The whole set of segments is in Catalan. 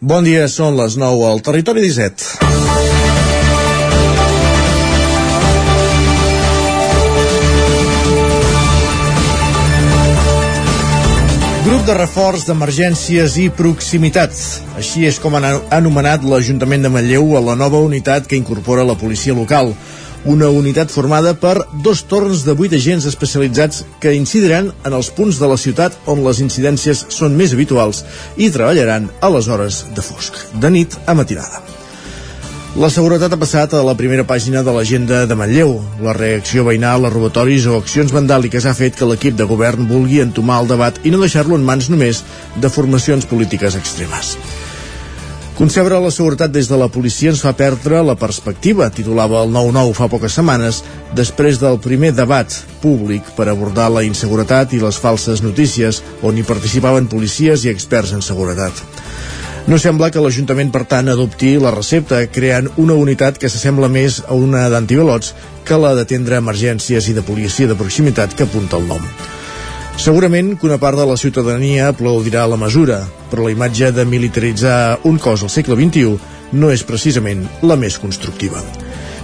Bon dia, són les 9 al Territori 17. Grup de reforç d'emergències i proximitats. Així és com han anomenat l'Ajuntament de Manlleu a la nova unitat que incorpora la policia local una unitat formada per dos torns de vuit agents especialitzats que incidiran en els punts de la ciutat on les incidències són més habituals i treballaran a les hores de fosc, de nit a matinada. La seguretat ha passat a la primera pàgina de l'agenda de Manlleu. La reacció veïnal a robatoris o accions vandàliques ha fet que l'equip de govern vulgui entomar el debat i no deixar-lo en mans només de formacions polítiques extremes. Concebre la seguretat des de la policia ens fa perdre la perspectiva, titulava el 9-9 fa poques setmanes, després del primer debat públic per abordar la inseguretat i les falses notícies, on hi participaven policies i experts en seguretat. No sembla que l'Ajuntament, per tant, adopti la recepta, creant una unitat que s'assembla més a una d'antivelots que la d'atendre emergències i de policia de proximitat que apunta el nom. Segurament que una part de la ciutadania aplaudirà la mesura, però la imatge de militaritzar un cos al segle XXI no és precisament la més constructiva.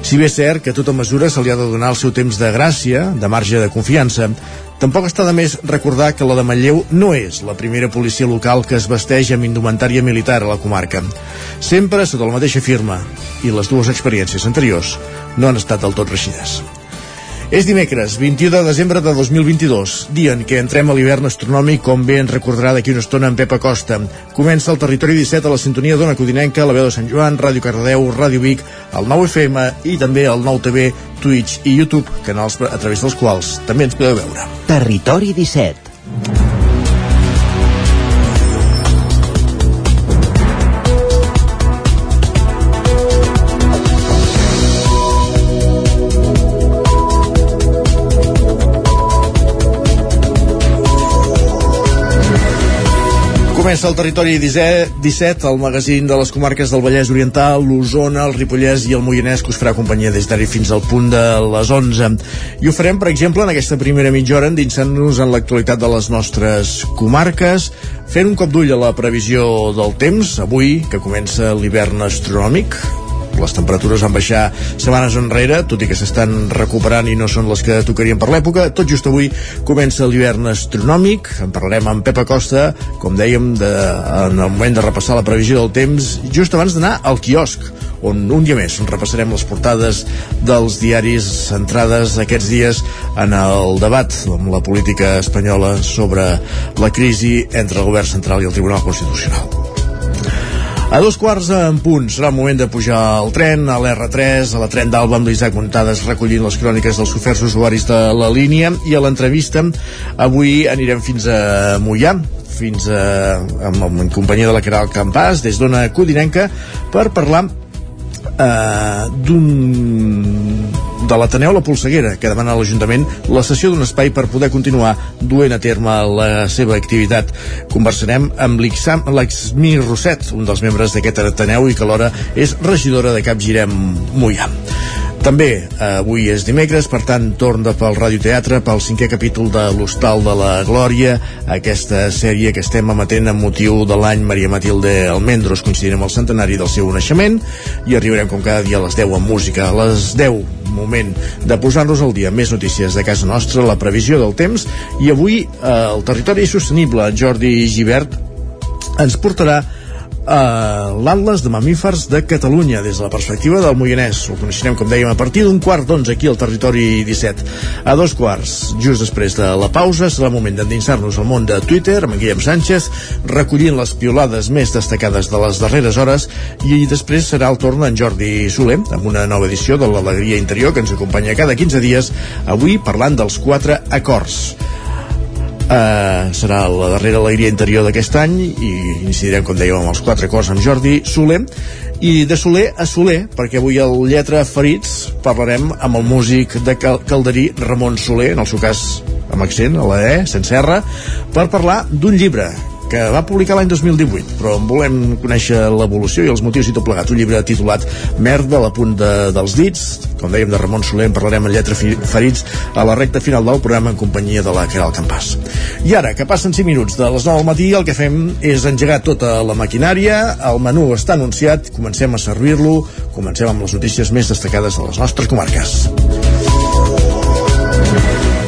Si bé és cert que a tota mesura se li ha de donar el seu temps de gràcia, de marge de confiança, tampoc està de més recordar que la de Manlleu no és la primera policia local que es vesteix amb indumentària militar a la comarca. Sempre sota la mateixa firma, i les dues experiències anteriors no han estat del tot reixides. És dimecres, 21 de desembre de 2022, dia en què entrem a l'hivern astronòmic, com bé ens recordarà d'aquí una estona en Pep Acosta. Comença el Territori 17 a la sintonia d'Ona Codinenca, la veu de Sant Joan, Ràdio Cardedeu, Ràdio Vic, el 9 FM i també el 9 TV, Twitch i YouTube, canals a través dels quals també ens podeu veure. Territori 17 Comença el territori 17, el magazín de les comarques del Vallès Oriental, l'Osona, el Ripollès i el Moianès, que us farà companyia des d'ara fins al punt de les 11. I ho farem, per exemple, en aquesta primera mitja hora, endinsant-nos en l'actualitat de les nostres comarques, fent un cop d'ull a la previsió del temps, avui, que comença l'hivern astronòmic, les temperatures van baixar setmanes enrere, tot i que s'estan recuperant i no són les que tocarien per l'època. Tot just avui comença l'hivern astronòmic, en parlarem amb Pepa Costa, com dèiem, de, en el moment de repassar la previsió del temps, just abans d'anar al quiosc, on un dia més repassarem les portades dels diaris centrades aquests dies en el debat amb la política espanyola sobre la crisi entre el govern central i el Tribunal Constitucional. A dos quarts en punt serà el moment de pujar al tren, a l'R3, a la tren d'Alba amb l'Isaac Montades recollint les cròniques dels oferts usuaris de la línia. I a l'entrevista avui anirem fins a Mollà fins a, amb, amb companyia de la Caral Campàs des d'Ona Codinenca per parlar eh, d'un de l'Ateneu La Polseguera, que demana a l'Ajuntament la cessió d'un espai per poder continuar duent a terme la seva activitat. Conversarem amb l'Exmi Rosset, un dels membres d'aquest Ateneu i que alhora és regidora de Capgirem Mollà. També eh, avui és dimecres, per tant, torn de pel radioteatre pel cinquè capítol de l'Hostal de la Glòria, aquesta sèrie que estem emetent amb motiu de l'any Maria Matilde Almendros, coincidint amb el centenari del seu naixement, i arribarem com cada dia a les 10 amb música. A les 10 moment de posar-nos al dia. Més notícies de casa nostra, la previsió del temps, i avui eh, el territori sostenible, Jordi Givert, ens portarà a l'Atlas de Mamífers de Catalunya des de la perspectiva del Moianès. Ho coneixerem, com dèiem, a partir d'un quart d'onze aquí al territori 17. A dos quarts, just després de la pausa, serà el moment d'endinsar-nos al món de Twitter amb en Guillem Sánchez, recollint les piolades més destacades de les darreres hores i després serà el torn d'en Jordi Soler amb una nova edició de l'Alegria Interior que ens acompanya cada 15 dies, avui parlant dels quatre acords Uh, serà la darrera alegria interior d'aquest any i incidirem, com dèiem, amb els quatre cors amb Jordi Soler. I de Soler a Soler, perquè avui al Lletra Ferits parlarem amb el músic de Cal Calderí, Ramon Soler, en el seu cas amb accent, a la E, sense R, per parlar d'un llibre que va publicar l'any 2018, però en volem conèixer l'evolució i els motius i tot plegat. Un llibre titulat Merda, la punta dels dits, com dèiem, de Ramon Soler, en parlarem en lletra ferits a la recta final del programa en companyia de la Caral Campàs. I ara, que passen 5 minuts de les 9 al matí, el que fem és engegar tota la maquinària, el menú està anunciat, comencem a servir-lo, comencem amb les notícies més destacades de les nostres comarques.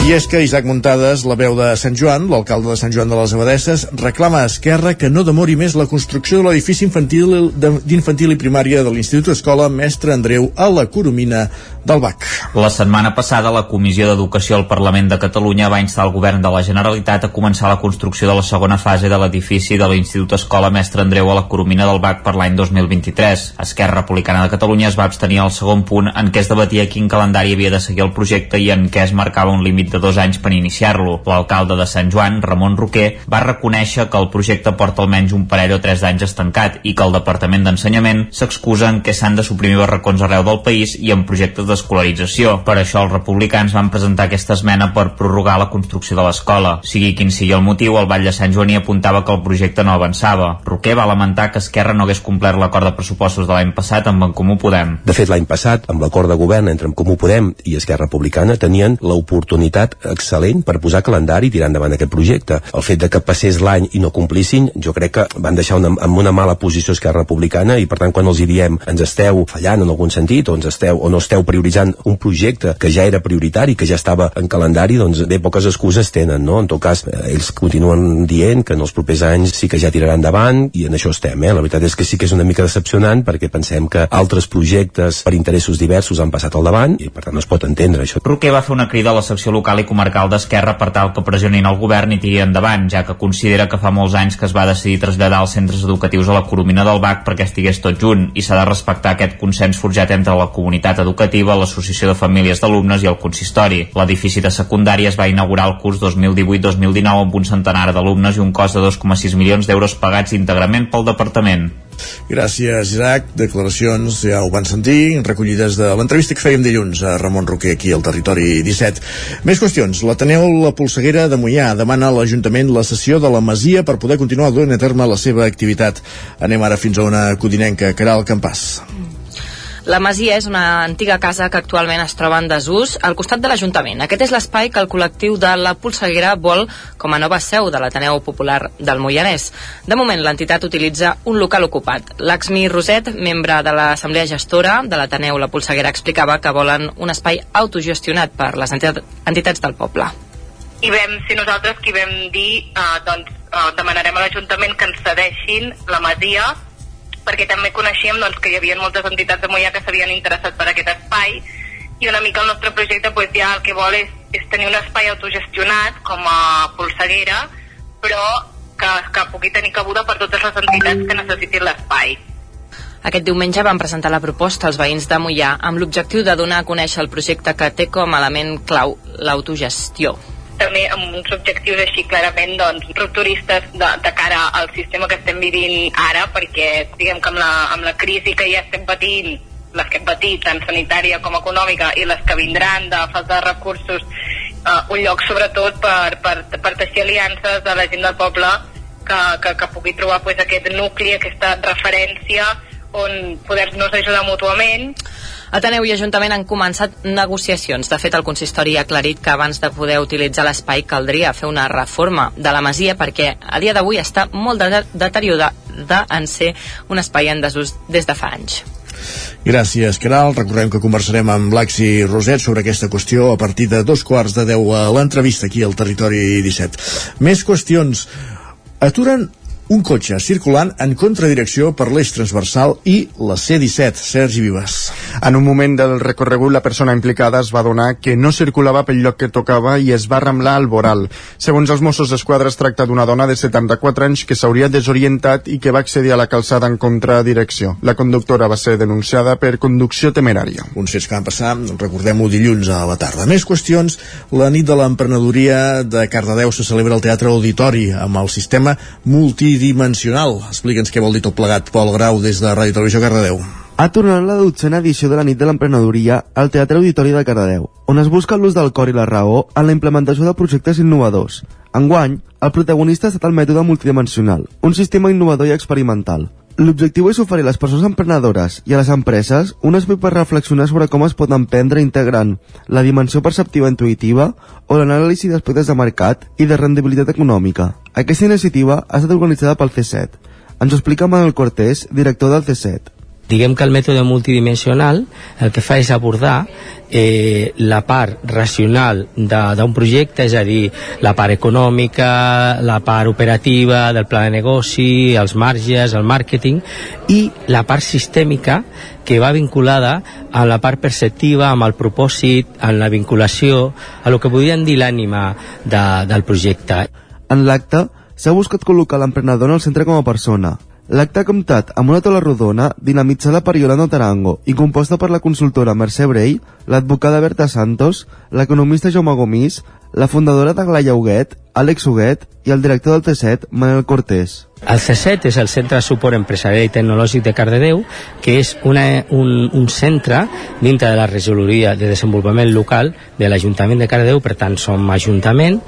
I és que Isaac Muntades, la veu de Sant Joan, l'alcalde de Sant Joan de les Abadesses, reclama a Esquerra que no demori més la construcció de l'edifici infantil d'infantil i primària de l'Institut Escola Mestre Andreu a la Coromina del BAC. La setmana passada, la Comissió d'Educació al Parlament de Catalunya va instar el govern de la Generalitat a començar la construcció de la segona fase de l'edifici de l'Institut Escola Mestre Andreu a la Coromina del BAC per l'any 2023. Esquerra Republicana de Catalunya es va abstenir al segon punt en què es debatia quin calendari havia de seguir el projecte i en què es marcava un límit de de dos anys per iniciar-lo. L'alcalde de Sant Joan, Ramon Roquer, va reconèixer que el projecte porta almenys un parell o tres d'anys estancat i que el Departament d'Ensenyament s'excusa en què s'han de suprimir barracons arreu del país i en projectes d'escolarització. Per això els republicans van presentar aquesta esmena per prorrogar la construcció de l'escola. Sigui quin sigui el motiu, el Vall de Sant Joan hi apuntava que el projecte no avançava. Roquer va lamentar que Esquerra no hagués complert l'acord de pressupostos de l'any passat amb en Comú Podem. De fet, l'any passat, amb l'acord de govern entre en Comú Podem i Esquerra Republicana, tenien l'oportunitat oportunitat excel·lent per posar calendari i tirar endavant aquest projecte. El fet de que passés l'any i no complissin, jo crec que van deixar una, amb una mala posició Esquerra Republicana i per tant quan els hi diem ens esteu fallant en algun sentit o, ens esteu, o no esteu prioritzant un projecte que ja era prioritari, que ja estava en calendari, doncs bé poques excuses tenen, no? En tot cas, eh, ells continuen dient que en els propers anys sí que ja tiraran endavant i en això estem, eh? La veritat és que sí que és una mica decepcionant perquè pensem que altres projectes per interessos diversos han passat al davant i per tant no es pot entendre això. Roquer va fer una crida a la secció local i comarcal d'Esquerra per tal que pressionin el govern i tiri endavant, ja que considera que fa molts anys que es va decidir traslladar els centres educatius a la Coromina del BAC perquè estigués tot junt i s'ha de respectar aquest consens forjat entre la comunitat educativa, l'Associació de Famílies d'Alumnes i el consistori. L'edifici de secundària es va inaugurar el curs 2018-2019 amb un centenar d'alumnes i un cost de 2,6 milions d'euros pagats íntegrament pel departament. Gràcies, Isaac. Declaracions, ja ho van sentir, recollides de l'entrevista que fèiem dilluns a Ramon Roquer aquí al Territori 17. Més qüestions. L'Ateneu La Polseguera de Mollà demana a l'Ajuntament la sessió de la Masia per poder continuar duent a terme la seva activitat. Anem ara fins a una codinenca, Caral Campàs. La Masia és una antiga casa que actualment es troba en desús al costat de l'Ajuntament. Aquest és l'espai que el col·lectiu de la Polseguera vol com a nova seu de l'Ateneu Popular del Moianès. De moment, l'entitat utilitza un local ocupat. L'Axmi Roset, membre de l'Assemblea Gestora de l'Ateneu La Polseguera, explicava que volen un espai autogestionat per les entitats del poble. I vam ser nosaltres qui vam dir, eh, doncs, eh, demanarem a l'Ajuntament que ens cedeixin la Masia perquè també coneixíem doncs, que hi havia moltes entitats de Mollà que s'havien interessat per aquest espai i una mica el nostre projecte pues, ja el que vol és, és tenir un espai autogestionat com a polseguera però que, que pugui tenir cabuda per totes les entitats que necessitin l'espai. Aquest diumenge van presentar la proposta als veïns de Mollà amb l'objectiu de donar a conèixer el projecte que té com a element clau l'autogestió també amb uns objectius així clarament doncs, rupturistes de, de cara al sistema que estem vivint ara, perquè diguem que amb la, amb la crisi que ja estem patint, les que hem patit, tant sanitària com econòmica, i les que vindran de falta de recursos, eh, un lloc sobretot per, per, per teixir aliances de la gent del poble que, que, que pugui trobar pues, aquest nucli, aquesta referència on poder-nos ajudar mútuament Ateneu i Ajuntament han començat negociacions. De fet, el consistori ha aclarit que abans de poder utilitzar l'espai caldria fer una reforma de la masia perquè a dia d'avui està molt de deteriorada en ser un espai en desús des de fa anys. Gràcies, Caral. Recordem que conversarem amb l'Axi Roset sobre aquesta qüestió a partir de dos quarts de deu a l'entrevista aquí al Territori 17. Més qüestions. Aturen un cotxe circulant en contradirecció per l'eix transversal i la C-17. Sergi Vives. En un moment del recorregut, la persona implicada es va donar que no circulava pel lloc que tocava i es va ramblar al voral. Segons els Mossos d'Esquadra, es tracta d'una dona de 74 anys que s'hauria desorientat i que va accedir a la calçada en contradirecció. La conductora va ser denunciada per conducció temerària. Uns fets que van passar, recordem-ho, dilluns a la tarda. Més qüestions, la nit de l'emprenedoria de Cardedeu se celebra al Teatre Auditori amb el sistema multi tridimensional. Explica'ns què vol dir tot plegat, Pol Grau, des de Ràdio Televisió Cardedeu. ha tornat la dotzena edició de la nit de l'emprenedoria al Teatre Auditori de Cardedeu, on es busca l'ús del cor i la raó en la implementació de projectes innovadors. Enguany, el protagonista ha estat el mètode multidimensional, un sistema innovador i experimental. L'objectiu és oferir a les persones emprenedores i a les empreses un espai per reflexionar sobre com es pot emprendre integrant la dimensió perceptiva intuïtiva o l'anàlisi d'aspectes de mercat i de rendibilitat econòmica. Aquesta iniciativa ha estat organitzada pel C7. Ens ho explica Manuel Cortés, director del C7. Diguem que el mètode multidimensional el que fa és abordar eh, la part racional d'un projecte, és a dir, la part econòmica, la part operativa del pla de negoci, els marges, el màrqueting, i la part sistèmica que va vinculada a la part perceptiva, amb el propòsit, en la vinculació, a lo que podríem dir l'ànima de, del projecte. En l'acte, s'ha buscat col·locar l'emprenedor en el centre com a persona, L'acte ha comptat amb una taula rodona dinamitzada per Yolanda Tarango i composta per la consultora Mercè Brey, l'advocada Berta Santos, l'economista Jaume Gomís, la fundadora de Glaia Huguet, Àlex Huguet i el director del C7, Manel Cortés. El C7 és el Centre de Suport Empresarial i Tecnològic de Cardedeu, que és una, un, un centre dintre de la regidoria de desenvolupament local de l'Ajuntament de Cardedeu, per tant som Ajuntament,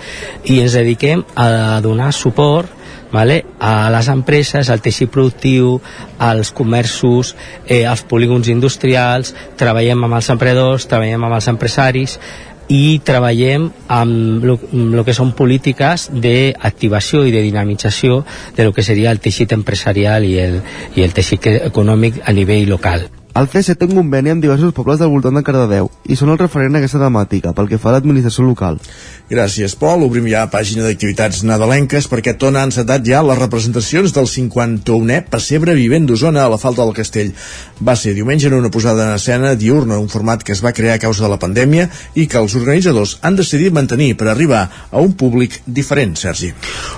i ens dediquem a donar suport vale? a les empreses, al teixit productiu, als comerços, eh, als polígons industrials, treballem amb els emprenedors, treballem amb els empresaris i treballem amb el que són polítiques d'activació i de dinamització de lo que seria el teixit empresarial i el, i el teixit econòmic a nivell local. El CES té un conveni amb diversos pobles del voltant de Cardedeu i són el referent a aquesta temàtica pel que fa a l'administració local. Gràcies, Pol. Obrim ja pàgina d'activitats nadalenques perquè Tona ha encetat ja les representacions del 51è Passebre Vivent d'Osona a la falta del castell. Va ser diumenge en una posada en escena diurna, un format que es va crear a causa de la pandèmia i que els organitzadors han decidit mantenir per arribar a un públic diferent, Sergi.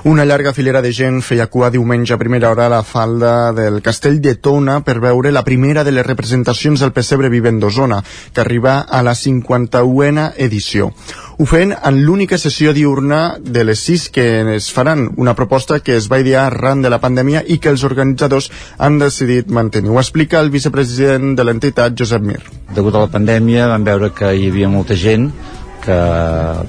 Una llarga filera de gent feia cua diumenge a primera hora a la falda del castell de Tona per veure la primera de les representacions del Pessebre Vivent d'Osona, que arriba a la 51a edició. Ho feien en l'única sessió diurna de les sis que es faran, una proposta que es va idear arran de la pandèmia i que els organitzadors han decidit mantenir. Ho explica el vicepresident de l'entitat, Josep Mir. Degut a la pandèmia vam veure que hi havia molta gent que,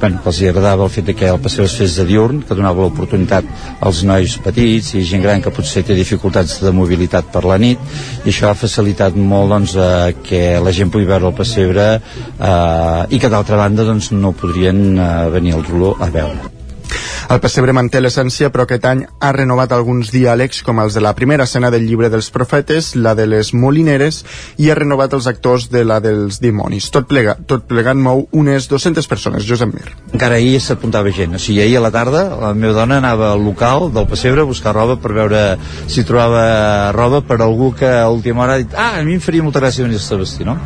bueno, que els agradava el fet que el passeig es fes de diurn, que donava l'oportunitat als nois petits i gent gran que potser té dificultats de mobilitat per la nit i això ha facilitat molt doncs, eh, que la gent pugui veure el pessebre eh, i que d'altra banda doncs, no podrien eh, venir al Roló a veure. El pessebre manté l'essència, però aquest any ha renovat alguns diàlegs, com els de la primera escena del llibre dels profetes, la de les molineres, i ha renovat els actors de la dels dimonis. Tot, plega, tot plegant mou unes 200 persones, Josep Mir. Encara ahir s'apuntava gent, o sigui, ahir a la tarda la meva dona anava al local del pessebre a buscar roba per veure si trobava roba per algú que a última hora ha dit ah, a mi em faria molta gràcia venir-se a vestir, no?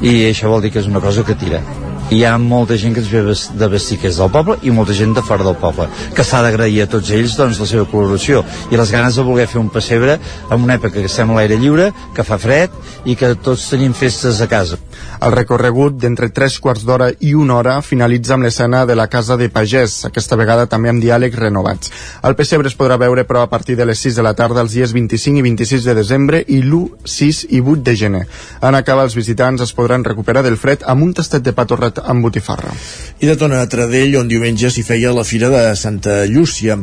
I això vol dir que és una cosa que tira hi ha molta gent que es ve de vestir que és del poble i molta gent de fora del poble que s'ha d'agrair a tots ells doncs, la seva col·laboració i les ganes de voler fer un pessebre en una època que estem a l'aire lliure, que fa fred i que tots tenim festes a casa. El recorregut d'entre 3 quarts d'hora i una hora finalitza amb l'escena de la Casa de Pagès, aquesta vegada també amb diàlegs renovats. El pessebre es podrà veure però a partir de les 6 de la tarda els dies 25 i 26 de desembre i l'1, 6 i 8 de gener. En acabar, els visitants es podran recuperar del fred amb un tastet de pa torrat amb botifarra. I de Tona a Tradell, on diumenge s'hi feia la Fira de Santa Llúcia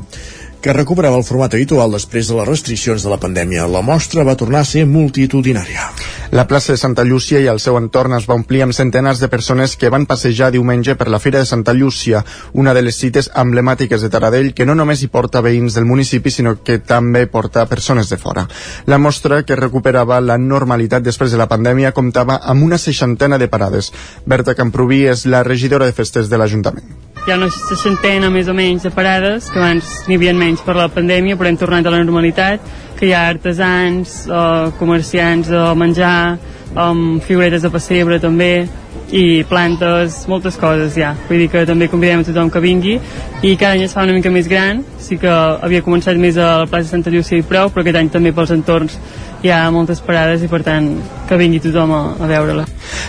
que recuperava el format habitual després de les restriccions de la pandèmia. La mostra va tornar a ser multitudinària. La plaça de Santa Llúcia i el seu entorn es va omplir amb centenars de persones que van passejar diumenge per la Fira de Santa Llúcia, una de les cites emblemàtiques de Taradell que no només hi porta veïns del municipi, sinó que també porta persones de fora. La mostra, que recuperava la normalitat després de la pandèmia, comptava amb una seixantena de parades. Berta Camproví és la regidora de festes de l'Ajuntament. Hi ha una seixantena més o menys de parades, que abans n'hi havia menys per la pandèmia, però hem tornat a la normalitat, que hi ha artesans, o comerciants de menjar, amb figuretes de pessebre també, i plantes, moltes coses ja. Vull dir que també convidem a tothom que vingui i cada any es fa una mica més gran, sí que havia començat més a la plaça Santa Llúcia i prou, però aquest any també pels entorns hi ha moltes parades i per tant que vingui tothom a, a veure-la.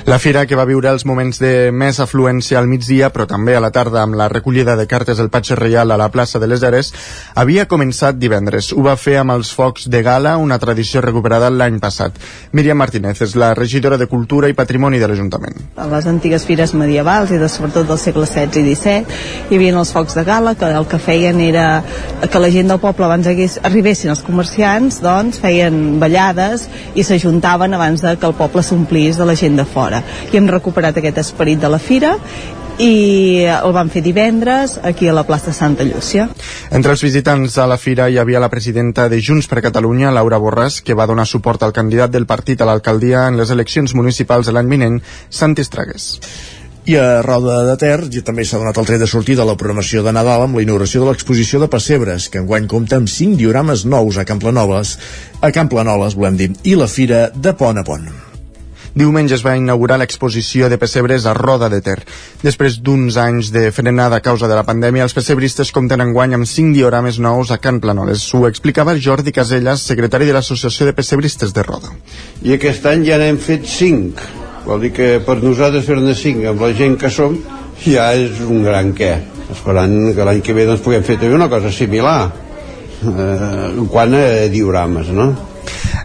La fira que va viure els moments de més afluència al migdia però també a la tarda amb la recollida de cartes del Patge Reial a la plaça de les Eres havia començat divendres. Ho va fer amb els focs de gala, una tradició recuperada l'any passat. Míriam Martínez és la regidora de Cultura i Patrimoni de l'Ajuntament. A les antigues fires medievals i de, sobretot del segle XVI i XVII hi havia els focs de gala que el que feien era que la gent del poble abans hagués, arribessin els comerciants doncs feien ballades i s'ajuntaven abans de que el poble s'omplís de la gent de fora. I hem recuperat aquest esperit de la fira i el vam fer divendres aquí a la plaça Santa Llúcia. Entre els visitants a la fira hi havia la presidenta de Junts per Catalunya, Laura Borràs, que va donar suport al candidat del partit a l'alcaldia en les eleccions municipals de l'any vinent, Santi Estragues. I a Roda de Ter ja també s'ha donat el tret de sortida a la programació de Nadal amb la inauguració de l'exposició de Pessebres, que enguany compta amb 5 diorames nous a Camplanoles, a Camplanoles, volem dir, i la Fira de Pont a Pont. Diumenge es va inaugurar l'exposició de pessebres a Roda de Ter. Després d'uns anys de frenada a causa de la pandèmia, els pessebristes compten enguany amb 5 diorames nous a Can Planoles. Ho explicava Jordi Casellas, secretari de l'Associació de Pessebristes de Roda. I aquest any ja n'hem fet 5. Vol dir que per nosaltres fer-ne 5 amb la gent que som ja és un gran què. Esperant que l'any que ve doncs, puguem fer també una cosa similar eh, quant a diorames, no?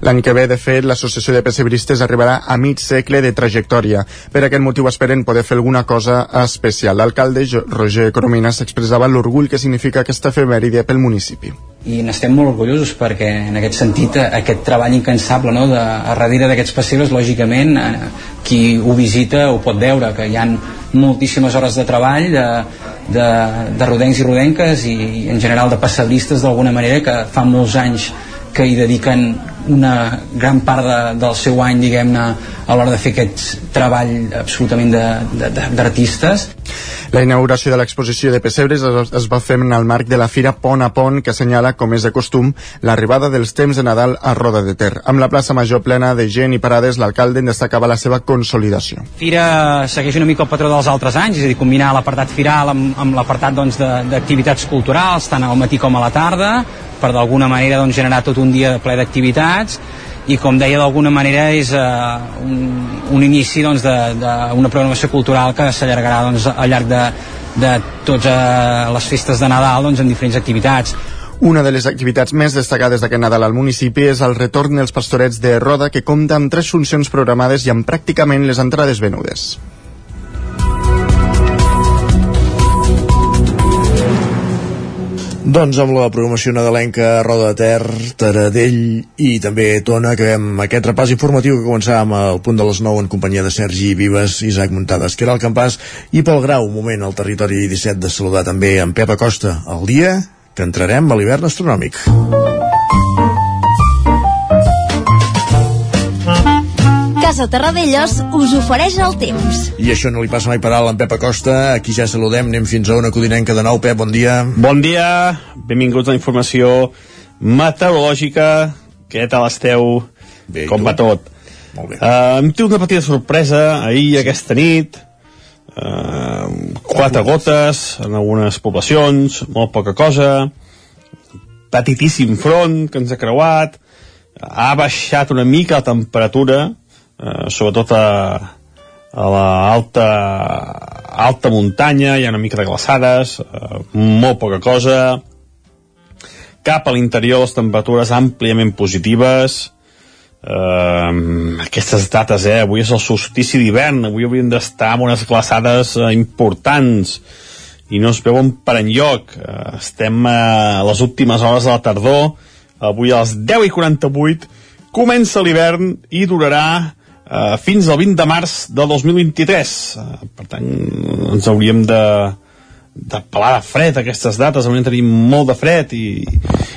L'any que ve, de fet, l'Associació de Pessebristes arribarà a mig segle de trajectòria. Per aquest motiu esperen poder fer alguna cosa especial. L'alcalde Roger Coromina s'expressava l'orgull que significa aquesta efemèride pel municipi. I n'estem molt orgullosos perquè, en aquest sentit, aquest treball incansable no, de, a darrere d'aquests pessebres, lògicament, eh, qui ho visita ho pot veure, que hi han moltíssimes hores de treball de, de, de rodencs i rodenques i, en general de passebristes d'alguna manera que fa molts anys que hi dediquen una gran part de, del seu any diguem-ne a l'hora de fer aquest treball absolutament d'artistes la inauguració de l'exposició de pessebres es, es va fer en el marc de la Fira Pont a Pont que assenyala, com és de costum, l'arribada dels temps de Nadal a Roda de Ter. Amb la plaça major plena de gent i parades, l'alcalde en destacava la seva consolidació. Fira segueix una mica el patró dels altres anys, és a dir, combinar l'apartat firal amb, amb l'apartat doncs, d'activitats culturals, tant al matí com a la tarda, per d'alguna manera doncs, generar tot un dia ple d'activitats i com deia d'alguna manera és uh, un, un inici doncs, d'una programació cultural que s'allargarà doncs, al llarg de, de totes uh, les festes de Nadal doncs, en diferents activitats una de les activitats més destacades d'aquest Nadal al municipi és el retorn dels pastorets de Roda que compta amb tres funcions programades i amb pràcticament les entrades venudes. Doncs amb la programació nadalenca Roda de Ter, Taradell i també Tona, acabem aquest repàs informatiu que començàvem al punt de les 9 en companyia de Sergi Vives, Isaac Muntades, que era el Campàs i pel Grau, moment al territori 17 de saludar també en Pep Acosta, el dia que entrarem a l'hivern astronòmic. Casa Terradellos us ofereix el temps. I això no li passa mai per alt en Pep Acosta. Aquí ja saludem, anem fins a una codinenca de nou. Pep, bon dia. Bon dia, benvinguts a la informació meteorològica. Què tal esteu? Bé, Com tu? va tot? Molt bé. Uh, hem tingut una petita sorpresa ahir, sí. aquesta nit. Uh, quatre gotes en algunes poblacions, molt poca cosa. Petitíssim front que ens ha creuat. Ha baixat una mica la temperatura, eh, sobretot a, a la alta, alta muntanya, hi ha una mica de glaçades, eh, molt poca cosa. Cap a l'interior les temperatures àmpliament positives, eh, aquestes dates, eh? Avui és el solstici d'hivern, avui hauríem d'estar amb unes glaçades eh, importants i no es veuen per enlloc. Eh, estem a les últimes hores de la tardor, avui a les 10 i 48 comença l'hivern i durarà eh, fins al 20 de març de 2023. Eh, per tant, ens hauríem de, de pelar de fred aquestes dates, de tenir molt de fred i,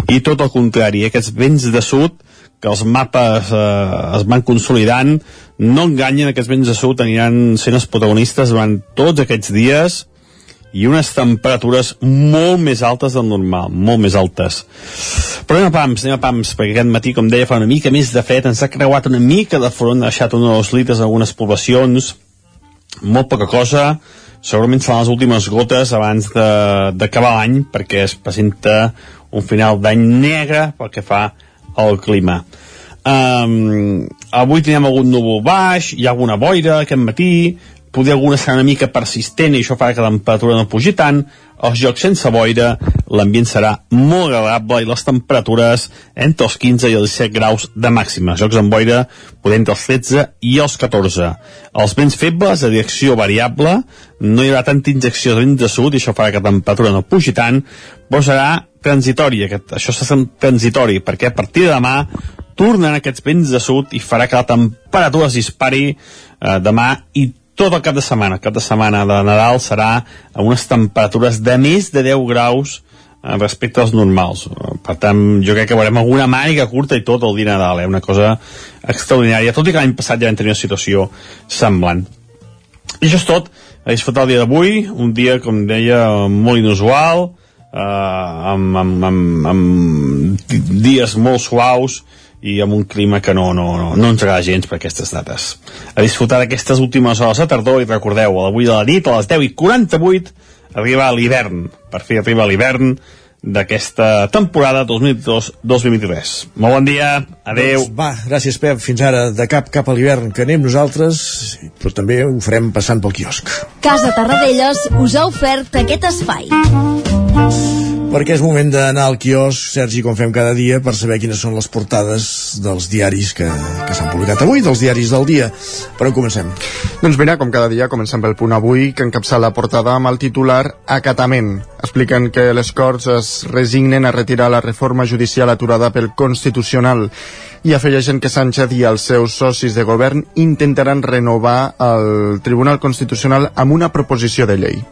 i tot el contrari, aquests vents de sud que els mapes eh, es van consolidant no enganyen, aquests vents de sud aniran sent els protagonistes durant tots aquests dies i unes temperatures molt més altes del normal, molt més altes. Però anem a pams, anem a pams, perquè aquest matí, com deia, fa una mica més de fred, ens ha creuat una mica de front, ha deixat uns litres en algunes poblacions, molt poca cosa, segurament seran les últimes gotes abans d'acabar l'any, perquè es presenta un final d'any negre pel que fa al clima. Um, avui tenim algun núvol baix, hi ha alguna boira aquest matí, poder alguna serà una mica persistent i això farà que la temperatura no pugi tant els jocs sense boira l'ambient serà molt agradable i les temperatures entre els 15 i els 17 graus de màxima. Els jocs amb boira poder entre els 13 i els 14 els vents febles de direcció variable no hi haurà tanta injecció de vent de sud i això farà que la temperatura no pugi tant però serà transitori aquest, això serà transitori perquè a partir de demà tornen aquests vents de sud i farà que la temperatura es dispari eh, demà i tot el cap de setmana. El cap de setmana de Nadal serà a unes temperatures de més de 10 graus eh, respecte als normals. Per tant, jo crec que veurem alguna màniga curta i tot el dia Nadal, eh? una cosa extraordinària, tot i que l'any passat ja vam tenir una situació semblant. I això és tot, a disfrutar el dia d'avui, un dia, com deia, molt inusual, eh, amb, amb, amb, amb dies molt suaus, i amb un clima que no, no, no, no ens agrada gens per aquestes dates. A disfrutar d'aquestes últimes hores de tardor i recordeu, avui de la nit, a les 10 i 48, arriba l'hivern. Per fi arriba l'hivern d'aquesta temporada 2022-2023. Molt bon dia, adeu. Doncs va, gràcies Pep, fins ara de cap cap a l'hivern que anem nosaltres, però també ho farem passant pel quiosc. Casa Tarradellas us ha ofert aquest espai. Perquè és moment d'anar al quiosc, Sergi, com fem cada dia, per saber quines són les portades dels diaris que, que s'han publicat avui, dels diaris del dia. Per on comencem? Doncs mira, com cada dia, comencem pel punt avui, que encapçala la portada amb el titular Acatament. Expliquen que les Corts es resignen a retirar la reforma judicial aturada pel Constitucional i afegeixen que Sánchez i els seus socis de govern intentaran renovar el Tribunal Constitucional amb una proposició de llei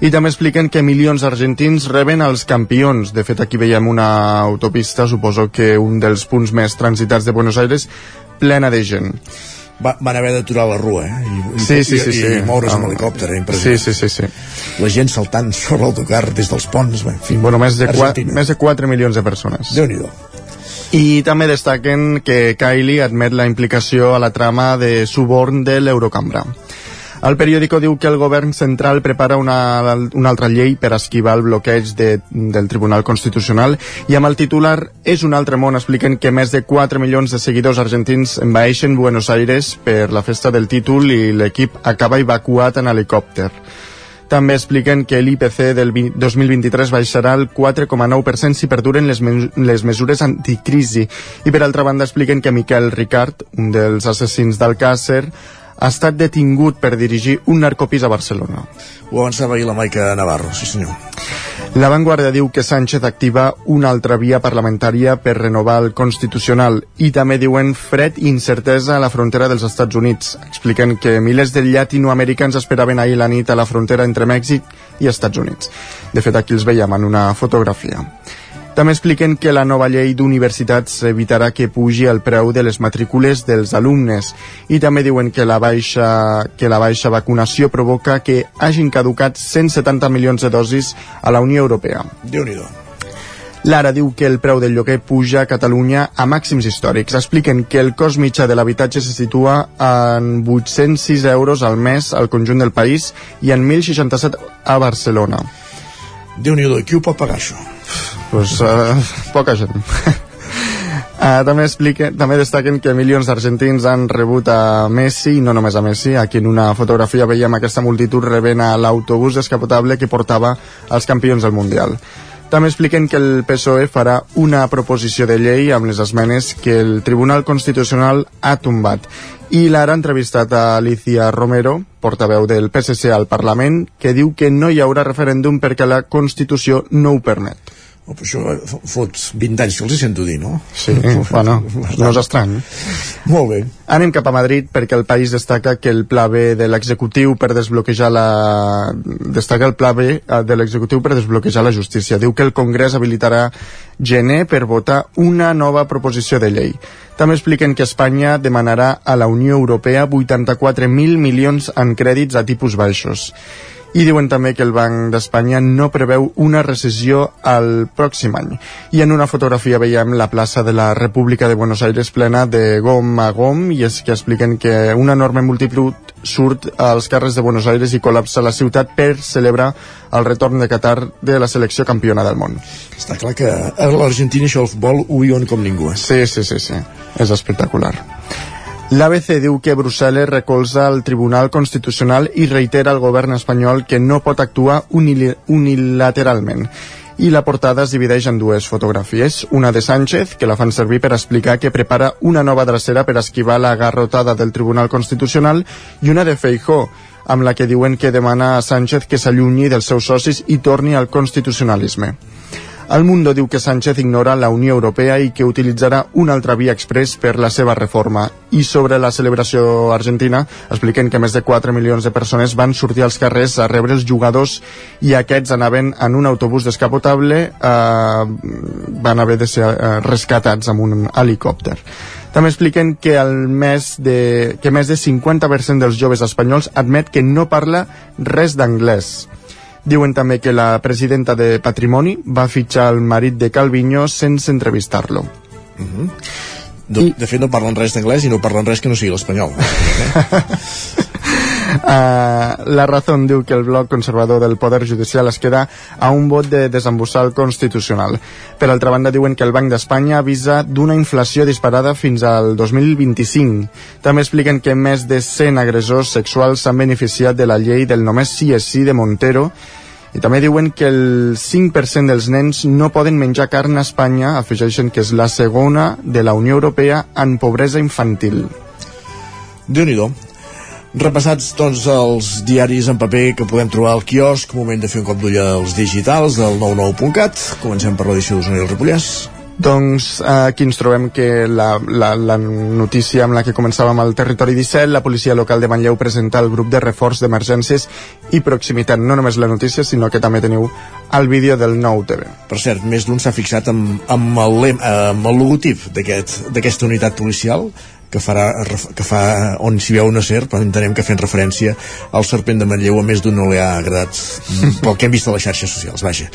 i també expliquen que milions d'argentins reben els campions. De fet, aquí veiem una autopista, suposo que un dels punts més transitats de Buenos Aires, plena de gent. Va, van haver d'aturar la rua, eh? I, sí, sí, sí, i, sí. i moure's amb helicòpter, eh? Sí, sí, sí, sí. La gent saltant sobre l'autocar des dels ponts, bé, en fi. Bueno, més de, 4, Argentina. més de 4 milions de persones. déu nhi I també destaquen que Kylie admet la implicació a la trama de suborn de l'Eurocambra. El periòdico diu que el govern central prepara una, una altra llei per esquivar el bloqueig de, del Tribunal Constitucional i amb el titular És un altre món expliquen que més de 4 milions de seguidors argentins envaeixen Buenos Aires per la festa del títol i l'equip acaba evacuat en helicòpter. També expliquen que l'IPC del 20 2023 baixarà el 4,9% si perduren les, me les mesures anticrisi. I per altra banda expliquen que Miquel Ricard, un dels assassins d'Alcàsser, ha estat detingut per dirigir un narcopís a Barcelona. Ho avançava ahir la Maica Navarro, sí senyor. La Vanguardia diu que Sánchez activa una altra via parlamentària per renovar el Constitucional i també diuen fred i incertesa a la frontera dels Estats Units. Expliquen que milers de llatinoamericans esperaven ahir la nit a la frontera entre Mèxic i Estats Units. De fet, aquí els veiem en una fotografia. També expliquen que la nova llei d'universitats evitarà que pugi el preu de les matrícules dels alumnes i també diuen que la baixa, que la baixa vacunació provoca que hagin caducat 170 milions de dosis a la Unió Europea. déu nhi L'Ara diu que el preu del lloguer puja a Catalunya a màxims històrics. Expliquen que el cost mitjà de l'habitatge se situa en 806 euros al mes al conjunt del país i en 1.067 a Barcelona. déu nhi qui ho pot pagar això? Pues, uh, poca gent. Uh, també, explique, també destaquen que milions d'argentins han rebut a Messi, i no només a Messi, aquí en una fotografia veiem aquesta multitud rebent a l'autobús descapotable que portava els campions del Mundial. També expliquen que el PSOE farà una proposició de llei amb les esmenes que el Tribunal Constitucional ha tombat. I l'ara entrevistat a Alicia Romero, portaveu del PSC al Parlament, que diu que no hi haurà referèndum perquè la Constitució no ho permet. Oh, però això f- fot 20 anys que els hi sento dir, no? Sí, bueno, no és estrany. Molt bé. Anem cap a Madrid perquè el país destaca que el pla B de l'executiu per desbloquejar la... destaca el pla B eh, de l'executiu per desbloquejar la justícia. Diu que el Congrés habilitarà gener per votar una nova proposició de llei. També expliquen que Espanya demanarà a la Unió Europea 84.000 milions en crèdits a tipus baixos. I diuen també que el Banc d'Espanya no preveu una recessió al pròxim any. I en una fotografia veiem la plaça de la República de Buenos Aires plena de gom a gom i és que expliquen que una enorme multitud surt als carrers de Buenos Aires i col·lapsa la ciutat per celebrar el retorn de Qatar de la selecció campiona del món. Està clar que a l'Argentina això el futbol ho viuen com ningú. Eh? Sí, sí, sí, sí. És espectacular. L'ABC diu que Brussel·les recolza el Tribunal Constitucional i reitera al govern espanyol que no pot actuar unil unilateralment. I la portada es divideix en dues fotografies, una de Sánchez, que la fan servir per explicar que prepara una nova dracera per esquivar la garrotada del Tribunal Constitucional, i una de Feijó, amb la que diuen que demana a Sánchez que s'allunyi dels seus socis i torni al constitucionalisme. El Mundo diu que Sánchez ignora la Unió Europea i que utilitzarà una altra via express per la seva reforma. I sobre la celebració argentina, expliquen que més de 4 milions de persones van sortir als carrers a rebre els jugadors i aquests anaven en un autobús descapotable, eh, van haver de ser eh, rescatats amb un helicòpter. També expliquen que, el mes de, que més de 50% dels joves espanyols admet que no parla res d'anglès. Diuen també que la presidenta de Patrimoni va fitxar el marit de Calviño sense entrevistar-lo. Uh -huh. de, I... de fet no parlen res d'anglès i no parlen res que no sigui l'espanyol. Uh, la Razón diu que el bloc conservador del Poder Judicial es queda a un vot de desembussar el Constitucional. Per altra banda, diuen que el Banc d'Espanya avisa d'una inflació disparada fins al 2025. També expliquen que més de 100 agressors sexuals s'han beneficiat de la llei del només sí és sí de Montero i també diuen que el 5% dels nens no poden menjar carn a Espanya, afegeixen que és la segona de la Unió Europea en pobresa infantil. déu nhi Repassats tots els diaris en paper que podem trobar al quiosc, moment de fer un cop d'ull als digitals del 99.cat. Comencem per l'edició d'Osona i el Ripollès. Doncs eh, aquí ens trobem que la, la, la notícia amb la que començàvem al territori 17, la policia local de Manlleu presenta el grup de reforç d'emergències i proximitat. No només la notícia, sinó que també teniu el vídeo del nou TV. Per cert, més d'un s'ha fixat amb, amb, el, amb el logotip d'aquesta aquest, unitat policial que, farà, que fa on s'hi veu una serp entenem que fent referència al serpent de Manlleu a més d'un no li ha agradat pel que hem vist a les xarxes socials, vaja.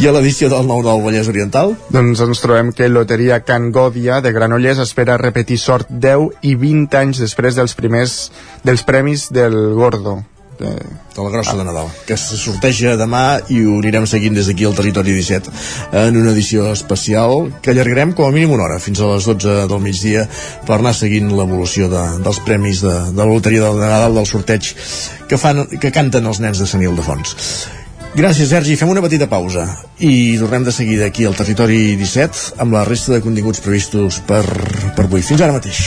I a l'edició del nou del Vallès Oriental? Doncs ens trobem que Loteria Can Gòdia de Granollers espera repetir sort 10 i 20 anys després dels primers dels premis del Gordo de, de la grossa de Nadal que se sorteja demà i ho anirem seguint des d'aquí al territori 17 en una edició especial que allargarem com a mínim una hora fins a les 12 del migdia per anar seguint l'evolució de, dels premis de, de la loteria de Nadal del sorteig que, fan, que canten els nens de Sant Ildefons Gràcies, Sergi. Fem una petita pausa i tornem de seguida aquí al Territori 17 amb la resta de continguts previstos per, per avui. Fins ara mateix.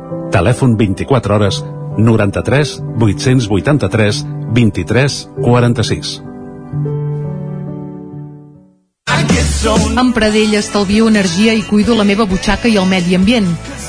Telèfon 24 hores 93 883 23 46. Amb Pradell estalvio energia i cuido la meva butxaca i el medi ambient.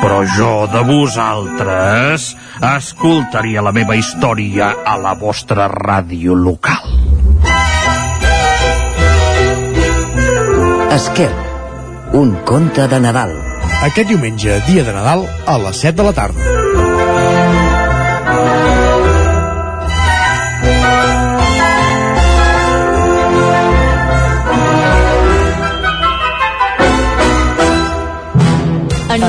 Però jo de vosaltres escoltaria la meva història a la vostra ràdio local. Esquer, Un conte de Nadal. Aquest diumenge, dia de Nadal, a les 7 de la tarda.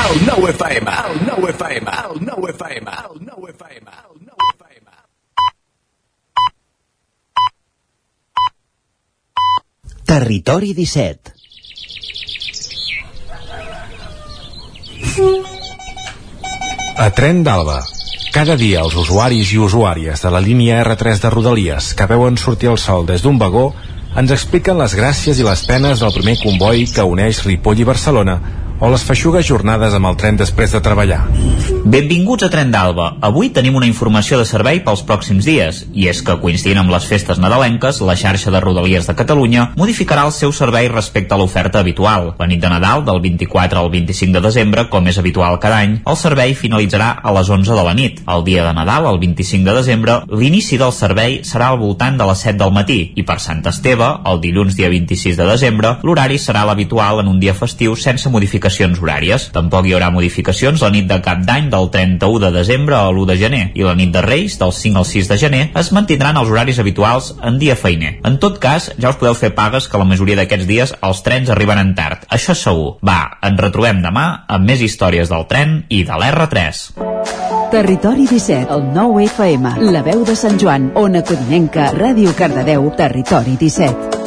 El nou FM, el nou FM, el nou FM, el nou FM, el nou FM. Territori 17. A Tren d'Alba. Cada dia els usuaris i usuàries de la línia R3 de Rodalies que veuen sortir el sol des d'un vagó ens expliquen les gràcies i les penes del primer comboi que uneix Ripoll i Barcelona o les feixugues jornades amb el tren després de treballar. Benvinguts a Tren d'Alba. Avui tenim una informació de servei pels pròxims dies, i és que coincidint amb les festes nadalenques, la xarxa de Rodalies de Catalunya modificarà el seu servei respecte a l'oferta habitual. La nit de Nadal, del 24 al 25 de desembre, com és habitual cada any, el servei finalitzarà a les 11 de la nit. El dia de Nadal, el 25 de desembre, l'inici del servei serà al voltant de les 7 del matí, i per Sant Esteve, el dilluns dia 26 de desembre, l'horari serà l'habitual en un dia festiu sense modificació modificacions horàries. Tampoc hi haurà modificacions la nit de cap d'any del 31 de desembre a l'1 de gener i la nit de Reis, del 5 al 6 de gener, es mantindran els horaris habituals en dia feiner. En tot cas, ja us podeu fer pagues que la majoria d'aquests dies els trens arriben en tard. Això és segur. Va, ens retrobem demà amb més històries del tren i de l'R3. Territori 17, el 9 FM, la veu de Sant Joan, Ona Codinenca, Ràdio Cardedeu, Territori 17.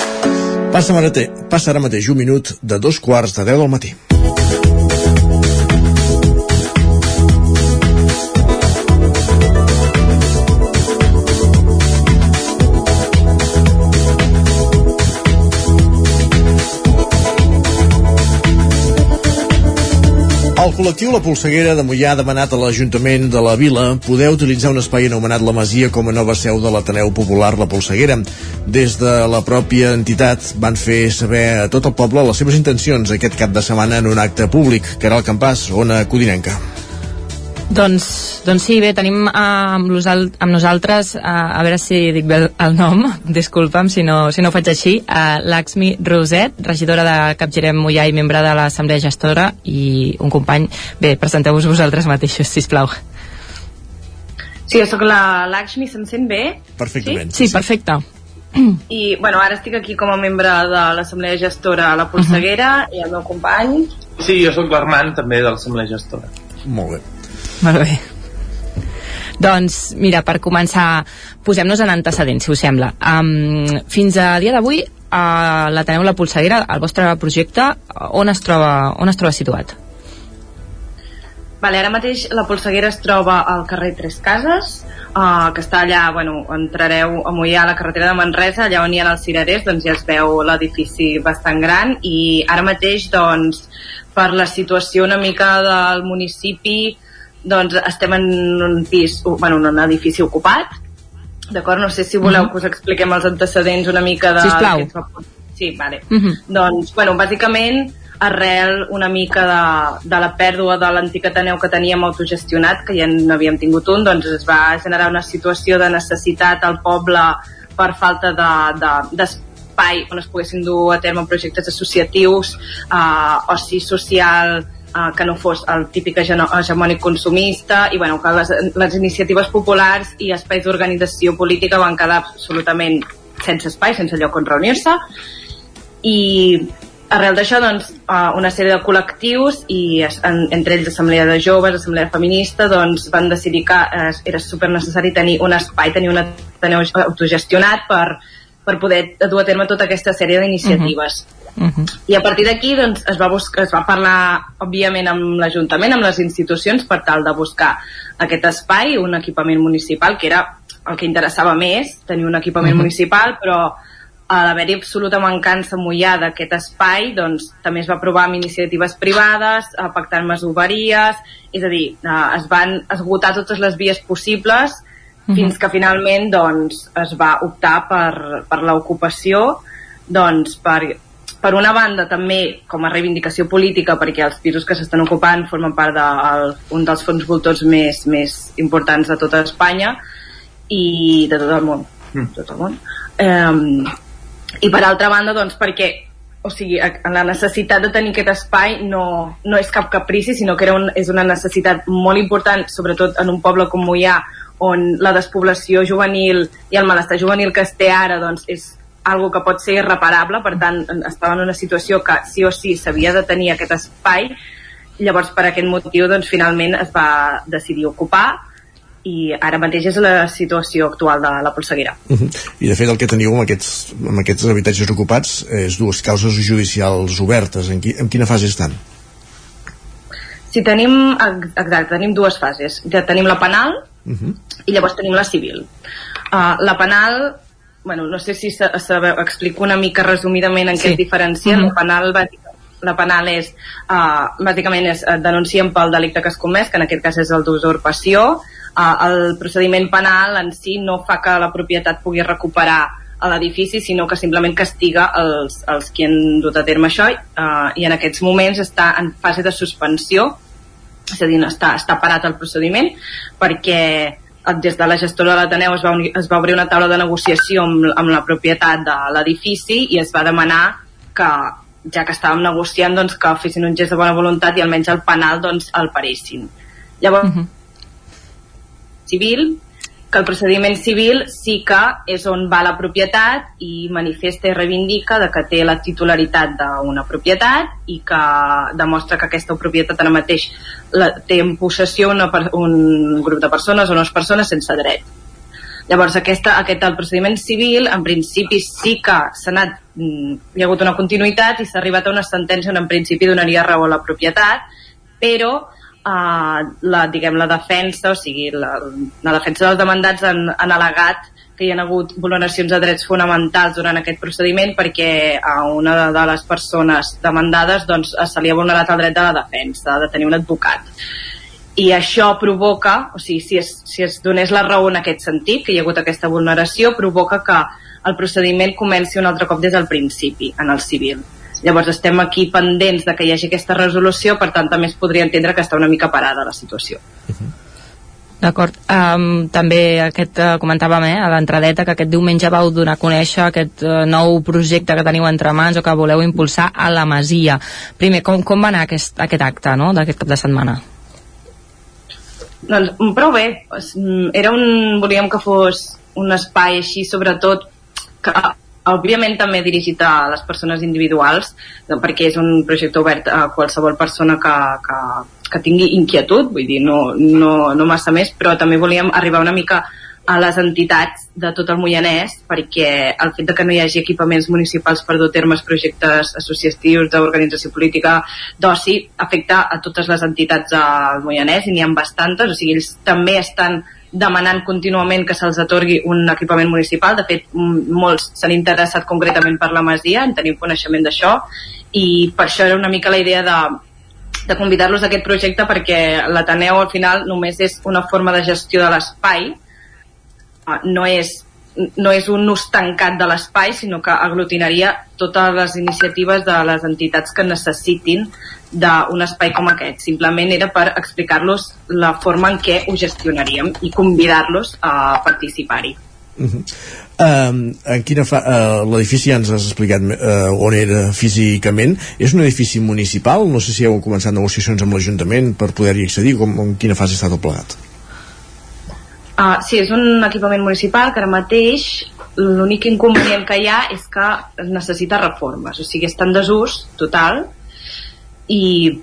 Passa ara, passa ara mateix un minut de dos quarts de 10 del matí. El col·lectiu La Polseguera de Mollà ha demanat a l'Ajuntament de la Vila poder utilitzar un espai anomenat La Masia com a nova seu de l'Ateneu Popular La Polseguera. Des de la pròpia entitat van fer saber a tot el poble les seves intencions aquest cap de setmana en un acte públic. Caral Campàs, Ona Codinenca. Doncs, doncs sí, bé, tenim uh, amb, amb nosaltres, uh, a veure si dic bé el, nom, disculpa'm si no, si no ho faig així, uh, l'Axmi Roset, regidora de Capgirem Mollà i membre de l'Assemblea Gestora, i un company. Bé, presenteu-vos vosaltres mateixos, si plau. Sí, jo sóc l'Axmi, se'm sent bé? Perfectament. Sí, sí perfecte. I, bueno, ara estic aquí com a membre de l'Assemblea Gestora a la Polseguera uh -huh. i el meu company. Sí, jo sóc l'Armand, també, de l'Assemblea Gestora. Molt bé. Molt bé. Doncs, mira, per començar, posem-nos en antecedents, si us sembla. Um, fins a dia d'avui, uh, la teniu la polseguera, el vostre projecte, on es troba, on es troba situat? Vale, ara mateix la polseguera es troba al carrer Tres Cases, uh, que està allà, bueno, entrareu a Mollà a la carretera de Manresa, allà on hi ha els cirerers, doncs ja es veu l'edifici bastant gran i ara mateix, doncs, per la situació una mica del municipi, doncs estem en un pis, bueno, en un edifici ocupat d'acord? No sé si voleu que us expliquem els antecedents una mica de... Sisplau. Sí, vale. Uh -huh. Doncs, bueno, bàsicament arrel una mica de, de la pèrdua de l'antic Ateneu que teníem autogestionat, que ja no havíem tingut un, doncs es va generar una situació de necessitat al poble per falta de, de, d'espai on es poguessin dur a terme projectes associatius, eh, oci social, uh, que no fos el típic hegemònic consumista i bueno, que les, les iniciatives populars i espais d'organització política van quedar absolutament sense espai, sense lloc on reunir-se i arrel d'això doncs, uh, una sèrie de col·lectius i en, entre ells assemblea de joves, assemblea feminista doncs van decidir que uh, era super necessari tenir un espai, tenir un ateneu autogestionat per, per poder dur a terme tota aquesta sèrie d'iniciatives. Uh -huh Uh -huh. I a partir d'aquí doncs, es, va buscar, es va parlar, òbviament, amb l'Ajuntament, amb les institucions, per tal de buscar aquest espai, un equipament municipal, que era el que interessava més, tenir un equipament uh -huh. municipal, però a l'haver-hi absoluta mancança mullada d'aquest espai, doncs també es va aprovar amb iniciatives privades, a pactar amb masoveries, és a dir, eh, es van esgotar totes les vies possibles uh -huh. fins que finalment doncs, es va optar per, per l'ocupació doncs, per, per una banda també com a reivindicació política perquè els pisos que s'estan ocupant formen part d'un de, un dels fons voltors més, més importants de tota Espanya i de tot el món, mm. tot el món. Um, i per altra banda doncs perquè o sigui, la necessitat de tenir aquest espai no, no és cap caprici, sinó que era un, és una necessitat molt important, sobretot en un poble com Mollà, on la despoblació juvenil i el malestar juvenil que es té ara doncs, és algo que pot ser irreparable, per tant estava en una situació que sí o sí s'havia de tenir aquest espai, llavors per aquest motiu doncs, finalment es va decidir ocupar i ara mateix és la situació actual de la polseguera. Uh -huh. I de fet el que teniu amb aquests, amb aquests habitatges ocupats és dues causes judicials obertes. En, qui, en quina fase estan? Sí, tenim, exacte, tenim dues fases. Ja tenim la penal uh -huh. i llavors tenim la civil. Uh, la penal, bueno, no sé si sabeu, explico una mica resumidament en sí. què es diferencia. Uh -huh. La penal la penal és, uh, bàsicament és, denuncien pel delicte que es comès, que en aquest cas és el d'usurpació, eh, el procediment penal en si no fa que la propietat pugui recuperar a l'edifici, sinó que simplement castiga els, els qui han dut a terme això eh, i en aquests moments està en fase de suspensió, és a dir, no està, està parat el procediment perquè des de la gestora de l'Ateneu es, va es va obrir una taula de negociació amb, amb la propietat de l'edifici i es va demanar que ja que estàvem negociant doncs, que fessin un gest de bona voluntat i almenys el penal doncs, el paressin. Llavors, uh -huh civil, que el procediment civil sí que és on va la propietat i manifesta i reivindica de que té la titularitat d'una propietat i que demostra que aquesta propietat ara mateix la, té en possessió una, un grup de persones o unes persones sense dret. Llavors, aquesta, aquest, el procediment civil, en principi sí que s'ha anat, mm, hi ha hagut una continuïtat i s'ha arribat a una sentència on en principi donaria raó a la propietat, però uh, la, diguem, la defensa, o sigui, la, la defensa dels demandats han, han al·legat que hi ha hagut vulneracions de drets fonamentals durant aquest procediment perquè a una de les persones demandades doncs, se li ha vulnerat el dret de la defensa, de tenir un advocat. I això provoca, o sigui, si es, si es donés la raó en aquest sentit, que hi ha hagut aquesta vulneració, provoca que el procediment comenci un altre cop des del principi, en el civil Llavors estem aquí pendents de que hi hagi aquesta resolució, per tant també es podria entendre que està una mica parada la situació. Uh -huh. D'acord. Um, també aquest uh, comentàvem eh, a l'entradeta que aquest diumenge vau donar a conèixer aquest uh, nou projecte que teniu entre mans o que voleu impulsar a la Masia. Primer, com, com va anar aquest, aquest acte no, d'aquest cap de setmana? Doncs prou bé. Mm, era un, volíem que fos un espai així, sobretot, que òbviament també dirigit a les persones individuals perquè és un projecte obert a qualsevol persona que, que, que tingui inquietud, vull dir, no, no, no massa més, però també volíem arribar una mica a les entitats de tot el Moianès perquè el fet de que no hi hagi equipaments municipals per dur termes projectes associatius d'organització política d'oci afecta a totes les entitats del Moianès i n'hi ha bastantes, o sigui, ells també estan demanant contínuament que se'ls atorgui un equipament municipal. De fet, molts s'han interessat concretament per la Masia, en tenim coneixement d'això, i per això era una mica la idea de, de convidar-los a aquest projecte perquè l'Ateneu al final només és una forma de gestió de l'espai, ah, no és no és un ús tancat de l'espai, sinó que aglutinaria totes les iniciatives de les entitats que necessitin d'un espai com aquest. Simplement era per explicar-los la forma en què ho gestionaríem i convidar-los a participar-hi. Uh -huh. uh, en quina fa... Uh, l'edifici ja ens has explicat uh, on era físicament és un edifici municipal? No sé si heu començat negociacions amb l'Ajuntament per poder-hi accedir com, en quina fase està tot plegat? Uh, sí, és un equipament municipal que ara mateix l'únic inconvenient que hi ha és que necessita reformes, o sigui, està en desús total i,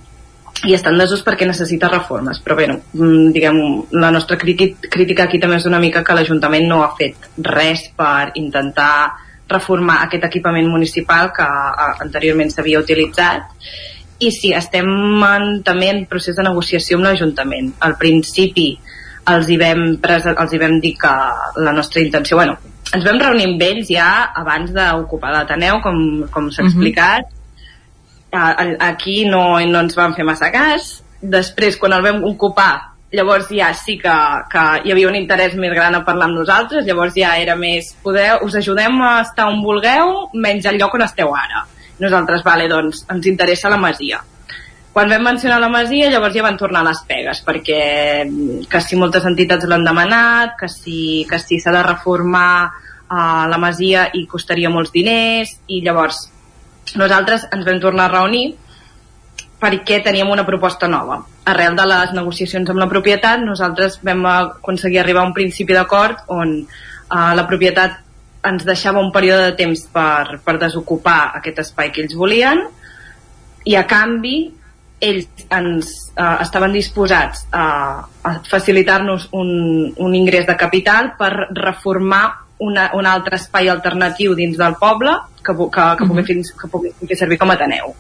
i està en desús perquè necessita reformes però bé, mm, diguem la nostra crítica aquí també és una mica que l'Ajuntament no ha fet res per intentar reformar aquest equipament municipal que anteriorment s'havia utilitzat i sí, estem en, també en procés de negociació amb l'Ajuntament. Al principi els hi, vam els hi vam dir que la nostra intenció, bueno, ens vam reunir amb ells ja abans d'ocupar l'Ateneu, com, com s'ha explicat. Uh -huh. Aquí no, no ens van fer massa cas. Després, quan el vam ocupar, llavors ja sí que, que hi havia un interès més gran a parlar amb nosaltres, llavors ja era més, podeu, us ajudem a estar on vulgueu, menys al lloc on esteu ara. Nosaltres, vale, doncs, ens interessa la Masia. Quan vam mencionar la Masia, llavors ja van tornar les pegues, perquè que si moltes entitats l'han demanat, que si que si s'ha de reformar uh, la Masia i costaria molts diners, i llavors nosaltres ens vam tornar a reunir perquè teníem una proposta nova. Arrel de les negociacions amb la propietat, nosaltres vam aconseguir arribar a un principi d'acord on uh, la propietat ens deixava un període de temps per, per desocupar aquest espai que ells volien i a canvi ells ens uh, estaven disposats a, a facilitar-nos un, un ingrés de capital per reformar una, un altre espai alternatiu dins del poble que, que, que, pugui, fer, que pugui fer servir com a Ateneu.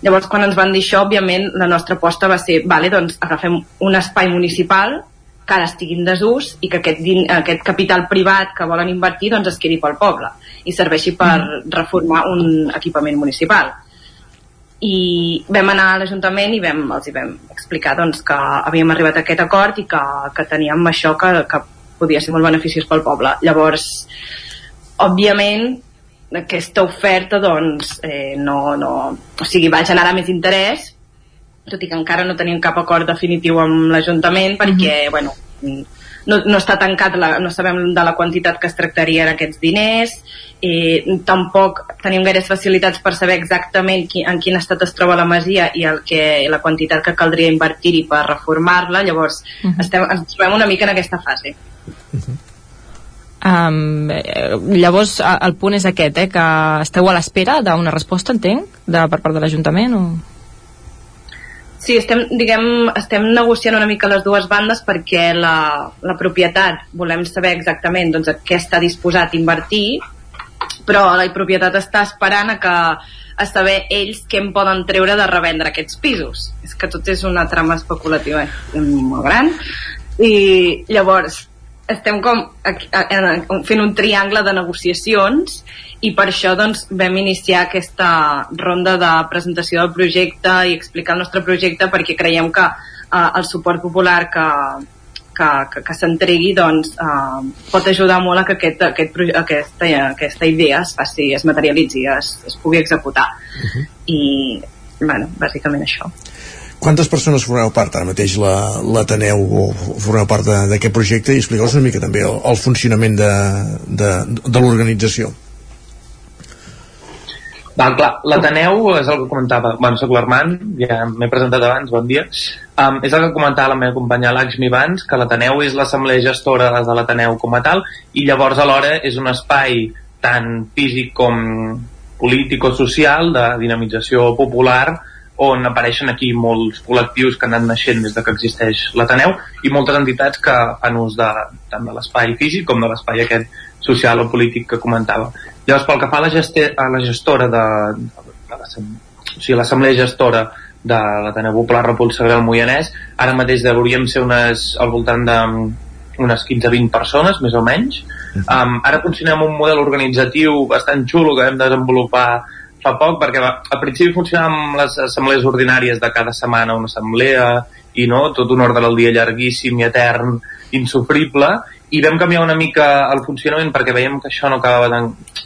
Llavors, quan ens van dir això, òbviament, la nostra aposta va ser, vale, doncs agafem un espai municipal que ara estigui en desús i que aquest, aquest capital privat que volen invertir doncs es quedi pel poble i serveixi per mm. reformar un equipament municipal. I vam anar a l'Ajuntament i vam, els hi vam explicar doncs, que havíem arribat a aquest acord i que, que teníem això que, que podia ser molt beneficiós pel poble. Llavors, òbviament, aquesta oferta doncs, eh, no, no, o sigui, va generar més interès tot i que encara no tenim cap acord definitiu amb l'Ajuntament perquè, mm -hmm. bueno, no, no està tancat, la, no sabem de la quantitat que es tractaria en aquests diners, eh, tampoc tenim gaires facilitats per saber exactament qui, en quin estat es troba la masia i el que, la quantitat que caldria invertir-hi per reformar-la, llavors uh -huh. estem, ens trobem una mica en aquesta fase. Uh -huh. Um, llavors el punt és aquest, eh, que esteu a l'espera d'una resposta, entenc, de, per part de l'Ajuntament o...? Sí, estem, diguem, estem negociant una mica les dues bandes perquè la, la propietat volem saber exactament doncs, què està disposat a invertir, però la propietat està esperant a que a saber ells què en poden treure de revendre aquests pisos. És que tot és una trama especulativa molt gran. I llavors, estem com fent un triangle de negociacions i per això doncs, vam iniciar aquesta ronda de presentació del projecte i explicar el nostre projecte perquè creiem que eh, el suport popular que, que, que, que s'entregui doncs, eh, pot ajudar molt a que aquest, aquest, aquesta, aquesta idea es, faci, es materialitzi, es, es pugui executar. Uh -huh. I, bueno, bàsicament això. Quantes persones formeu part ara mateix l'Ateneu la, o formeu part d'aquest projecte i expliqueu-nos una mica també el, el funcionament de, de, de l'organització? Va, clar, l'Ateneu és el que comentava, bueno, soc l'Armand, ja m'he presentat abans, bon dia. Um, és el que comentava la meva companya Lakshmi abans, que l'Ateneu és l'assemblea gestora de l'Ateneu com a tal, i llavors alhora és un espai tant físic com polític o social de dinamització popular on apareixen aquí molts col·lectius que han anat naixent des de que existeix l'Ateneu i moltes entitats que fan ús de, tant de l'espai físic com de l'espai aquest social o polític que comentava. Llavors, pel que fa a la, geste, a la gestora de, de, de o sigui, l'assemblea gestora de l'Ateneu Popular Repulsa del Moianès, ara mateix hauríem ser unes, al voltant de unes 15-20 persones, més o menys. Um, ara funcionem un model organitzatiu bastant xulo que vam desenvolupar fa poc, perquè al principi funcionava amb les assemblees ordinàries de cada setmana una assemblea i no, tot un ordre del dia llarguíssim i etern, insufrible, i vam canviar una mica el funcionament perquè veiem que això no acabava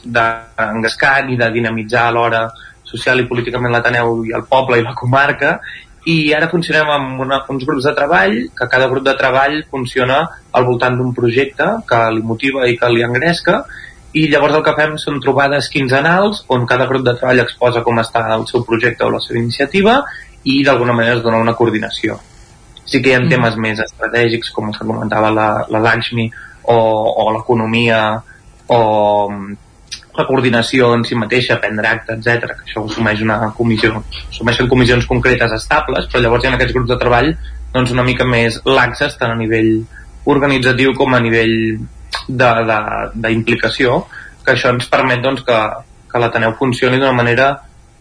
d'engascar ni de dinamitzar l'hora social i políticament l'Ateneu i el poble i la comarca i ara funcionem amb una, uns grups de treball que cada grup de treball funciona al voltant d'un projecte que li motiva i que li engresca i llavors el que fem són trobades quinzenals on cada grup de treball exposa com està el seu projecte o la seva iniciativa i d'alguna manera es dona una coordinació sí que hi ha mm. temes més estratègics com els que comentava la, la Lakshmi o, o l'economia o mm, la coordinació en si mateixa, prendre acte, etc que això ho assumeix una comissió assumeixen comissions concretes estables però llavors hi ha aquests grups de treball doncs una mica més laxes tant a nivell organitzatiu com a nivell d'implicació que això ens permet doncs, que, que l'Ateneu funcioni d'una manera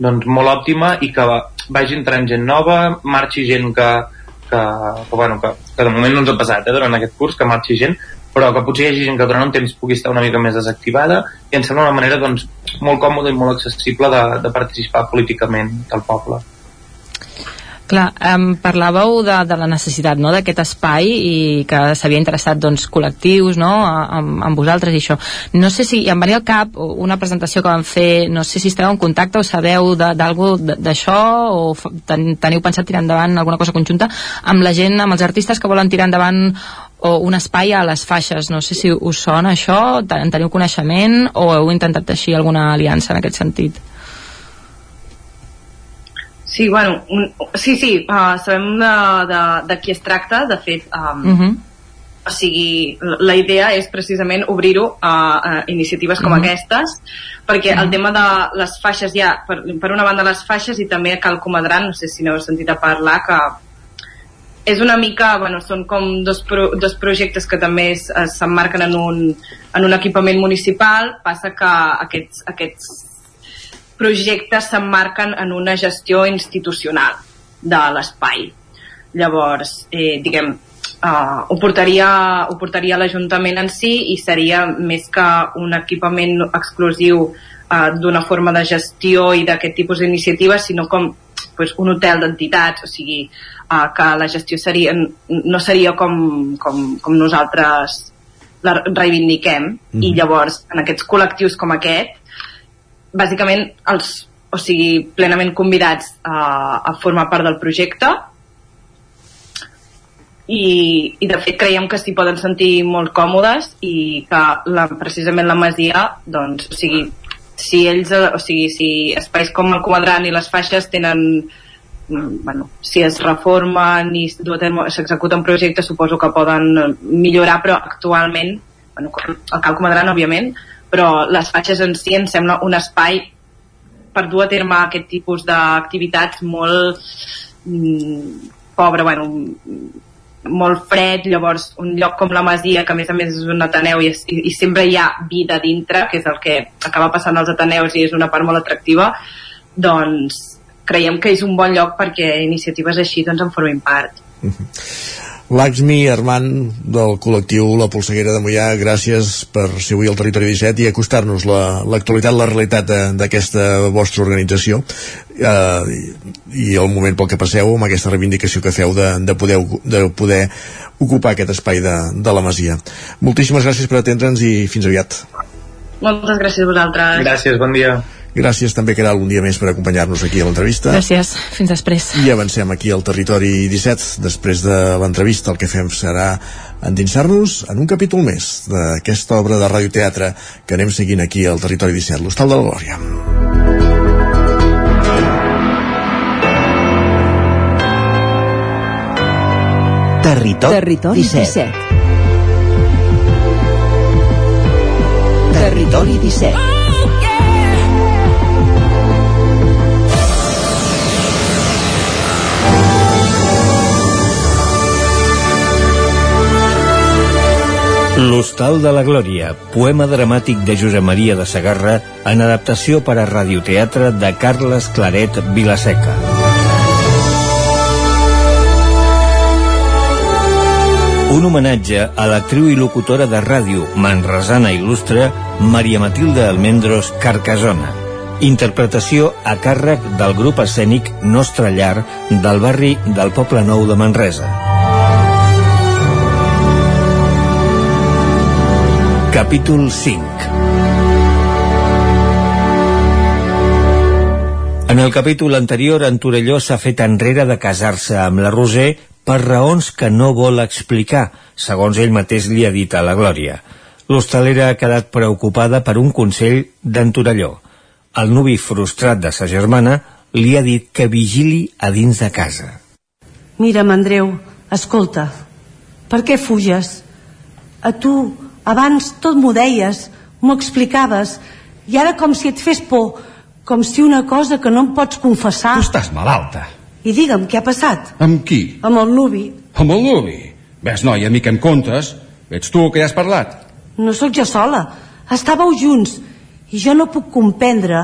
doncs, molt òptima i que vagi entrant gent nova, marxi gent que, que, que, bueno, que, que de moment no ens ha passat eh, durant aquest curs, que marxi gent, però que potser hi hagi gent que durant un temps pugui estar una mica més desactivada i em sembla una manera doncs, molt còmoda i molt accessible de, de participar políticament del poble. Clar, um, parlàveu de, de la necessitat no, d'aquest espai i que s'havia interessat doncs, col·lectius no, amb, amb vosaltres i això. No sé si em venia al cap una presentació que vam fer, no sé si esteu en contacte o sabeu d'algú d'això o ten, teniu pensat tirar endavant alguna cosa conjunta amb la gent, amb els artistes que volen tirar endavant o un espai a les faixes. No sé si us sona això, en teniu coneixement o heu intentat teixir alguna aliança en aquest sentit? Sí, bueno, un, sí, sí, uh, sabem de, de, de qui es tracta, de fet, um, uh -huh. o sigui, la idea és precisament obrir-ho a, a iniciatives com uh -huh. aquestes, perquè uh -huh. el tema de les faixes ja, per, per una banda les faixes i també Cal Comadran, no sé si n'heu sentit a parlar, que és una mica, bueno, són com dos, pro, dos projectes que també s'emmarquen en, un, en un equipament municipal, passa que aquests, aquests projectes s'emmarquen en una gestió institucional de l'espai. Llavors, eh, diguem, eh, ho portaria, ho portaria l'Ajuntament en si i seria més que un equipament exclusiu eh, d'una forma de gestió i d'aquest tipus d'iniciatives, sinó com pues, un hotel d'entitats, o sigui, eh, que la gestió seria, no seria com, com, com nosaltres la reivindiquem mm -hmm. i mhm. llavors en aquests col·lectius com aquest bàsicament els, o sigui, plenament convidats a, a formar part del projecte. I, i de fet creiem que s'hi poden sentir molt còmodes i que la, precisament la Masia doncs, o sigui, si ells o sigui, si espais com el Comadran i les faixes tenen bueno, si es reformen i s'executen projectes suposo que poden millorar però actualment bueno, el Cal Comadran òbviament però les faixes en si em sembla un espai per dur a terme aquest tipus d'activitats molt mm, pobre, bueno, molt fred, llavors un lloc com la Masia, que a més a més és un Ateneu i, i, i sempre hi ha vida dintre, que és el que acaba passant als Ateneus i és una part molt atractiva, doncs creiem que és un bon lloc perquè iniciatives així doncs en formin part. Uh mhm. -huh. Laxmi Armand del col·lectiu La Polseguera de Mollà, gràcies per ser avui al Territori 17 i acostar-nos l'actualitat, la, la realitat d'aquesta vostra organització eh, i el moment pel que passeu amb aquesta reivindicació que feu de, de, poder, de poder ocupar aquest espai de, de la Masia. Moltíssimes gràcies per atendre'ns i fins aviat. Moltes gràcies a vosaltres. Gràcies, bon dia. Gràcies també quedar algun dia més per acompanyar-nos aquí a l'entrevista. Gràcies, fins després. I avancem aquí al territori 17. Després de l'entrevista el que fem serà endinsar-nos en un capítol més d'aquesta obra de radioteatre que anem seguint aquí al territori 17, l'Hostal de la Glòria. Territori, territori 17. 17. Territori 17. L'Hostal de la Glòria, poema dramàtic de Josep Maria de Sagarra en adaptació per a radioteatre de Carles Claret Vilaseca. Un homenatge a l'actriu i locutora de ràdio manresana il·lustre Maria Matilde Almendros Carcasona. Interpretació a càrrec del grup escènic Nostra Llar del barri del Poble Nou de Manresa. Capítol 5 En el capítol anterior, en Torelló s'ha fet enrere de casar-se amb la Roser per raons que no vol explicar, segons ell mateix li ha dit a la Glòria. L'hostalera ha quedat preocupada per un consell d'en Torelló. El nuvi frustrat de sa germana li ha dit que vigili a dins de casa. Mira'm, Andreu, escolta, per què fuges? A tu abans tot m'ho deies, m'ho explicaves, i ara com si et fes por, com si una cosa que no em pots confessar... Tu estàs malalta. I digue'm, què ha passat? Amb qui? Amb el nuvi. Amb el nuvi? Ves, noi, mi que em contes. Ets tu que ja has parlat. No sóc jo sola. Estàveu junts I jo no puc comprendre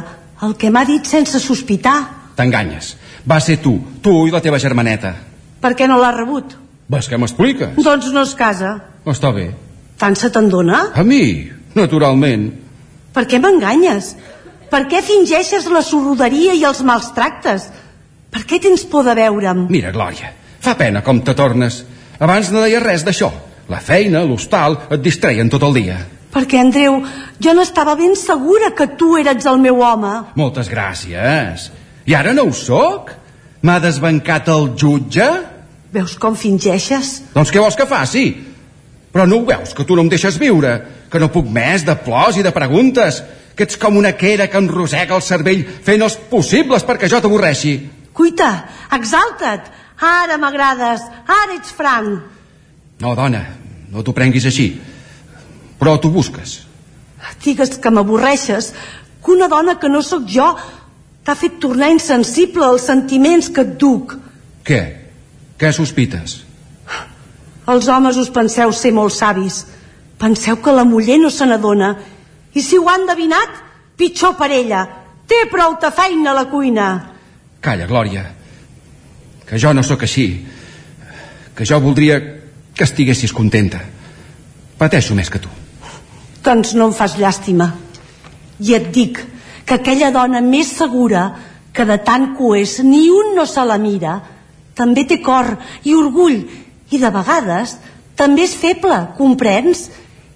el que m'ha dit sense sospitar. T'enganyes. Va ser tu, tu i la teva germaneta. Per què no l'ha rebut? Ves que m'expliques? Doncs no es casa. Està bé. Tant se te'n dona? A mi, naturalment. Per què m'enganyes? Per què fingeixes la sorroderia i els mals tractes? Per què tens por de veure'm? Mira, Glòria, fa pena com te tornes. Abans no deia res d'això. La feina, l'hostal, et distreien tot el dia. Perquè, Andreu, jo n'estava ben segura que tu eres el meu home. Moltes gràcies. I ara no ho sóc? M'ha desbancat el jutge? Veus com fingeixes? Doncs què vols que faci? Però no ho veus, que tu no em deixes viure? Que no puc més de plors i de preguntes? Que ets com una quera que em rosega el cervell fent els possibles perquè jo t'avorreixi? Cuita, exalta't. Ara m'agrades, ara ets franc. No, dona, no t'ho prenguis així. Però t'ho busques. Digues que m'avorreixes, que una dona que no sóc jo t'ha fet tornar insensible als sentiments que et duc. Què? Què sospites? Els homes us penseu ser molt savis. Penseu que la muller no se n'adona. I si ho ha endevinat, pitjor per ella. Té prou de feina a la cuina. Calla, Glòria. Que jo no sóc així. Que jo voldria que estiguessis contenta. Pateixo més que tu. Doncs no em fas llàstima. I et dic que aquella dona més segura que de tant que ho és ni un no se la mira, també té cor i orgull i de vegades també és feble, comprens?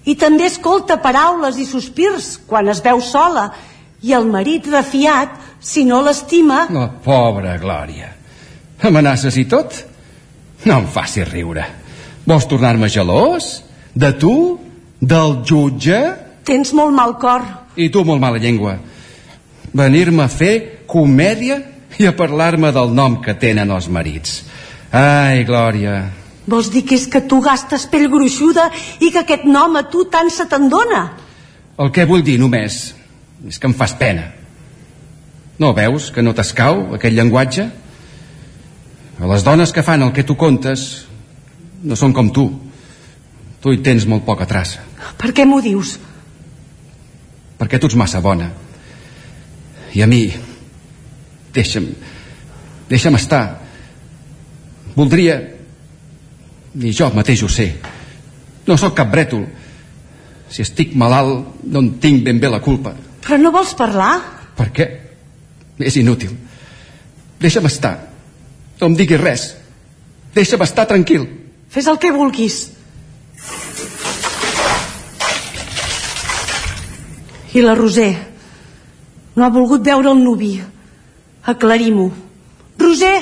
I també escolta paraules i sospirs quan es veu sola i el marit refiat, si no l'estima... La pobra Glòria. Amenaces i tot? No em facis riure. Vols tornar-me gelós? De tu? Del jutge? Tens molt mal cor. I tu molt mala llengua. Venir-me a fer comèdia i a parlar-me del nom que tenen els marits. Ai, Glòria, Vols dir que és que tu gastes pell gruixuda i que aquest nom a tu tant se te'n dona? el que vull dir només és que em fas pena. No veus que no t'escau aquest llenguatge? A les dones que fan el que tu contes no són com tu. Tu hi tens molt poca traça. Per què m'ho dius? Perquè tu ets massa bona. I a mi... Deixa'm... Deixa'm estar. Voldria... I jo mateix ho sé. No sóc cap brètol. Si estic malalt, no en tinc ben bé la culpa. Però no vols parlar? Per què? És inútil. Deixa'm estar. No em diguis res. Deixa'm estar tranquil. Fes el que vulguis. I la Roser no ha volgut veure el nuvi. Aclarim-ho. Roser!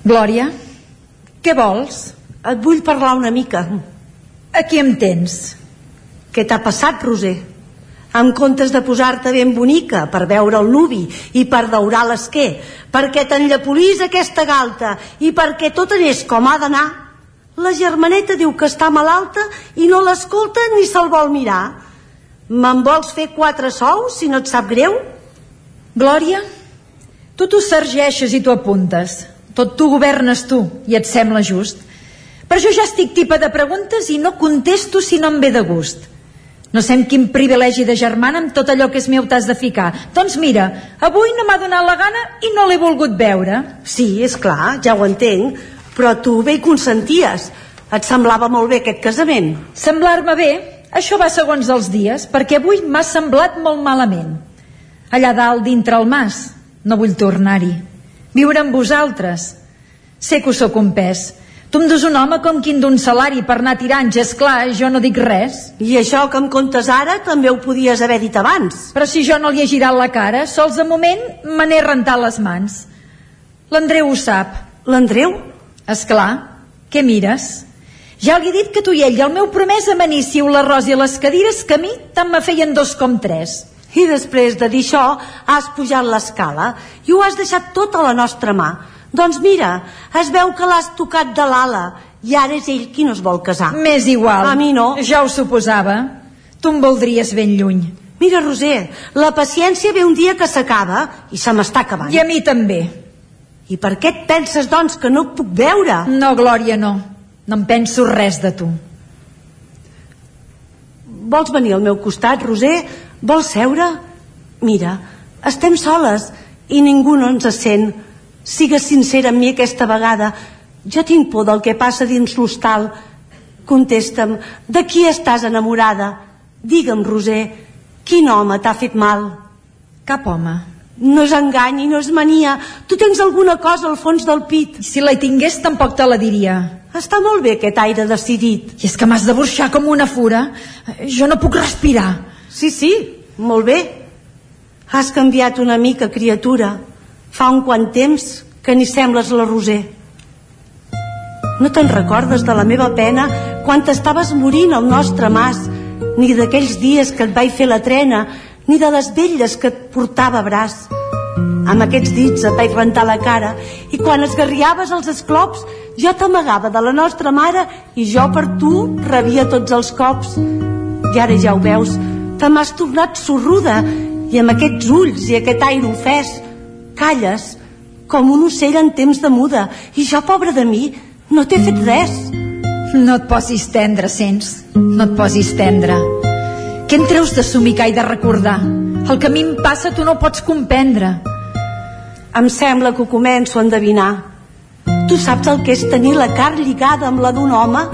Glòria, què vols? Et vull parlar una mica. Aquí em tens. Què t'ha passat, Roser? En comptes de posar-te ben bonica per veure el nuvi i per daurar l'esquer, perquè t'enllapolís aquesta galta i perquè tot anés com ha d'anar, la germaneta diu que està malalta i no l'escolta ni se'l vol mirar. Me'n vols fer quatre sous, si no et sap greu? Glòria, tu t'ho sergeixes i t'ho apuntes. Tot tu governes tu i et sembla just. Però jo ja estic tipa de preguntes i no contesto si no em ve de gust. No sé quin privilegi de germana amb tot allò que és meu t'has de ficar. Doncs mira, avui no m'ha donat la gana i no l'he volgut veure. Sí, és clar, ja ho entenc, però tu bé hi consenties. Et semblava molt bé aquest casament. Semblar-me bé? Això va segons els dies, perquè avui m'ha semblat molt malament. Allà dalt, dintre el mas, no vull tornar-hi. Viure amb vosaltres. Sé que us sóc un pes, Tu em dus un home com quin d'un salari per anar tirant, ja és clar, jo no dic res. I això que em contes ara també ho podies haver dit abans. Però si jo no li he girat la cara, sols de moment me n'he rentat les mans. L'Andreu ho sap. L'Andreu? És clar. Què mires? Ja li he dit que tu i ell i el meu promès amaníssiu l'arròs i les cadires que a mi tant me feien dos com tres. I després de dir això, has pujat l'escala i ho has deixat tot a la nostra mà. Doncs mira, es veu que l'has tocat de l'ala i ara és ell qui no es vol casar. M'és igual. A mi no. Ja ho suposava. Tu em voldries ben lluny. Mira, Roser, la paciència ve un dia que s'acaba i se m'està acabant. I a mi també. I per què et penses, doncs, que no et puc veure? No, Glòria, no. No em penso res de tu. Vols venir al meu costat, Roser? Vols seure? Mira, estem soles i ningú no ens sent. Sigues sincera amb mi aquesta vegada. Jo tinc por del que passa dins l'hostal. Contesta'm, de qui estàs enamorada? Digue'm, Roser, quin home t'ha fet mal? Cap home. No és engany i no és mania. Tu tens alguna cosa al fons del pit. Si la hi tingués, tampoc te la diria. Està molt bé aquest aire decidit. I és que m'has de burxar com una fura. Jo no puc respirar. Sí, sí, molt bé. Has canviat una mica, criatura. Fa un quant temps que ni sembles la Roser. No te'n recordes de la meva pena quan t'estaves morint al nostre mas, ni d'aquells dies que et vaig fer la trena, ni de les velles que et portava a braç. Amb aquests dits et vaig rentar la cara i quan esgarriaves els esclops jo t'amagava de la nostra mare i jo per tu rebia tots els cops. I ara ja ho veus, te m'has tornat sorruda i amb aquests ulls i aquest aire ofès calles com un ocell en temps de muda i jo, pobra de mi, no t'he fet res. No et posis tendre, sents? No et posis tendre. Què en treus de somicar i de recordar? El que a mi em passa tu no pots comprendre. Em sembla que ho començo a endevinar. Tu saps el que és tenir la carn lligada amb la d'un home?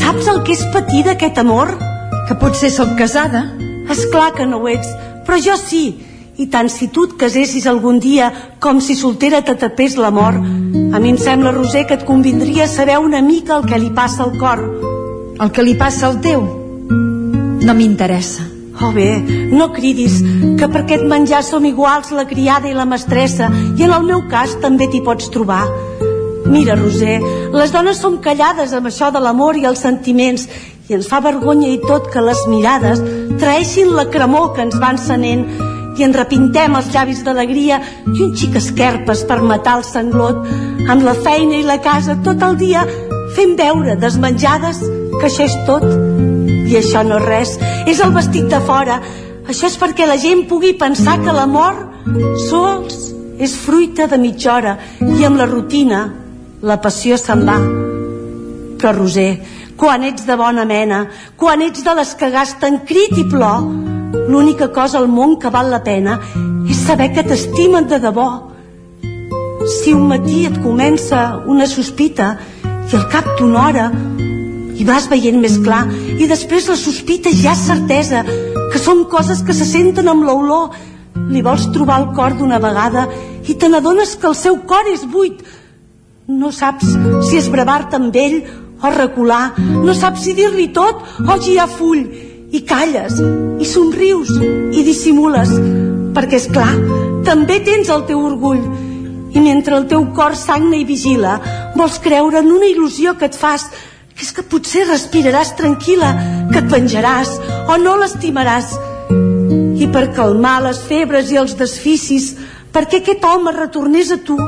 Saps el que és patir d'aquest amor? Que potser sóc casada? És clar que no ho ets, però jo sí. I tant si tu et casessis algun dia com si soltera te tapés la mort. A mi em sembla, Roser, que et convindria saber una mica el que li passa al cor. El que li passa al teu? No m'interessa. Oh bé, no cridis, que per aquest menjar som iguals la criada i la mestressa, i en el meu cas també t'hi pots trobar. Mira, Roser, les dones som callades amb això de l'amor i els sentiments, i ens fa vergonya i tot que les mirades traeixin la cremor que ens van senent i ens repintem els llavis d'alegria i un xic esquerpes per matar el sanglot amb la feina i la casa tot el dia fent veure desmenjades que això és tot i això no és res. És el vestit de fora. Això és perquè la gent pugui pensar que l'amor sols és fruita de mitja hora. I amb la rutina la passió se'n va. Però Roser quan ets de bona mena quan ets de les que gasten crit i plor L'única cosa al món que val la pena és saber que t'estimen de debò. Si un matí et comença una sospita i al cap d'una hora i vas veient més clar i després la sospita ja és certesa que són coses que se senten amb l'olor li vols trobar el cor d'una vegada i te n'adones que el seu cor és buit no saps si esbravar-te amb ell o recular. No saps si dir-li tot? O girar full. I calles i somrius i dissimules. Perquè és clar també tens el teu orgull. I mentre el teu cor sagna i vigila vols creure en una il·lusió que et fas que és que potser respiraràs tranquil·la que et venjaràs o no l'estimaràs. I per calmar les febres i els desficis perquè aquest home retornés a tu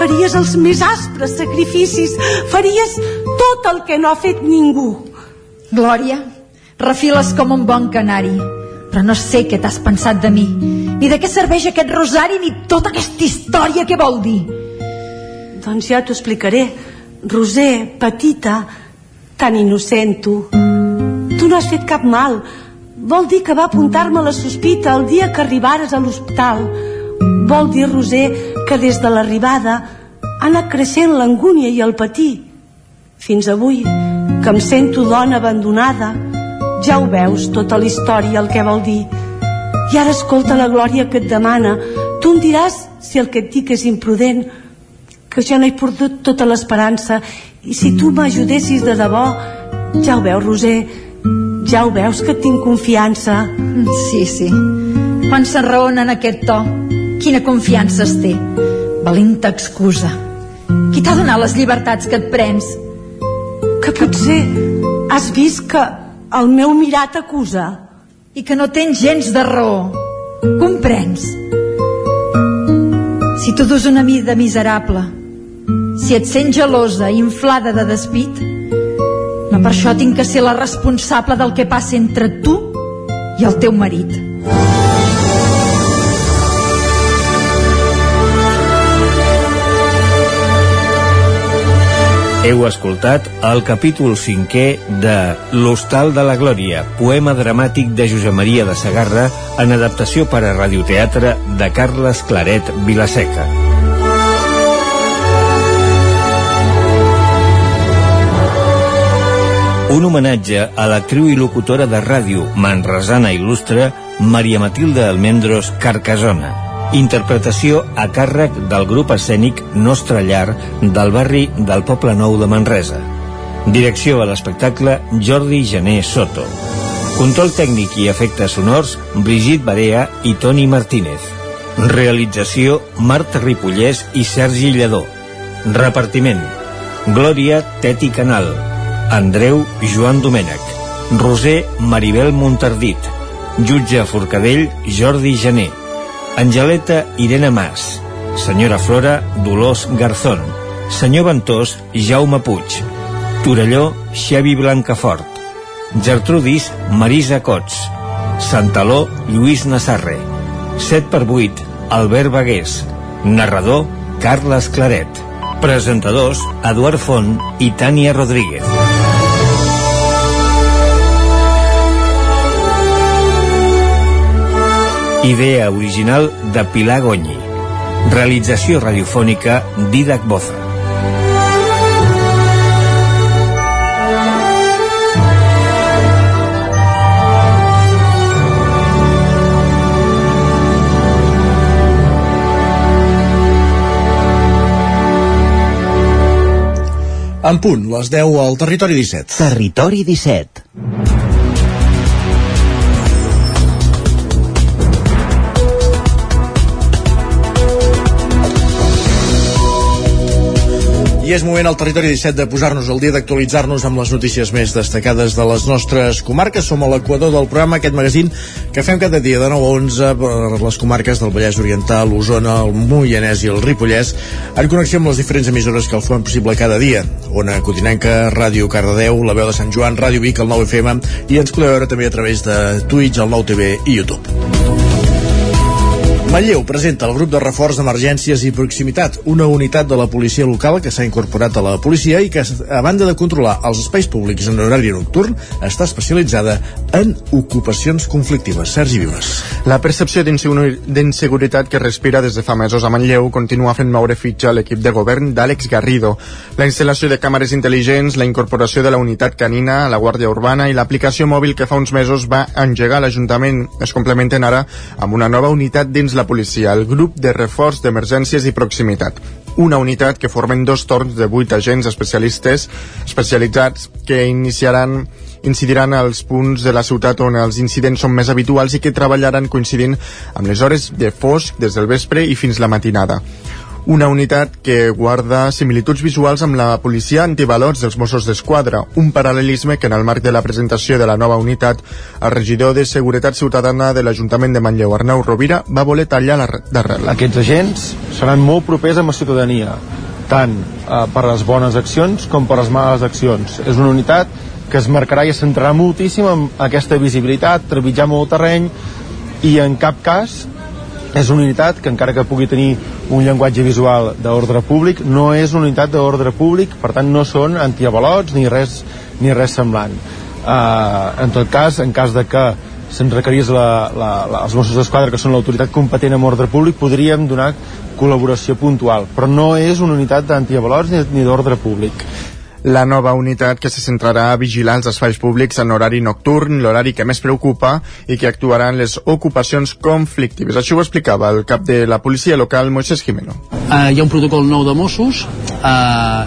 faries els més aspres sacrificis. Faries tot el que no ha fet ningú. Glòria, refiles com un bon canari però no sé què t'has pensat de mi ni de què serveix aquest rosari ni tota aquesta història què vol dir. Doncs ja t'ho explicaré. Roser, petita tan innocent tu tu no has fet cap mal. Vol dir que va apuntar-me la sospita el dia que arribares a l'hospital vol dir, Roser, que des de l'arribada ha anat creixent l'angúnia i el patir fins avui que em sento dona abandonada ja ho veus, tota la història, el que vol dir. I ara escolta la glòria que et demana. Tu em diràs si el que et dic és imprudent, que jo no he perdut tota l'esperança, i si tu m'ajudessis de debò, ja ho veus, Roser, ja ho veus que tinc confiança. Sí, sí. Quan s'enraona en aquest to, quina confiança es té. Valenta excusa. Qui t'ha donat les llibertats que et prens? Que potser has vist que el meu mirar t'acusa. I que no tens gens de raó. Comprens? Si tu dus una vida miserable, si et sents gelosa i inflada de despit, no per això tinc que ser la responsable del que passa entre tu i el teu marit. Heu escoltat el capítol cinquè de L'Hostal de la Glòria, poema dramàtic de Josep Maria de Sagarra en adaptació per a radioteatre de Carles Claret Vilaseca. Un homenatge a l'actriu i locutora de ràdio manresana il·lustre Maria Matilde Almendros Carcasona. Interpretació a càrrec del grup escènic Nostra Llar del barri del Poble Nou de Manresa. Direcció a l'espectacle Jordi Gené Soto. Control tècnic i efectes sonors Brigitte Barea i Toni Martínez. Realització Marta Ripollès i Sergi Lledó. Repartiment Glòria Teti Canal Andreu Joan Domènech Roser Maribel Montardit Jutge Forcadell Jordi Gené Angeleta Irene Mas Senyora Flora Dolors Garzón Senyor Ventós Jaume Puig Torelló Xevi Blancafort Gertrudis Marisa Cots Santaló Lluís Nassarre 7 per 8 Albert Bagués Narrador Carles Claret Presentadors Eduard Font i Tània Rodríguez Idea original de Pilar Gonyi. Realització radiofònica Didac Boza. En punt, les 10 al Territori 17. Territori 17. I és moment al territori 17 de posar-nos al dia d'actualitzar-nos amb les notícies més destacades de les nostres comarques. Som a l'equador del programa, aquest magazín que fem cada dia de 9 a 11 per les comarques del Vallès Oriental, l'Osona, el Moianès i el Ripollès, en connexió amb les diferents emissores que el fan possible cada dia. Ona Cotinenca, Ràdio Cardedeu, La Veu de Sant Joan, Ràdio Vic, el 9 FM i ens podeu veure també a través de Twitch, el 9 TV i YouTube. Manlleu presenta el grup de reforç d'emergències i proximitat, una unitat de la policia local que s'ha incorporat a la policia i que, a banda de controlar els espais públics en horari nocturn, està especialitzada en ocupacions conflictives. Sergi Vives. La percepció d'inseguretat que respira des de fa mesos a Manlleu continua fent moure fitxa a l'equip de govern d'Àlex Garrido. La instal·lació de càmeres intel·ligents, la incorporació de la unitat canina, la Guàrdia Urbana i l'aplicació mòbil que fa uns mesos va engegar l'Ajuntament es complementen ara amb una nova unitat dins la policia, el grup de reforç d'emergències i proximitat. Una unitat que formen dos torns de vuit agents especialistes especialitzats que iniciaran incidiran als punts de la ciutat on els incidents són més habituals i que treballaran coincidint amb les hores de fosc des del vespre i fins la matinada una unitat que guarda similituds visuals amb la policia antivalors dels Mossos d'Esquadra, un paral·lelisme que en el marc de la presentació de la nova unitat, el regidor de Seguretat Ciutadana de l'Ajuntament de Manlleu, Arnau Rovira, va voler tallar d'arrel. Aquests agents seran molt propers amb la ciutadania, tant eh, per les bones accions com per les males accions. És una unitat que es marcarà i es centrarà moltíssim en aquesta visibilitat, trepitjar molt terreny i en cap cas és una unitat que encara que pugui tenir un llenguatge visual d'ordre públic no és una unitat d'ordre públic per tant no són antiavalots ni res, ni res semblant. Uh, en tot cas, en cas de que se'n requerís la, la, la, els Mossos d'Esquadra que són l'autoritat competent en ordre públic podríem donar col·laboració puntual però no és una unitat d'antiavalots ni, ni d'ordre públic la nova unitat que se centrarà a vigilar els espais públics en horari nocturn, l'horari que més preocupa i que actuarà en les ocupacions conflictives. Això ho explicava el cap de la policia local, Moisés Jimeno. Uh, hi ha un protocol nou de Mossos, uh,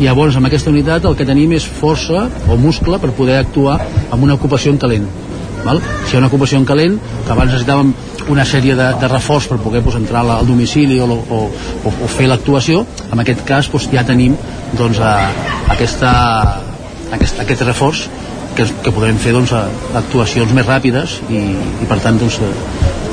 llavors amb aquesta unitat el que tenim és força o muscle per poder actuar amb una ocupació en calent. Val? Si hi ha una ocupació en calent, que abans necessitàvem una sèrie de, de reforç per poder pues, entrar al domicili o, o, o, o fer l'actuació, en aquest cas pues, ja tenim doncs, a, aquesta, aquest, aquest reforç que, que podrem fer doncs, actuacions més ràpides i, i per tant doncs,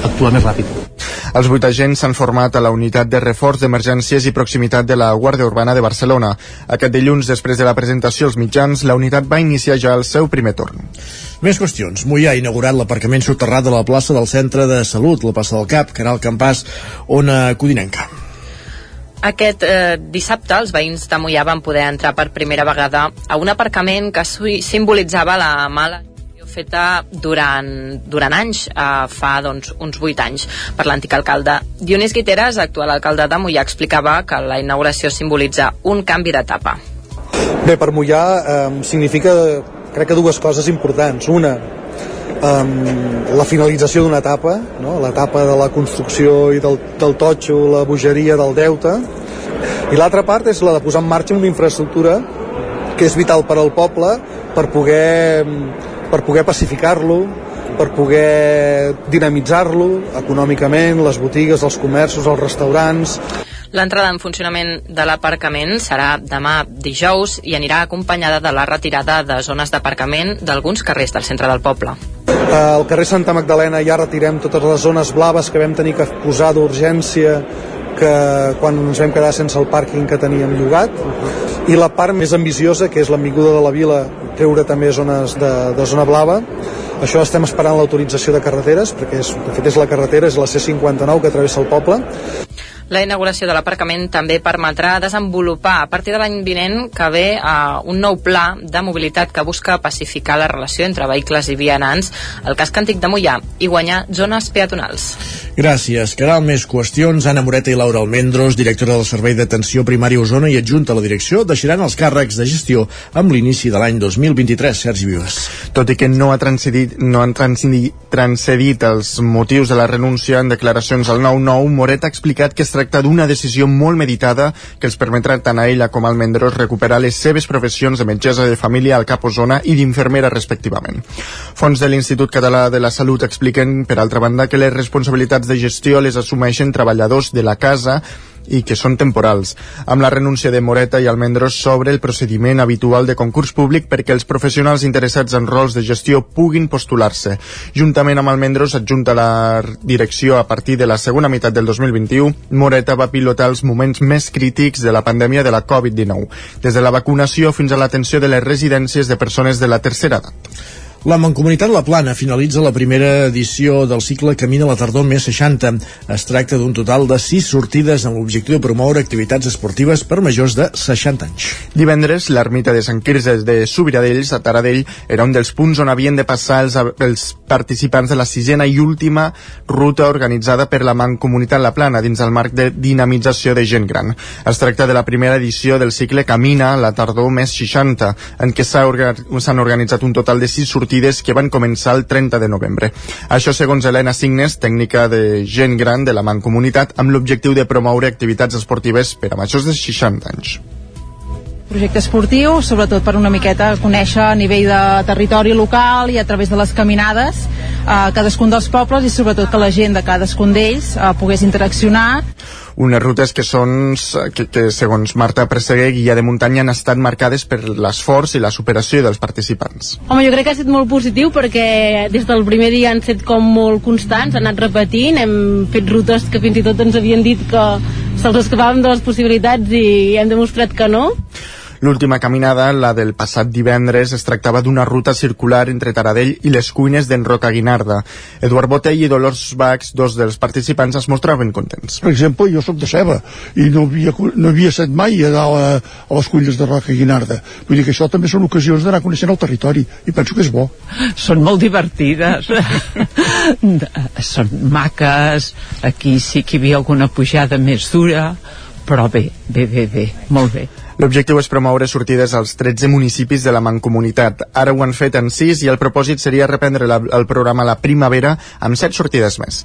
actuar més ràpid. Els vuit agents s'han format a la unitat de reforç d'emergències i proximitat de la Guàrdia Urbana de Barcelona. Aquest dilluns, després de la presentació als mitjans, la unitat va iniciar ja el seu primer torn. Més qüestions. Mollà ha inaugurat l'aparcament soterrat de la plaça del Centre de Salut, la plaça del Cap, Caral Campàs, Ona Codinenca. Aquest eh, dissabte els veïns de Mollà van poder entrar per primera vegada a un aparcament que simbolitzava la mala feta durant, durant anys, eh, fa doncs, uns 8 anys, per l'antic alcalde. Dionís Guiteres, actual alcalde de Mollà, explicava que la inauguració simbolitza un canvi d'etapa. Bé, per Mollà eh, significa, crec que dues coses importants. Una, um, la finalització d'una etapa, no? l'etapa de la construcció i del, del totxo, la bogeria del deute, i l'altra part és la de posar en marxa una infraestructura que és vital per al poble per poder, per poder pacificar-lo, per poder dinamitzar-lo econòmicament, les botigues, els comerços, els restaurants. L'entrada en funcionament de l'aparcament serà demà dijous i anirà acompanyada de la retirada de zones d'aparcament d'alguns carrers del centre del poble. Al carrer Santa Magdalena ja retirem totes les zones blaves que vam tenir que posar d'urgència que quan ens vam quedar sense el pàrquing que teníem llogat i la part més ambiciosa que és l'Avinguda de la Vila treure també zones de, de zona blava. Això estem esperant l'autorització de carreteres perquè és, de fet és la carretera, és la C59 que travessa el poble la inauguració de l'aparcament també permetrà desenvolupar a partir de l'any vinent que ve uh, un nou pla de mobilitat que busca pacificar la relació entre vehicles i vianants al casc antic de Mollà i guanyar zones peatonals. Gràcies. Caral, més qüestions. Anna Moreta i Laura Almendros, directora del Servei d'Atenció Primària Osona i adjunta a la direcció, deixaran els càrrecs de gestió amb l'inici de l'any 2023. Sergi Vives. Tot i que no ha transcedit, no han transcedit, transcedit els motius de la renúncia en declaracions al 9-9, Moreta ha explicat que es tracta d'una decisió molt meditada que els permetrà tant a ella com al Mendros recuperar les seves professions de metgessa de família al Cap Osona i d'infermera respectivament. Fons de l'Institut Català de la Salut expliquen, per altra banda, que les responsabilitats de gestió les assumeixen treballadors de la casa i que són temporals. Amb la renúncia de Moreta i Almendros sobre el procediment habitual de concurs públic perquè els professionals interessats en rols de gestió puguin postular-se. Juntament amb Almendros adjunta la direcció a partir de la segona meitat del 2021, Moreta va pilotar els moments més crítics de la pandèmia de la Covid-19, des de la vacunació fins a l'atenció de les residències de persones de la tercera edat. La Mancomunitat La Plana finalitza la primera edició del cicle Camina la tardor més 60. Es tracta d'un total de 6 sortides amb l'objectiu de promoure activitats esportives per majors de 60 anys. Divendres, l'ermita de Sant Quirze de Subiradells, a Taradell, era un dels punts on havien de passar els, els participants de la sisena i última ruta organitzada per la Mancomunitat La Plana dins el marc de dinamització de gent gran. Es tracta de la primera edició del cicle Camina la tardor més 60, en què s'han orga organitzat un total de 6 sortides sortides que van començar el 30 de novembre. Això segons Helena Signes, tècnica de gent gran de la Mancomunitat, amb l'objectiu de promoure activitats esportives per a majors de 60 anys projecte esportiu, sobretot per una miqueta conèixer a nivell de territori local i a través de les caminades a cadascun dels pobles i sobretot que la gent de cadascun d'ells eh, pogués interaccionar unes rutes que són que, que segons Marta Presseguer, guia de muntanya, han estat marcades per l'esforç i la superació dels participants. Home, jo crec que ha estat molt positiu perquè des del primer dia han estat com molt constants, han anat repetint, hem fet rutes que fins i tot ens havien dit que se'ls escapàvem de les possibilitats i hem demostrat que no. L'última caminada, la del passat divendres, es tractava d'una ruta circular entre Taradell i les cuines d'en Roca Guinarda. Eduard Botell i Dolors Bax, dos dels participants, es mostraven contents. Per exemple, jo sóc de Ceba i no havia, no havia estat mai a dalt a, a les cuines de Roca Guinarda. Vull dir que això també són ocasions d'anar coneixent el territori i penso que és bo. Són molt divertides. són maques, aquí sí que hi havia alguna pujada més dura, però bé, bé, bé, bé, molt bé. L'objectiu és promoure sortides als 13 municipis de la Mancomunitat. Ara ho han fet en 6 i el propòsit seria reprendre la, el programa La Primavera amb 7 sortides més.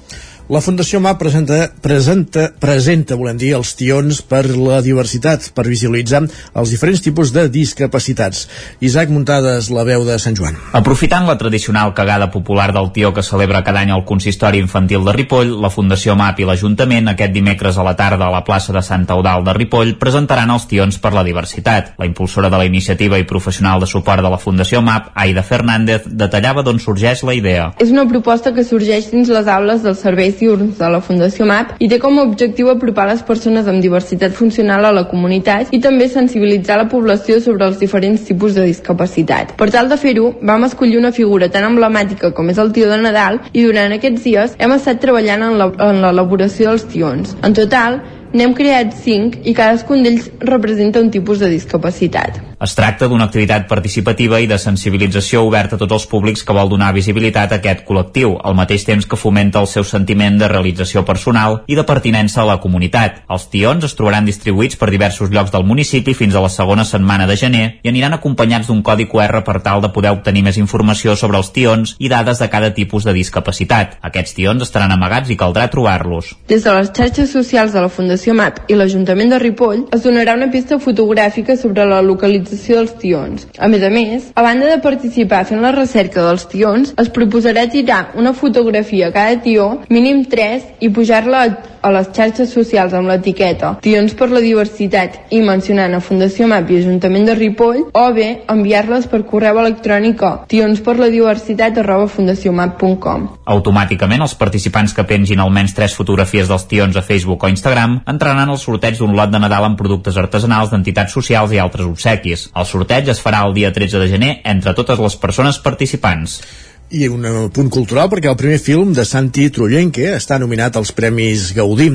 La Fundació MAP presenta, presenta, presenta volem dir, els tions per la diversitat, per visualitzar els diferents tipus de discapacitats. Isaac Muntades, la veu de Sant Joan. Aprofitant la tradicional cagada popular del tió que celebra cada any el Consistori Infantil de Ripoll, la Fundació MAP i l'Ajuntament aquest dimecres a la tarda a la plaça de Santa Eudal de Ripoll presentaran els tions per la diversitat. La impulsora de la iniciativa i professional de suport de la Fundació MAP, Aida Fernández, detallava d'on sorgeix la idea. És una proposta que sorgeix dins les aules dels serveis diurns de la Fundació MAP i té com a objectiu apropar les persones amb diversitat funcional a la comunitat i també sensibilitzar la població sobre els diferents tipus de discapacitat. Per tal de fer-ho, vam escollir una figura tan emblemàtica com és el tio de Nadal i durant aquests dies hem estat treballant en l'elaboració dels tions. En total, n'hem creat 5 i cadascun d'ells representa un tipus de discapacitat. Es tracta d'una activitat participativa i de sensibilització oberta a tots els públics que vol donar visibilitat a aquest col·lectiu, al mateix temps que fomenta el seu sentiment de realització personal i de pertinença a la comunitat. Els tions es trobaran distribuïts per diversos llocs del municipi fins a la segona setmana de gener i aniran acompanyats d'un codi QR per tal de poder obtenir més informació sobre els tions i dades de cada tipus de discapacitat. Aquests tions estaran amagats i caldrà trobar-los. Des de les xarxes socials de la Fundació MAP i l'Ajuntament de Ripoll es donarà una pista fotogràfica sobre la localització dels tions. A més a més, a banda de participar fent la recerca dels tions, es proposarà tirar una fotografia a cada tió, mínim 3, i pujar-la a, a les xarxes socials amb l'etiqueta Tions per la diversitat i mencionant a Fundació MAP i Ajuntament de Ripoll, o bé enviar-les per correu electrònic a tionsperladiversitat arroba fundaciomap.com. Automàticament, els participants que pengin almenys 3 fotografies dels tions a Facebook o Instagram entraran al sorteig d'un lot de Nadal amb productes artesanals d'entitats socials i altres obsequis. El sorteig es farà el dia 13 de gener entre totes les persones participants. I un eh, punt cultural perquè el primer film de Santi Trullenque està nominat als Premis Gaudí.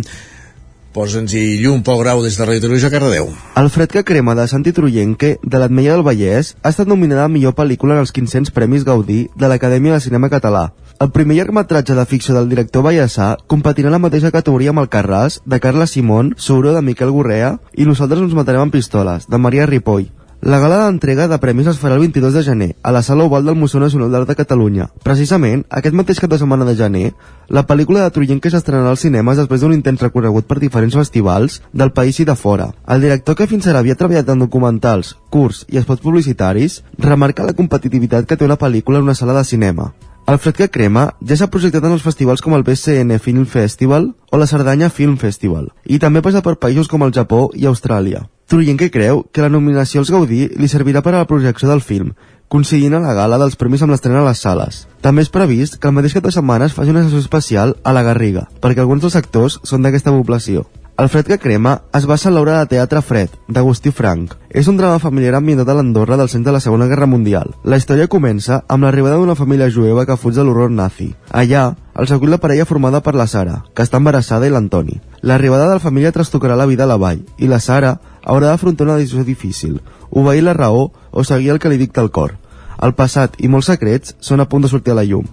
Posa'ns-hi llum, Pol Grau, des de Radio Televisió Cardedeu. El fred que crema de Santi Trullenque, de l'Atmeia del Vallès, ha estat nominada a millor pel·lícula en els 500 Premis Gaudí de l'Acadèmia de Cinema Català. El primer llargmetratge de ficció del director Vallèsà competirà en la mateixa categoria amb el Carràs, de Carla Simón, Souro, de Miquel Gorrea i Nosaltres ens matarem amb pistoles, de Maria Ripoll. La gala d'entrega de premis es farà el 22 de gener, a la Sala Oval del Museu Nacional d'Art de Catalunya. Precisament, aquest mateix cap de setmana de gener, la pel·lícula de Trullenque s'estrenarà als cinemes després d'un intens recorregut per diferents festivals del país i de fora. El director que fins ara havia treballat en documentals, curts i spots publicitaris, remarca la competitivitat que té una pel·lícula en una sala de cinema. El fred que crema ja s'ha projectat en els festivals com el BCN Film Festival o la Cerdanya Film Festival, i també passa per països com el Japó i Austràlia. Trullenque creu que la nominació als Gaudí li servirà per a la projecció del film, coincidint a la gala dels premis amb l'estrena a les sales. També és previst que el mateix cap de setmana es faci una sessió especial a la Garriga, perquè alguns dels actors són d'aquesta població. El fred que crema es basa en l'obra de teatre Fred, d'Agustí Frank. És un drama familiar ambientat a l'Andorra del centre de la Segona Guerra Mundial. La història comença amb l'arribada d'una família jueva que fuig de l'horror nazi. Allà, els acull la parella formada per la Sara, que està embarassada, i l'Antoni. L'arribada de la família trastocarà la vida a la vall, i la Sara haurà d'afrontar una decisió difícil, obeir la raó o seguir el que li dicta el cor. El passat i molts secrets són a punt de sortir a la llum.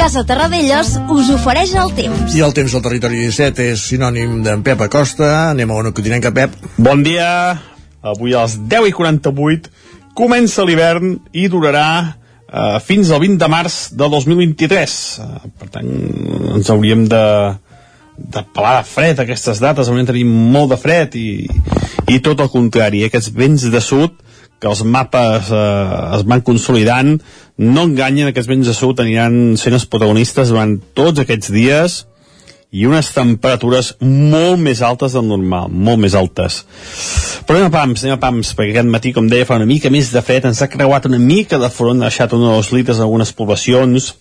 Casa Terradellos us ofereix el temps. I el temps del territori 17 és sinònim d'en Pep Acosta. Anem a una cotinenca, Pep. Bon dia. Avui a les 10 i 48 comença l'hivern i durarà eh, fins al 20 de març de 2023. Eh, per tant, ens hauríem de, de pelar de fred aquestes dates, hauríem de tenir molt de fred i, i tot el contrari, aquests vents de sud que els mapes eh, es van consolidant no enganyen, aquests vents de sud aniran sent els protagonistes durant tots aquests dies i unes temperatures molt més altes del normal, molt més altes. Però anem a pams, anem a pams, perquè aquest matí, com deia, fa una mica més de fred, ens ha creuat una mica de front, ha deixat un o dos litres en algunes poblacions,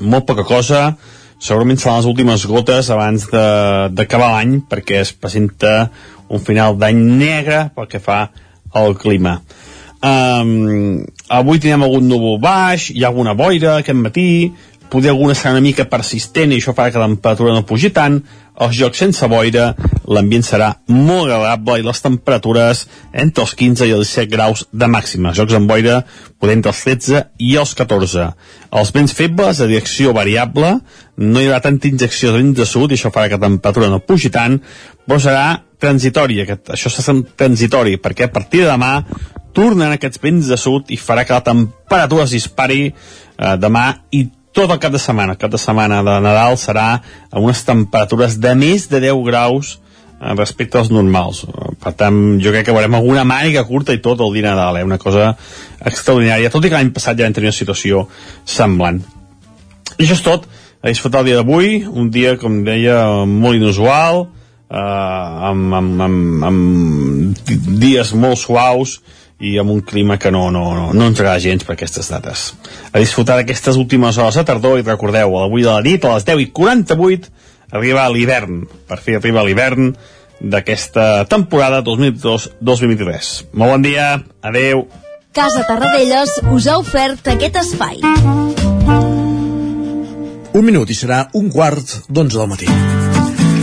molt poca cosa, segurament seran les últimes gotes abans d'acabar l'any, perquè es presenta un final d'any negre pel que fa al clima. Um, avui tenim algun núvol baix, hi ha alguna boira aquest matí, poder alguna serà una mica persistent i això farà que la temperatura no pugi tant, els jocs sense boira, l'ambient serà molt agradable i les temperatures entre els 15 i els 17 graus de màxima. Jocs amb boira poder entre els 13 i els 14. Els vents febles de direcció variable, no hi haurà tanta injecció de de sud i això farà que la temperatura no pugi tant, però serà transitori, aquest, això serà transitori, perquè a partir de demà tornen aquests vents de sud i farà que la temperatura es dispari eh, demà i tot el cap de setmana. El cap de setmana de Nadal serà a unes temperatures de més de 10 graus eh, respecte als normals. Per tant, jo crec que veurem alguna màniga curta i tot el dia Nadal, eh? una cosa extraordinària, tot i que l'any passat ja vam tenir una situació semblant. I això és tot, a disfrutar el dia d'avui, un dia, com deia, molt inusual, eh, amb, amb, amb, amb dies molt suaus, i amb un clima que no, no, no, no ens agrada gens per aquestes dates. A disfrutar d'aquestes últimes hores de tardor i recordeu, avui de la nit, a les 10 i 48, arriba l'hivern. Per fi arriba l'hivern d'aquesta temporada 2022-2023. Molt bon dia, adeu. Casa Tarradellas us ha ofert aquest espai. Un minut i serà un quart d'onze del matí.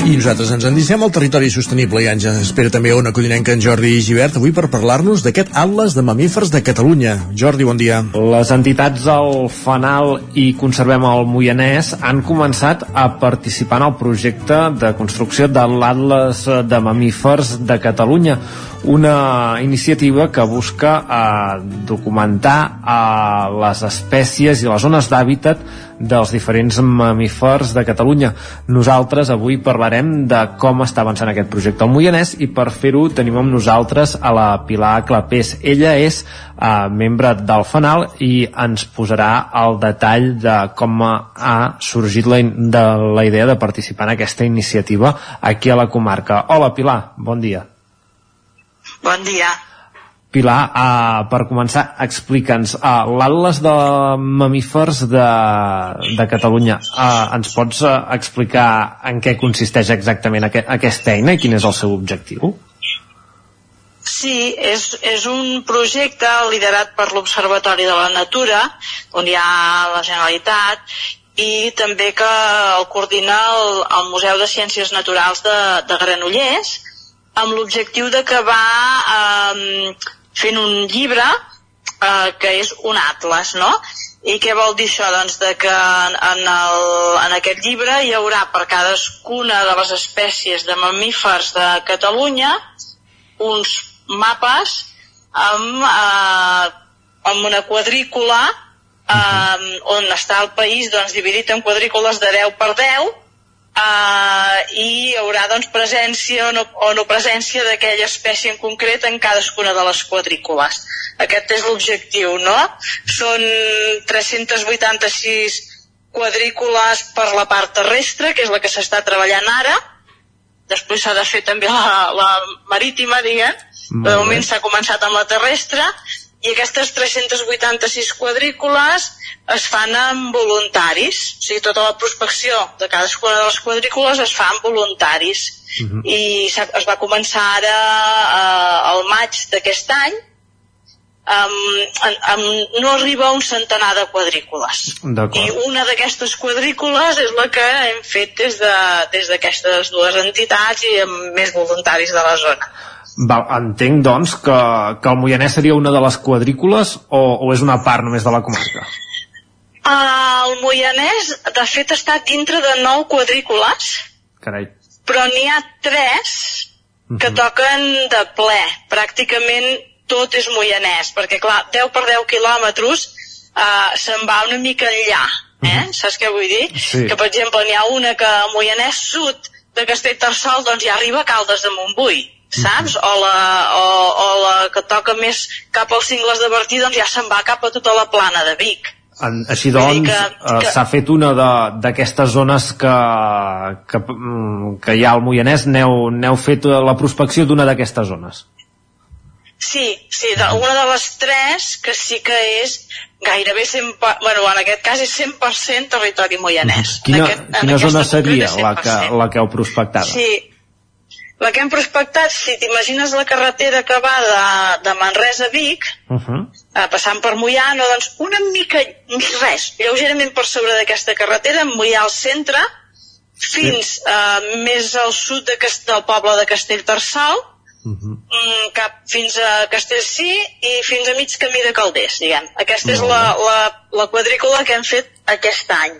I nosaltres ens endicem al territori sostenible i ens espera també una collinenca en Jordi Givert avui per parlar-nos d'aquest atles de mamífers de Catalunya. Jordi, bon dia. Les entitats del Fanal i Conservem el Moianès han començat a participar en el projecte de construcció de l'Atles de mamífers de Catalunya, una iniciativa que busca eh, documentar eh, les espècies i les zones d'hàbitat dels diferents mamífers de Catalunya. Nosaltres avui parlarem de com està avançant aquest projecte al Moianès i per fer-ho tenim amb nosaltres a la Pilar Clapés. Ella és eh, membre del FANAL i ens posarà el detall de com ha sorgit la, de la idea de participar en aquesta iniciativa aquí a la comarca. Hola Pilar, bon dia. Bon dia. Pilar, uh, per començar, explica'ns, uh, l'Atles de mamífers de, de Catalunya, uh, ens pots uh, explicar en què consisteix exactament aqu aquesta eina i quin és el seu objectiu? Sí, és, és un projecte liderat per l'Observatori de la Natura, on hi ha la Generalitat, i també que el coordina el, el Museu de Ciències Naturals de, de Granollers, amb l'objectiu d'acabar eh, fent un llibre eh, que és un atles, no? I què vol dir això? Doncs de que en, el, en aquest llibre hi haurà per cadascuna de les espècies de mamífers de Catalunya uns mapes amb, eh, amb una quadrícula eh, on està el país doncs, dividit en quadrícules de 10 per 10 uh, i hi haurà doncs, presència o no, o no presència d'aquella espècie en concret en cadascuna de les quadrícules. Aquest és l'objectiu, no? Són 386 quadrícules per la part terrestre, que és la que s'està treballant ara, després s'ha de fer també la, la marítima, diguem, de moment s'ha començat amb la terrestre, i aquestes 386 quadrícules es fan amb voluntaris, o sigui, tota la prospecció de cadascuna de les quadrícules es fa amb voluntaris. Uh -huh. I es va començar ara eh, al maig d'aquest any, amb, amb, no arriba a un centenar de quadrícules. I una d'aquestes quadrícules és la que hem fet des d'aquestes de, des dues entitats i amb més voluntaris de la zona. Va, entenc, doncs, que, que el Moianès seria una de les quadrícules o, o és una part només de la comarca? El Moianès, de fet, està dintre de nou quadrícules. Carai. Però n'hi ha tres que uh -huh. toquen de ple. Pràcticament tot és Moianès, perquè, clar, 10 per 10 quilòmetres uh, se'n va una mica enllà. Eh? Uh -huh. Saps què vull dir? Sí. Que, per exemple, n'hi ha una que a Moianès Sud de Castellterçol doncs ja arriba a Caldes de Montbui saps? O la, o, o la que toca més cap als cingles de Bertí doncs ja se'n va cap a tota la plana de Vic en, així doncs, que, eh, que... s'ha fet una d'aquestes zones que, que, mm, que hi ha al Moianès, n'heu fet la prospecció d'una d'aquestes zones. Sí, sí, de, una de les tres que sí que és gairebé 100%, bueno, en aquest cas és 100% territori moianès. Quina, aquest, quina zona seria la que, la que heu prospectat? Sí, la que hem prospectat, si t'imagines la carretera que va de, de Manresa a Vic, uh -huh. eh, passant per Mollà, no, doncs una mica, res, lleugerament per sobre d'aquesta carretera, Mollà al centre, fins sí. eh, més al sud de, del poble de Castellterçal, uh -huh. Mm, cap fins a Castellcí i fins a mig camí de Calders, diguem. Aquesta uh -huh. és la, la, la quadrícula que hem fet aquest any.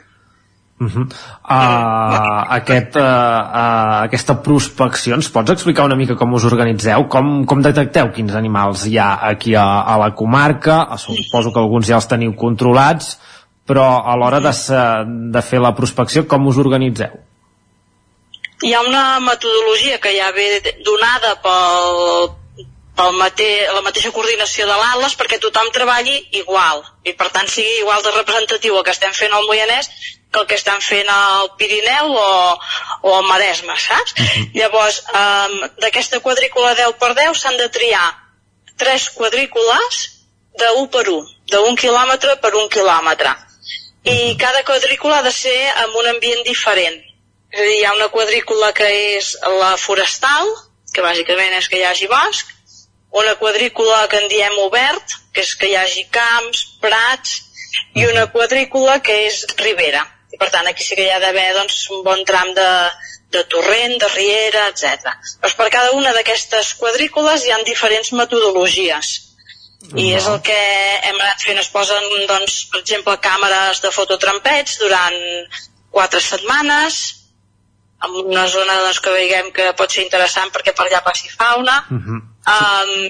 Uh -huh. uh, aquest, uh, uh, aquesta prospecció ens pots explicar una mica com us organitzeu com, com detecteu quins animals hi ha aquí a, a la comarca suposo que alguns ja els teniu controlats però a l'hora de, de fer la prospecció com us organitzeu? Hi ha una metodologia que ja ve donada pel, pel mate, la mateixa coordinació de l'Atlas perquè tothom treballi igual i per tant sigui igual de representatiu el que estem fent al Moianès el que estan fent al Pirineu o, o al Maresme, saps? Uh -huh. Llavors, um, d'aquesta quadrícula 10 per 10 s'han de triar tres quadrícules de 1 per 1, de 1 quilòmetre per 1 quilòmetre. I cada quadrícula ha de ser en un ambient diferent. És a dir, hi ha una quadrícula que és la forestal, que bàsicament és que hi hagi bosc, una quadrícula que en diem obert, que és que hi hagi camps, prats, i una quadrícula que és ribera i per tant aquí sí que hi ha d'haver doncs, un bon tram de, de torrent, de riera, etc. Doncs per cada una d'aquestes quadrícules hi han diferents metodologies. I és el que hem anat fent. Es posen doncs, per exemple càmeres de fototrampeig durant quatre setmanes en una zona doncs, que veiem que pot ser interessant perquè per allà passi fauna. Uh -huh. um,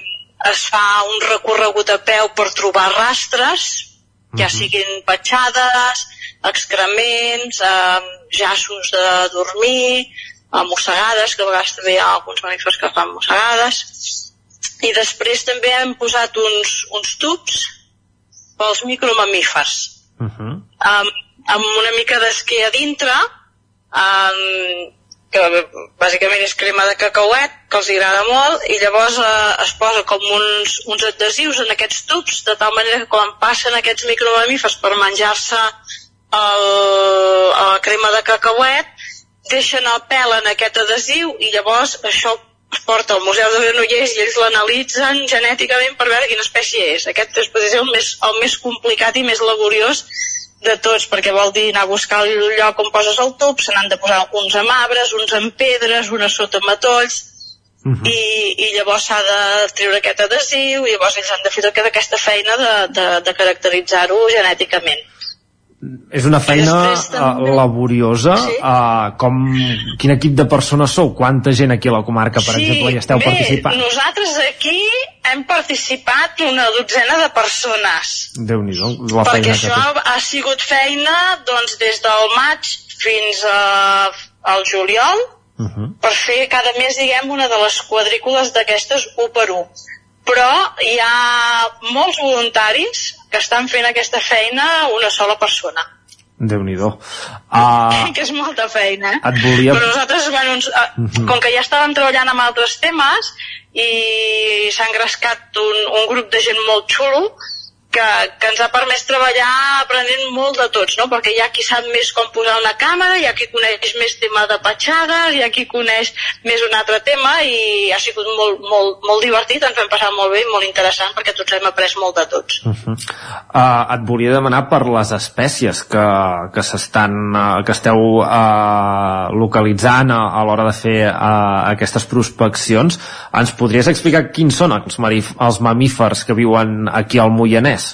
es fa un recorregut a peu per trobar rastres ja siguin petjades excrements um, llaços de dormir uh, mossegades, que a vegades també hi ha alguns mamífers que fan mossegades. I després també hem posat uns, uns tubs pels micromamífers. Uh -huh. um, amb una mica d'esquer a dintre um, que bàsicament és crema de cacauet que els agrada molt i llavors eh, es posa com uns, uns adhesius en aquests tubs de tal manera que quan passen aquests micromamífers per menjar-se la crema de cacauet deixen el pèl en aquest adhesiu i llavors això es porta al Museu de Granollers i ells l'analitzen genèticament per veure quina espècie és. Aquest després és el més, el més complicat i més laboriós de tots, perquè vol dir anar a buscar el lloc on poses el tub, se n'han de posar uns amb arbres, uns amb pedres, unes sota matolls, i, i llavors s'ha de treure aquest adhesiu i llavors ells han de fer tota aquesta feina de, de, de caracteritzar-ho genèticament. És una feina després també- laboriosa. Uh, com, quin equip de persones sou? Quanta gent aquí a la comarca, per exemple, hi esteu bé, participant? nosaltres aquí hem participat una dotzena de persones. Déu-n'hi-do, la perquè feina que això té. ha sigut feina doncs, des del maig fins a, al juliol Uh -huh. per fer cada mes, diguem, una de les quadrícules d'aquestes 1 per 1. Però hi ha molts voluntaris que estan fent aquesta feina una sola persona. Déu-n'hi-do. Uh, que és molta feina, eh? et volia- Però nosaltres, bueno, ens, uh, Mhm. com que ja estàvem treballant amb altres temes i s'ha engrescat un, un grup de gent molt xulo que, que ens ha permès treballar aprenent molt de tots, no? perquè hi ha qui sap més com posar una càmera, hi ha qui coneix més tema de petjades, hi ha qui coneix més un altre tema i ha sigut molt, molt, molt divertit, ens hem passat molt bé i molt interessant perquè tots hem après molt de tots. Uh -huh. uh, et volia demanar per les espècies que, que uh, que esteu uh, localitzant a, a l'hora de fer uh, aquestes prospeccions ens podries explicar quins són els, els mamífers que viuen aquí al Moianès?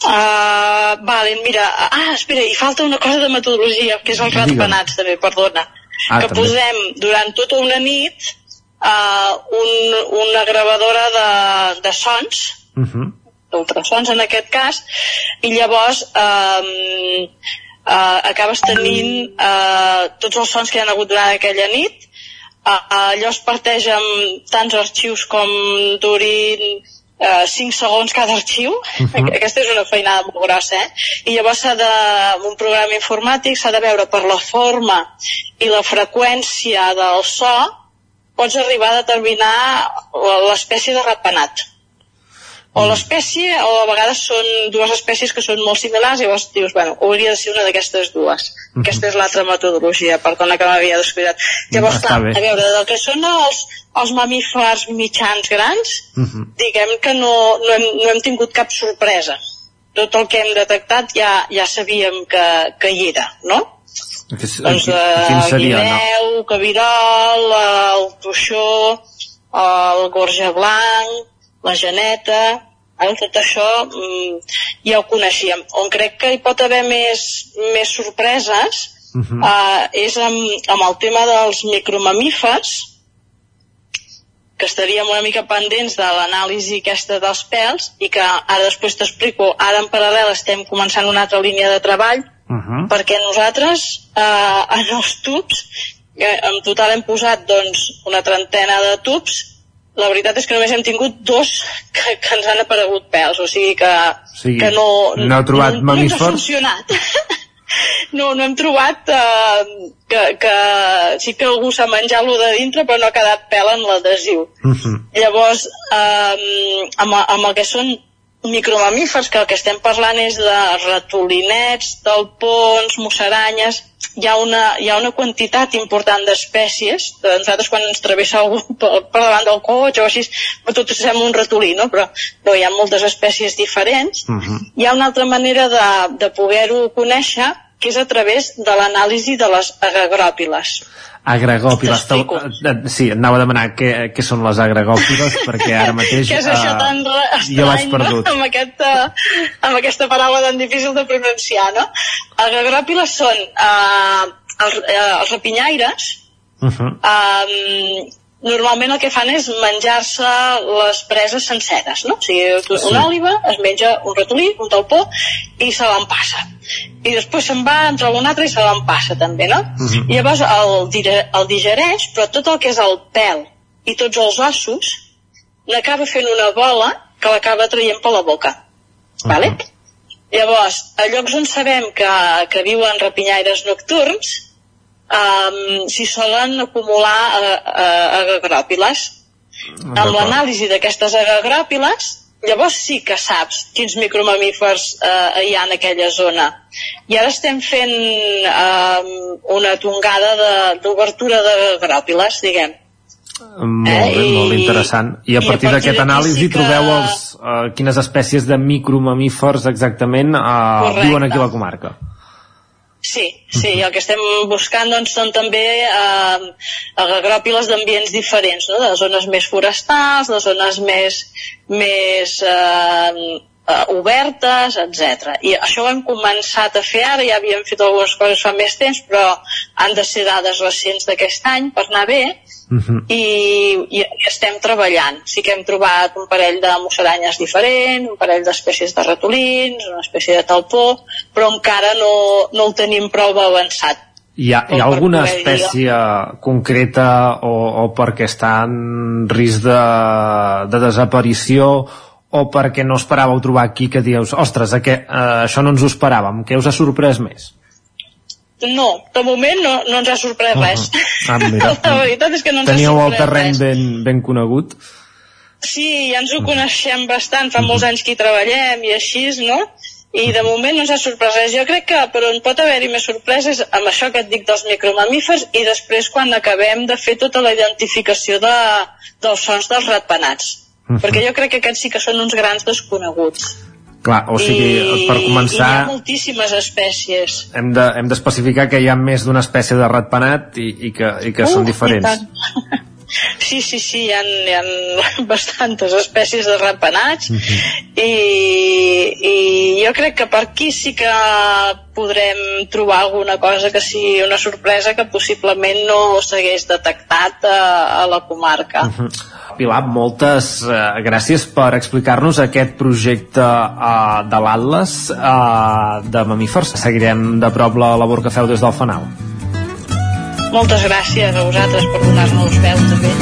Uh, vale, mira, ah, espera, i falta una cosa de metodologia, que és els Digue'm. ratpenats també, perdona. Ah, que també. posem durant tota una nit uh, un, una gravadora de, de sons, Uh -huh. d'ultrasons en aquest cas, i llavors um, uh, acabes tenint uh, tots els sons que hi ha hagut durant aquella nit, uh, uh, allò es parteix amb tants arxius com durin uh, 5 segons cada arxiu, Mhm. aquesta és una feinada molt grossa, eh? I llavors s'ha de, amb un programa informàtic s'ha de veure per la forma i la freqüència del so pots arribar a determinar l'espècie de ratpenat o l'espècie o a vegades són dues espècies que són molt similars i llavors dius, bueno, hauria de ser una d'aquestes dues Mhm. aquesta és l'altra metodologia perdona que m'havia descuidat llavors, Està clar, bé. a veure, del que són els, els mamífers mitjans grans Uh -huh. diguem que no, no, hem, no hem tingut cap sorpresa tot el que hem detectat ja, ja sabíem que, que hi era, no? Que, doncs eh, quin seria? No? guineu, cabirol, eh, el toixó, el gorja blanc, la geneta, eh, tot això mm, ja ho coneixíem. On crec que hi pot haver més, més sorpreses Uh -huh. eh, és amb, amb el tema dels micromamífers, que estaríem una mica pendents de l'anàlisi aquesta dels pèls i que ara després t'explico, ara en paral·lel estem començant una altra línia de treball Uh -huh. perquè nosaltres eh, en els tubs eh, en total hem posat doncs, una trentena de tubs la veritat és que només hem tingut dos que, que ens han aparegut pèls o sigui que, O sigui, que no, no heu trobat no, no ens ha mamífers? funcionat no, no hem trobat eh, que, que sí que algú s'ha menjat lo de dintre però no ha quedat pèl en l'adhesiu Uh -huh. Llavors, eh, amb, amb el que són micromamífers, que el que estem parlant és de ratolinets, talpons, musaranyes, hi ha una, hi ha una quantitat important d'espècies. Nosaltres quan ens travessa algú per, per davant del cotxe o així, tot sembla un ratolí, no? Però, però hi ha moltes espècies diferents. Uh -huh. Hi ha una altra manera de, de poder-ho conèixer, que és a través de l'anàlisi de les agagròpiles agregòpiles. Eh, sí, anava a demanar què, què són les agregòpiles perquè ara mateix què és això uh, tan jo l'haig perdut. No? Amb, aquesta, amb aquesta paraula tan difícil de pronunciar, no? Agregòpiles són uh, els, uh, els rapinyaires uh -huh. um, normalment el que fan és menjar-se les preses senceres, no? O sigui, sí. una òliva es menja un ratolí, un talpó, i se l'empassa. I després se'n va entre un altre i se l'empassa també, no? Uh -huh. I llavors el, el digereix, però tot el que és el pèl i tots els ossos n'acaba fent una bola que l'acaba traient per la boca. Uh -huh. Vale? Llavors, a llocs on sabem que, que viuen rapinyaires nocturns, um, s'hi solen acumular uh, uh, agagròpiles. Amb l'anàlisi d'aquestes agagròpiles, llavors sí que saps quins micromamífers eh, hi ha en aquella zona. I ara estem fent eh, una tongada d'obertura de, diguem. Molt eh? bé, molt interessant. I a partir, partir d'aquest anàlisi sí que... trobeu els, uh, quines espècies de micromamífers exactament uh, viuen aquí a la comarca. Sí, sí, el que estem buscant doncs, són també eh, agròpiles d'ambients diferents, no? de zones més forestals, de zones més, més eh, eh, obertes, etc. I això ho hem començat a fer ara, ja havíem fet algunes coses fa més temps, però han de ser dades recents d'aquest any per anar bé, uh mhm. -huh. i, i estem treballant. Sí que hem trobat un parell de musaranyes diferent, un parell d'espècies de ratolins, una espècie de talpó, però encara no, no el tenim prou avançat. Hi ha, hi ha alguna espècie dir concreta o, o perquè està en risc de, de desaparició o perquè no esperàveu trobar aquí que dius, ostres, que, eh, això no ens ho esperàvem, què us ha sorprès més? No, de moment no, no ens ha sorprès uh -huh. res. Ah, mira. la veritat és que no ens Teníeu ha sorprès el terreny ben, ben conegut? Sí, ja ens ho coneixem bastant, fa molts anys que hi treballem i així, no? I de moment no ens ha sorprès res. Jo crec que per on pot haver-hi més sorpreses amb això que et dic dels micromamífers i després quan acabem de fer tota la identificació de, dels sons dels ratpenats. Uh -huh. Perquè jo crec que aquests sí que són uns grans desconeguts. Clar, o sigui, I, per començar... I hi ha moltíssimes espècies. Hem d'especificar de, hem que hi ha més d'una espècie de ratpenat i, i que, i que uh, són diferents. Sí, sí, sí, hi ha, hi ha bastantes espècies de ratpenats uh mhm. -huh. i, i jo crec que per aquí sí que podrem trobar alguna cosa que sigui una sorpresa que possiblement no s'hagués detectat a, a la comarca. Uh mhm. -huh. Pilar, moltes eh, gràcies per explicar-nos aquest projecte eh, de l'Atlas eh, de mamífers. Seguirem de prop la labor que feu des del Fanal. Moltes gràcies a vosaltres per donar-nos veu també.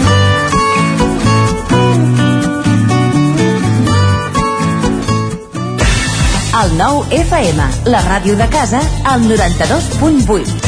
El nou FM, la ràdio de casa, al 92.8.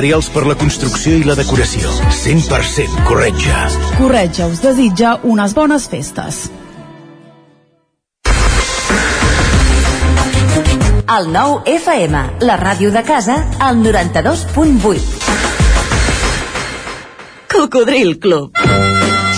materials per la construcció i la decoració. 100% Corretja. Corretja us desitja unes bones festes. El nou FM, la ràdio de casa, al 92.8. Cocodril Club.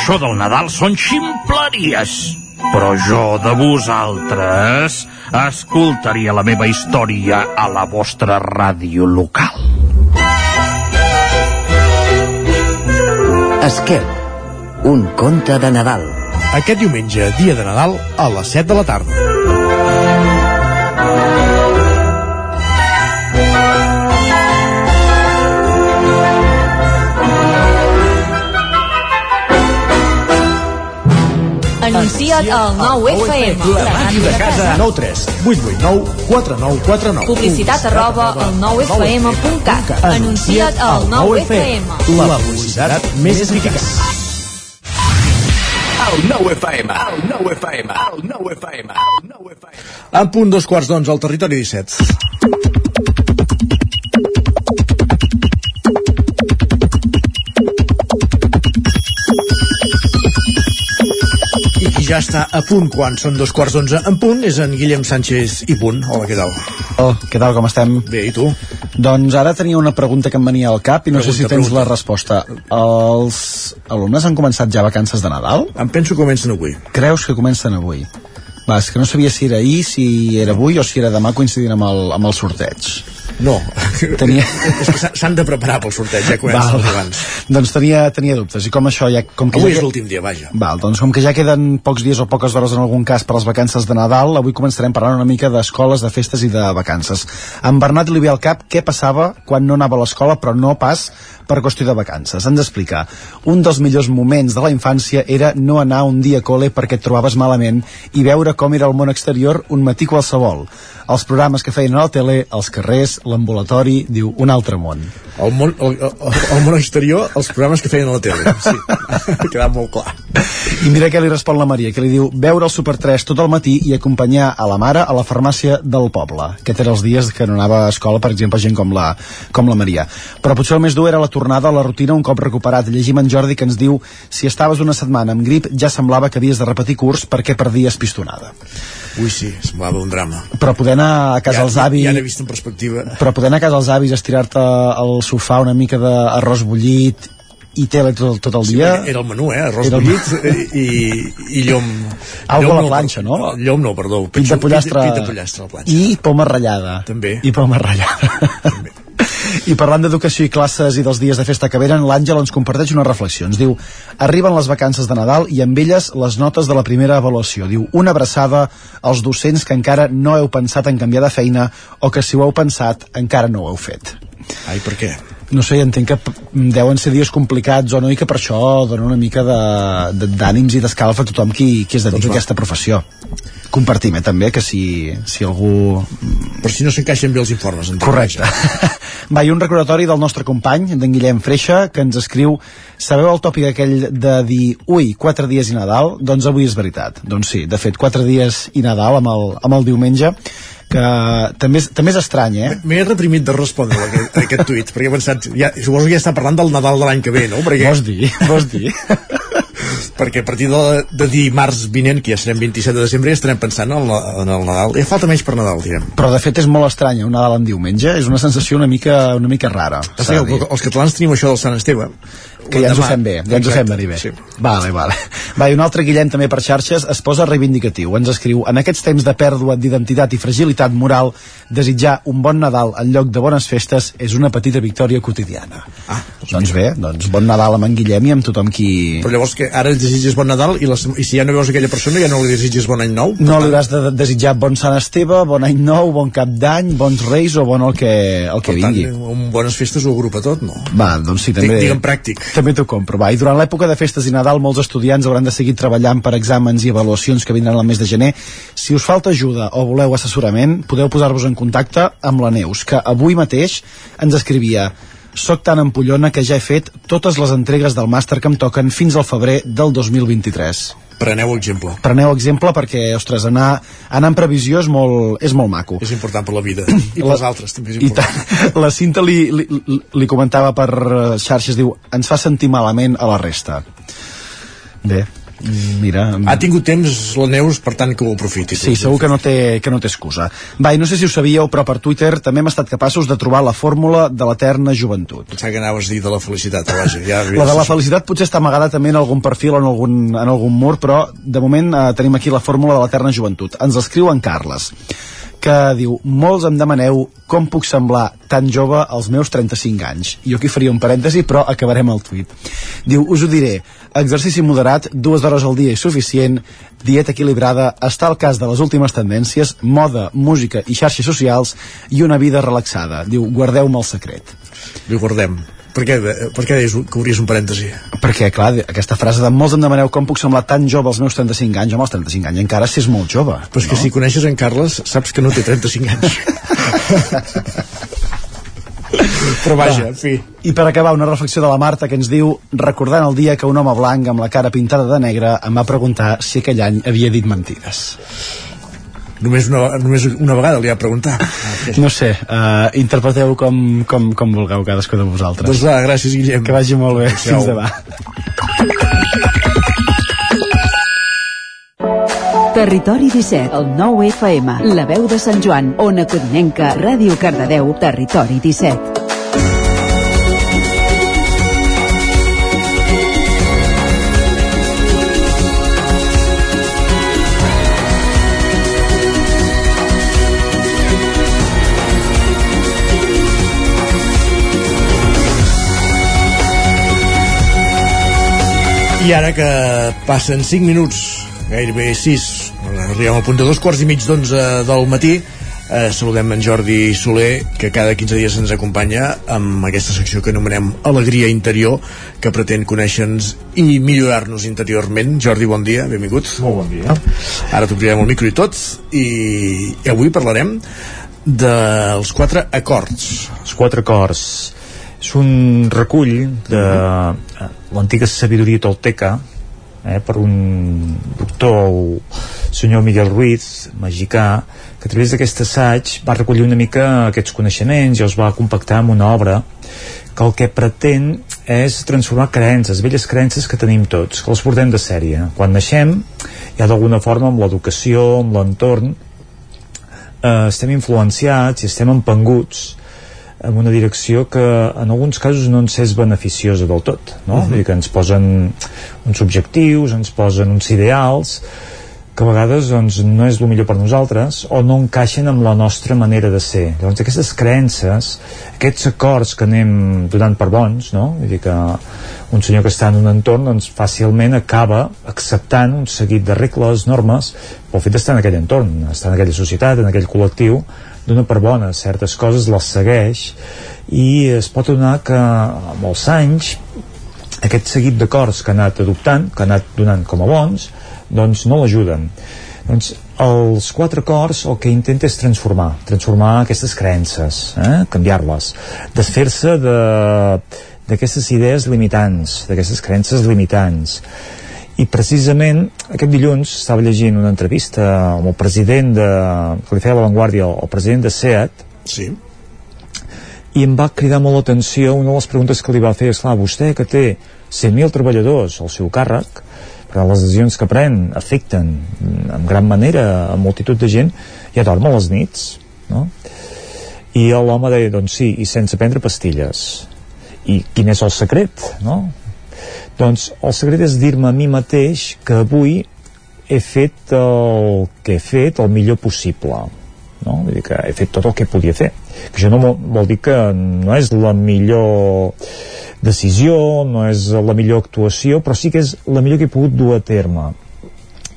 Això del Nadal són ximpleries. Però jo de vosaltres escoltaria la meva història a la vostra ràdio local. Esquerp, un conte de Nadal. Aquest diumenge, dia de Nadal, a les 7 de la tarda. Anuncia't al 9FM. La màquina de casa. 9 3 8 8 9 4 9 4 9. Publicitat arroba al 9FM.cat. Anuncia't al 9FM. La publicitat més eficaç. El 9 FM, el 9 FM, el 9 FM, el 9 FM. En punt dos quarts d'onze al territori 17. Ja està a punt quan són dos quarts d'onze en punt és en Guillem Sánchez i punt. Hola, què tal? Oh, què tal, com estem? Bé, i tu? Doncs ara tenia una pregunta que em venia al cap i no Pregunta, sé si tens pregunta. la resposta. Els alumnes han començat ja vacances de Nadal? Em penso que comencen avui. Creus que comencen avui? Va, és que no sabia si era ahir, si era avui o si era demà coincidint amb el, amb el sorteig. No. Tenia... és que s'ha- s'han de preparar pel sorteig, ja comencen Val. abans. Doncs tenia, tenia dubtes. I com això ja... Com que Avui ja és l'últim dia, vaja. Val, doncs com que ja queden pocs dies o poques hores en algun cas per les vacances de Nadal, avui començarem parlant una mica d'escoles, de festes i de vacances. En Bernat li ve al cap què passava quan no anava a l'escola, però no pas per qüestió de vacances. Ens explica. Un dels millors moments de la infància era no anar un dia a col·le perquè et trobaves malament i veure com era el món exterior un matí qualsevol. Els programes que feien a la tele, els carrers, l'ambulatori, diu, un altre món. El món, el, el, el món exterior, els programes que feien a la tele. Sí, ha quedat molt clar. I mira què li respon la Maria, que li diu veure el Super 3 tot el matí i acompanyar a la mare a la farmàcia del poble. Aquest eren els dies que no anava a escola, per exemple, gent com la, com la Maria. Però potser el més dur era la tornada a la rutina un cop recuperat. Llegim en Jordi que ens diu si estaves una setmana amb grip ja semblava que havies de repetir curs perquè perdies pistonada. Ui, sí, semblava un drama. Però poder anar a casa ja, avis... Ja n'he vist en perspectiva. Però poder anar a casa als avis, estirar-te al sofà una mica d'arròs bullit i tele tot, tot el Sí, dia... era el menú, eh? Arròs Era el- bullit i, i llom... Algo llom a la planxa, no? Llom no, perdó. Pit de pollastre, Pit de pollastre a la planxa. i poma ratllada També. i poma ratllada i parlant d'educació i classes i dels dies de festa que venen, l'Àngel ens comparteix una reflexió. Ens diu, arriben les vacances de Nadal i amb elles les notes de la primera avaluació. Diu, una abraçada als docents que encara no heu pensat en canviar de feina o que si ho heu pensat encara no ho heu fet. Ai, per què? No sé, entenc que deuen ser dies complicats o no i que per això dona una mica de- de- d'ànims i d'escalfa a tothom qui, qui es dedica Doncs a va. aquesta professió. Compartim, eh, també, que si, si algú Per si no s'encaixen bé els informes. entenc. Correcte. Va, i un recordatori del nostre company, d'en Guillem Freixa, que ens escriu Sabeu el tòpic aquell de dir ui, quatre dies i Nadal? Doncs avui és veritat. Doncs sí, de fet, quatre dies i Nadal amb el, amb el diumenge, que també és, també és estrany, eh? M'he reprimit de respondre a aquest, a aquest tuit, perquè he pensat, ja, suposo que ja està parlant del Nadal de l'any que ve, no? Perquè, Vols dir, vols dir. perquè a partir de, de dimarts vinent, que ja serem 27 de desembre, ja estarem pensant en, la, en el Nadal. Ja falta menys per Nadal, direm. Però de fet és molt estrany, un Nadal en diumenge, és una sensació una mica, una mica rara. Que els catalans tenim això del Sant Esteve. Que ja ens ho fem bé, ja ens ho fem venir bé. Sí. Vale, vale. Va, i un altre Guillem també per xarxes es posa reivindicatiu. Ens escriu, en aquests temps de pèrdua d'identitat i fragilitat moral, desitjar un bon Nadal en lloc de bones festes és una petita victòria quotidiana. Ah, doncs bé, doncs bon Nadal amb en Guillem i amb tothom qui... Però llavors que ara els desitges bon Nadal i, les, i si ja no veus aquella persona ja no li desitges bon any nou? No li hauràs de de- desitjar bon Sant Esteve, bon any nou, bon cap d'any, bons reis o bon el que, el que Per tant, vingui. un bones festes ho agrupa tot, no? Va, doncs sí, també... Digue- digue'm pràctic. També t'ho compro, va. I durant l'època de festes i Nadal molts estudiants hauran de seguir treballant per exàmens i avaluacions que vindran al mes de gener. Si us falta ajuda o voleu assessorament, podeu posar-vos en contacte amb la Neus, que avui mateix ens escrivia soc tan empollona que ja he fet totes les entregues del màster que em toquen fins al febrer del 2023. Preneu exemple. Preneu exemple perquè, ostres, anar, anar en previsió és molt, és molt maco. És important per la vida. I pels altres també és important. tant. La Cinta li, li, li- comentava per xarxes, diu, ens fa sentir malament a la resta. Bé, mira... Ha tingut temps la Neus, per tant que ho aprofiti. Sí, segur que no té, que no té excusa. Va, i no sé si ho sabíeu, però per Twitter també hem estat capaços de trobar la fórmula de l'eterna joventut. Pensava que anaves a dir de la felicitat, però vaja, ja... La de la felicitat potser està amagada també en algun perfil o en algun, en algun mur, però de moment eh, tenim aquí la fórmula de l'eterna joventut. Ens escriu en Carles que diu, molts em demaneu com puc semblar tan jove als meus 35 anys. Jo aquí faria un parèntesi, però acabarem el tuit. Diu, us ho diré, exercici moderat, dues hores al dia és suficient, dieta equilibrada, està al cas de les últimes tendències, moda, música i xarxes socials i una vida relaxada. Diu, guardeu-me el secret. Li guardem. Per què, per què deies que obries un parèntesi? Perquè, clar, aquesta frase de molts em demaneu com puc semblar tan jove als meus 35 anys, home, als 35 anys encara si és molt jove. Però és que si coneixes en Carles, saps que no té 35 anys. Però vaja, en fi. I per acabar, una reflexió de la Marta que ens diu recordant el dia que un home blanc amb la cara pintada de negre em va preguntar si aquell any havia dit mentides. Només una, només una vegada li ha preguntat. No sé, uh, interpreteu com, com, com vulgueu cadascú de vosaltres. Doncs va, gràcies, Guillem. Que vagi molt bé. Fins demà. Territori 17, el 9 FM, la veu de Sant Joan, Ona Codinenca, Ràdio Cardedeu, Territori 17. I ara que passen 5 minuts, gairebé 6, arribem al punt de dos quarts i mig d'onze del matí, eh, saludem en Jordi Soler, que cada 15 dies ens acompanya amb aquesta secció que anomenem Alegria Interior, que pretén conèixer-nos i millorar-nos interiorment. Jordi, bon dia, benvingut. Molt bon dia. Ara t'obrirem el micro i tot, i, avui parlarem dels quatre acords. Els quatre acords és un recull de eh, l'antiga sabidoria tolteca eh, per un doctor el senyor Miguel Ruiz mexicà que a través d'aquest assaig va recollir una mica aquests coneixements i els va compactar en una obra que el que pretén és transformar creences, velles creences que tenim tots, que les portem de sèrie. Quan naixem, ja d'alguna forma amb l'educació, amb l'entorn, eh, estem influenciats i estem empenguts en una direcció que en alguns casos no ens és beneficiosa del tot no? Uh -huh. Vull dir que ens posen uns objectius, ens posen uns ideals que a vegades doncs, no és el millor per nosaltres o no encaixen amb la nostra manera de ser. Llavors aquestes creences, aquests acords que anem donant per bons, no? Vull dir que un senyor que està en un entorn doncs, fàcilment acaba acceptant un seguit de regles, normes, pel fet d'estar en aquell entorn, estar en aquella societat, en aquell col·lectiu, dona per bones certes coses, les segueix i es pot donar que amb els anys aquest seguit d'acords que ha anat adoptant, que ha anat donant com a bons, doncs no l'ajuden. Doncs els quatre acords el que intenta és transformar, transformar aquestes creences, eh? canviar-les, desfer-se de d'aquestes idees limitants, d'aquestes creences limitants. I precisament aquest dilluns estava llegint una entrevista amb el president de, que li feia la Vanguardia, el president de SEAT, sí. i em va cridar molt l'atenció una de les preguntes que li va fer és clar, vostè que té 100.000 treballadors al seu càrrec però les decisions que pren afecten en gran manera a multitud de gent ja dorm a les nits no? i l'home deia doncs sí, i sense prendre pastilles i quin és el secret no? Doncs el secret és dir-me a mi mateix que avui he fet el que he fet el millor possible no? Vull dir que he fet tot el que podia fer que això no vol, vol dir que no és la millor decisió, no és la millor actuació, però sí que és la millor que he pogut dur a terme.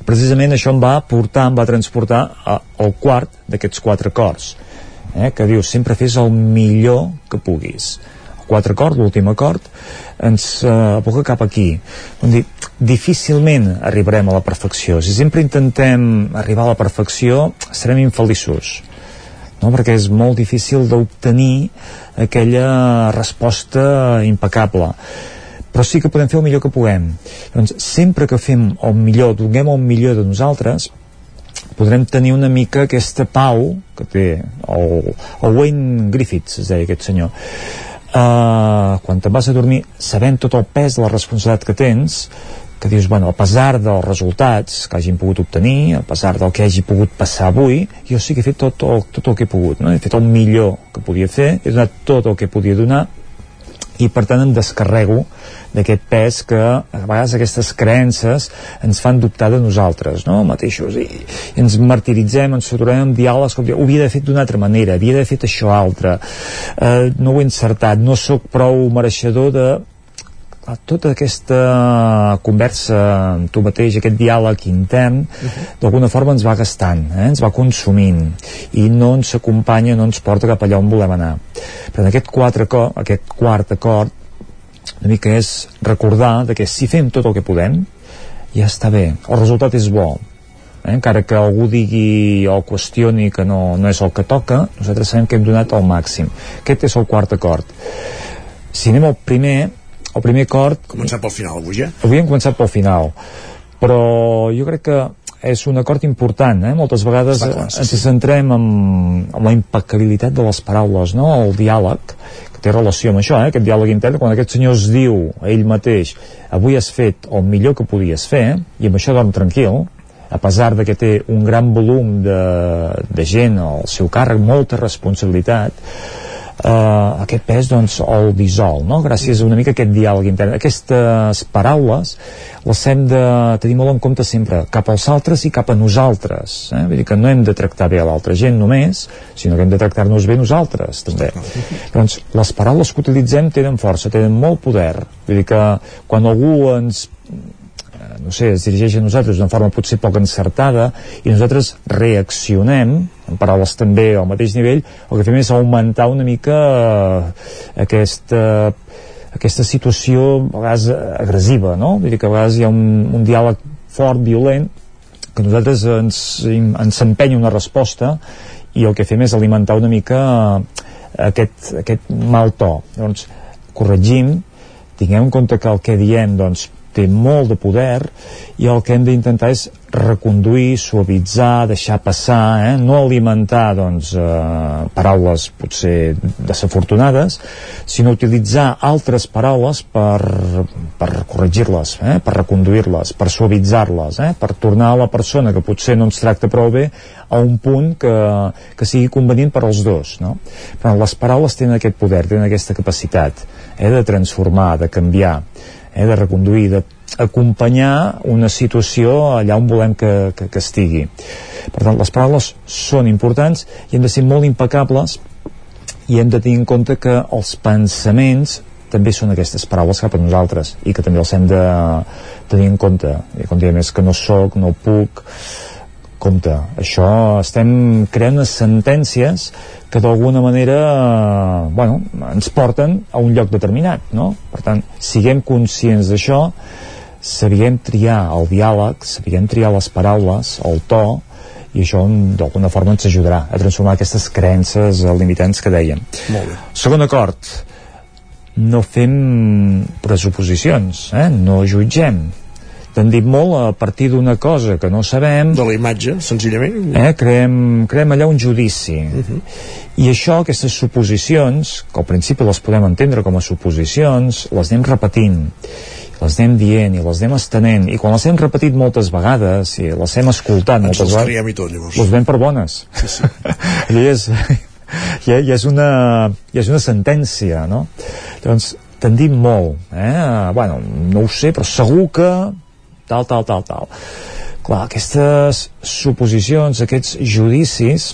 Precisament això em va portar, em va transportar al quart d'aquests quatre acords, eh, que diu sempre fes el millor que puguis. Quatre acord, l'últim acord, ens eh, aboca cap aquí. Vull dir, difícilment arribarem a la perfecció. Si sempre intentem arribar a la perfecció, serem infeliços. No? Perquè és molt difícil d'obtenir aquella resposta impecable però sí que podem fer el millor que puguem. Doncs sempre que fem el millor, donem el millor de nosaltres, podrem tenir una mica aquesta pau que té el, el Wayne Griffiths, es deia aquest senyor. Uh, quan te'n vas a dormir sabent tot el pes de la responsabilitat que tens que dius, bueno, a pesar dels resultats que hagin pogut obtenir, a pesar del que hagi pogut passar avui, jo sí que he fet tot el, tot el que he pogut, no? he fet el millor que podia fer, he donat tot el que podia donar i per tant em descarrego d'aquest pes que a vegades aquestes creences ens fan dubtar de nosaltres no? mateixos i, i ens martiritzem, ens saturem amb diàlegs com ho havia d'haver fet d'una altra manera havia d'haver fet això altre eh, no ho he encertat, no sóc prou mereixedor de clar, tota aquesta conversa amb tu mateix, aquest diàleg intern, uh -huh. d'alguna forma ens va gastant, eh? ens va consumint i no ens acompanya, no ens porta cap allà on volem anar. Però en aquest, quatre, aquest quart acord una mica és recordar de que si fem tot el que podem, ja està bé, el resultat és bo, eh? encara que algú digui o qüestioni que no, no és el que toca, nosaltres sabem que hem donat el màxim. Aquest és el quart acord. Si anem al primer, el primer acord... Començat pel final, avui ja? Avui hem començat pel final, però jo crec que és un acord important, eh? moltes vegades clar, sí, ens centrem en, en la impecabilitat de les paraules, no? el diàleg, que té relació amb això, eh? aquest diàleg intern, quan aquest senyor es diu a ell mateix avui has fet el millor que podies fer, i amb això dorm tranquil, a pesar de que té un gran volum de, de gent al seu càrrec, molta responsabilitat, eh, aquest pes doncs el dissol no? gràcies a una mica aquest diàleg intern aquestes paraules les hem de tenir molt en compte sempre cap als altres i cap a nosaltres eh? vull dir que no hem de tractar bé a l'altra gent només sinó que hem de tractar-nos bé nosaltres també doncs les paraules que utilitzem tenen força, tenen molt poder vull dir que quan algú ens no sé, es dirigeix a nosaltres d'una forma potser poc encertada i nosaltres reaccionem en paraules també al mateix nivell el que fem és augmentar una mica eh, aquesta aquesta situació a vegades agressiva no? Vull dir que a vegades hi ha un, un diàleg fort, violent que nosaltres ens, ens empenya una resposta i el que fem és alimentar una mica aquest, aquest mal to llavors corregim tinguem en compte que el que diem doncs, té molt de poder i el que hem d'intentar és reconduir, suavitzar, deixar passar, eh? no alimentar doncs, eh, paraules potser desafortunades, sinó utilitzar altres paraules per, per corregir-les, eh? per reconduir-les, per suavitzar-les, eh? per tornar a la persona que potser no ens tracta prou bé a un punt que, que sigui convenient per als dos. No? Però les paraules tenen aquest poder, tenen aquesta capacitat eh? de transformar, de canviar eh, de reconduir, d'acompanyar una situació allà on volem que, que, que estigui. Per tant, les paraules són importants i hem de ser molt impecables i hem de tenir en compte que els pensaments també són aquestes paraules cap a nosaltres i que també els hem de tenir en compte. I com diem, és que no sóc, no puc, compte, això estem creant unes sentències que d'alguna manera eh, bueno, ens porten a un lloc determinat no? per tant, siguem conscients d'això sabiguem triar el diàleg sabiguem triar les paraules el to i això d'alguna forma ens ajudarà a transformar aquestes creences limitants que dèiem Molt bé. segon acord no fem pressuposicions eh? no jutgem tendim molt a partir d'una cosa que no sabem de la imatge, senzillament eh, creem, creem allà un judici uh -huh. i això, aquestes suposicions que al principi les podem entendre com a suposicions les anem repetint les anem dient i les anem estenent i quan les hem repetit moltes vegades i les hem escoltat Ens moltes vegades i tot llavors les ven per bones sí, sí. ja és, ja, ja, és una, ja és una sentència no? llavors tendim molt eh? bueno, no ho sé però segur que tal, tal, tal, tal. Clar, aquestes suposicions, aquests judicis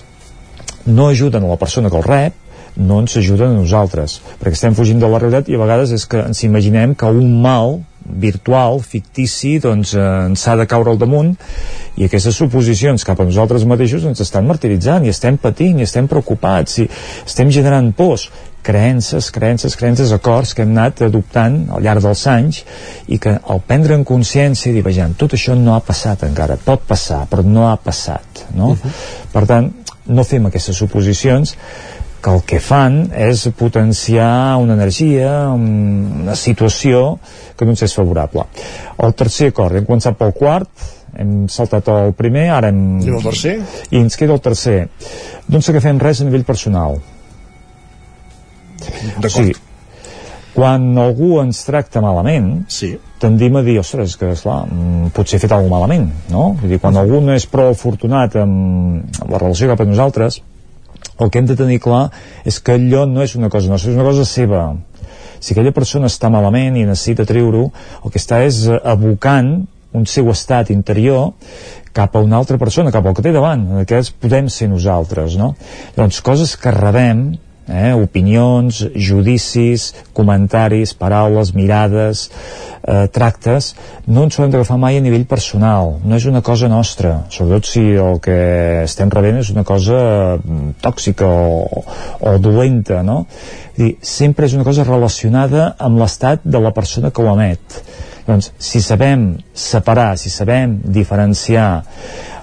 no ajuden a la persona que el rep, no ens ajuden a nosaltres, perquè estem fugint de la realitat i a vegades és que ens imaginem que un mal virtual, fictici, doncs eh, ens ha de caure al damunt i aquestes suposicions cap a nosaltres mateixos ens estan martiritzant i estem patint i estem preocupats i estem generant pors creences, creences, creences, acords que hem anat adoptant al llarg dels anys i que al prendre en consciència i dir, vejam, tot això no ha passat encara, pot passar, però no ha passat, no? Uh -huh. Per tant, no fem aquestes suposicions que el que fan és potenciar una energia, una situació que no ens és favorable. El tercer acord, hem començat pel quart, hem saltat el primer, ara hem... I el tercer? I ens queda el tercer. Doncs agafem res a nivell personal D'acord. Sí. Quan algú ens tracta malament, sí. tendim a dir, ostres, que esclar, mm, potser he fet alguna malament, no? Vull dir, quan algú no és prou afortunat amb, amb la relació cap a nosaltres, el que hem de tenir clar és que allò no és una cosa nostra, és una cosa seva. Si aquella persona està malament i necessita treure-ho, el que està és abocant un seu estat interior cap a una altra persona, cap al que té davant, en aquest podem ser nosaltres, no? Llavors, coses que rebem eh, opinions, judicis, comentaris, paraules, mirades, eh, tractes, no ens ho hem d'agafar mai a nivell personal, no és una cosa nostra, sobretot si el que estem rebent és una cosa mm, tòxica o, o dolenta, no? Dir, sempre és una cosa relacionada amb l'estat de la persona que ho emet. Doncs, si sabem separar, si sabem diferenciar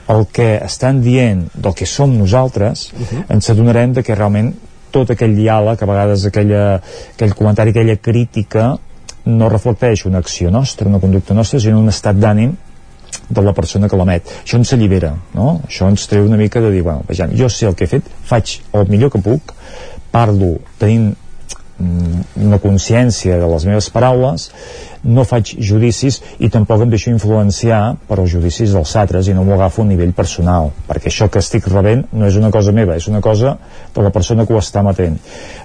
el que estan dient del que som nosaltres, uh -huh. ens adonarem de que realment tot aquell diàleg, a vegades aquella, aquell comentari, aquella crítica no reflecteix una acció nostra, una conducta nostra, sinó un estat d'ànim de la persona que l'emet. Això ens allibera, no? Això ens treu una mica de dir, bueno, vejam, jo sé el que he fet, faig el millor que puc, parlo tenint mm, una consciència de les meves paraules no faig judicis i tampoc em deixo influenciar per als judicis dels altres i no m'ho agafo a nivell personal perquè això que estic rebent no és una cosa meva és una cosa de la persona que ho està matent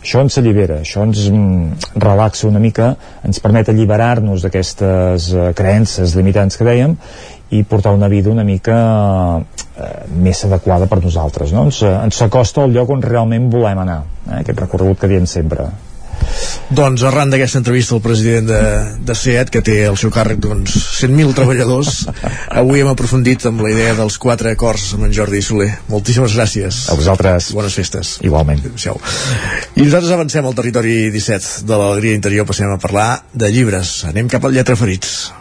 això ens allibera això ens mm, relaxa una mica ens permet alliberar-nos d'aquestes eh, creences limitants que dèiem i portar una vida una mica eh, més adequada per nosaltres no? ens, ens s'acosta al lloc on realment volem anar eh? aquest recorregut que diem sempre doncs arran d'aquesta entrevista al president de, de SEAT, que té al seu càrrec doncs, 100.000 treballadors, avui hem aprofundit amb la idea dels quatre acords amb en Jordi Soler. Moltíssimes gràcies. A vosaltres. Bones festes. Igualment. Adéu-siau. I nosaltres avancem al territori 17 de l'Alegria Interior, passem a parlar de llibres. Anem cap al Lletra Ferits.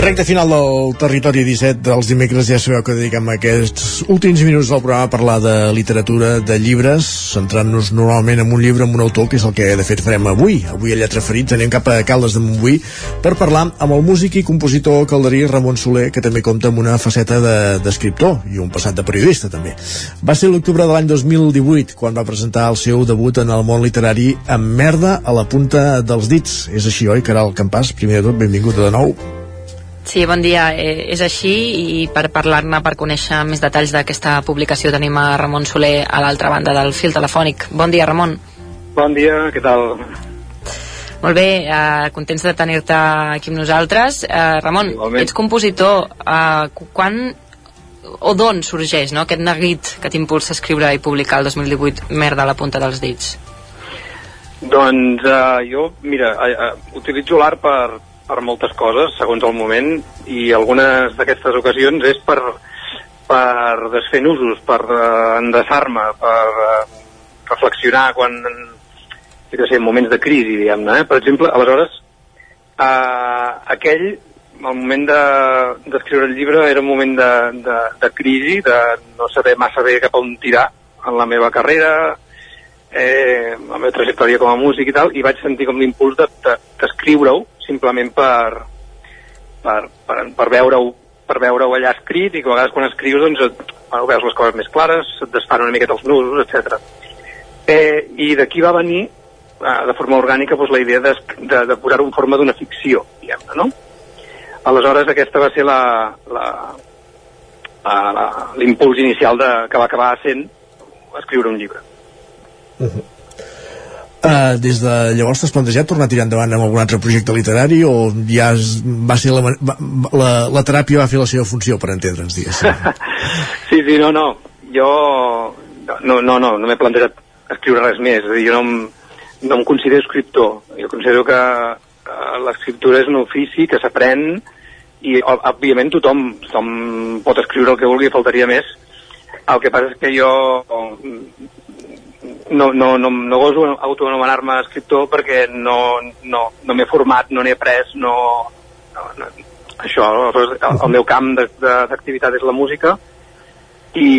Recte final del territori 17 dels dimecres ja sabeu que dediquem aquests últims minuts del programa a parlar de literatura, de llibres, centrant-nos normalment en un llibre, en un autor, que és el que de fet farem avui. Avui a Lletra Ferits anem cap a Caldes de Montbui per parlar amb el músic i compositor calderí Ramon Soler, que també compta amb una faceta d'escriptor de, i un passat de periodista també. Va ser l'octubre de l'any 2018 quan va presentar el seu debut en el món literari amb merda a la punta dels dits. És així, oi, Caral Campàs? Primer de tot, benvingut de nou. Sí, bon dia. Eh, és així i per parlar-ne, per conèixer més detalls d'aquesta publicació tenim a Ramon Soler a l'altra banda del fil telefònic. Bon dia, Ramon. Bon dia, què tal? Molt bé, eh, contents de tenir-te aquí amb nosaltres. Eh, Ramon, Igualment. ets compositor. Eh, quan o d'on sorgeix no, aquest neguit que t'impulsa a escriure i publicar el 2018 Merda a la punta dels dits? Doncs uh, jo, mira, uh, uh, utilitzo l'art per, per moltes coses, segons el moment, i algunes d'aquestes ocasions és per, per desfer nusos, per uh, endeçar-me, per uh, reflexionar quan, jo sé, en moments de crisi, diguem-ne. Eh? Per exemple, aleshores, uh, aquell, el moment de- d'escriure de, el llibre era un moment de, de, de crisi, de no saber massa bé cap on tirar en la meva carrera, eh, la meva trajectòria com a músic i tal, i vaig sentir com l'impuls d'escriure-ho, de, simplement per, per, per, per veure-ho per veure-ho allà escrit i que a vegades quan escrius doncs, et, bueno, veus les coses més clares, et desfan una miqueta els nusos, etc. Eh, I d'aquí va venir eh, de forma orgànica doncs, la idea de, de, de posar-ho en forma d'una ficció, diguem-ne, no? Aleshores aquesta va ser l'impuls inicial de, que va acabar sent escriure un llibre. Uh -huh. Uh, des de llavors t'has plantejat tornar a tirar endavant amb algun altre projecte literari o ja es, va ser la, la, la teràpia va fer la seva funció per entendre'ns, diguéssim? Sí, sí, no, no. Jo no, no, no, no m'he plantejat escriure res més, és a dir, jo no em, no em considero escriptor. Jo considero que l'escriptura és un ofici que s'aprèn i òbviament tothom, tothom pot escriure el que vulgui, faltaria més. El que passa és que jo no, no, no, no goso autoanomenar-me escriptor perquè no, no, no m'he format, no n'he après, no, no, no, això, el, el meu camp d'activitat és la música i,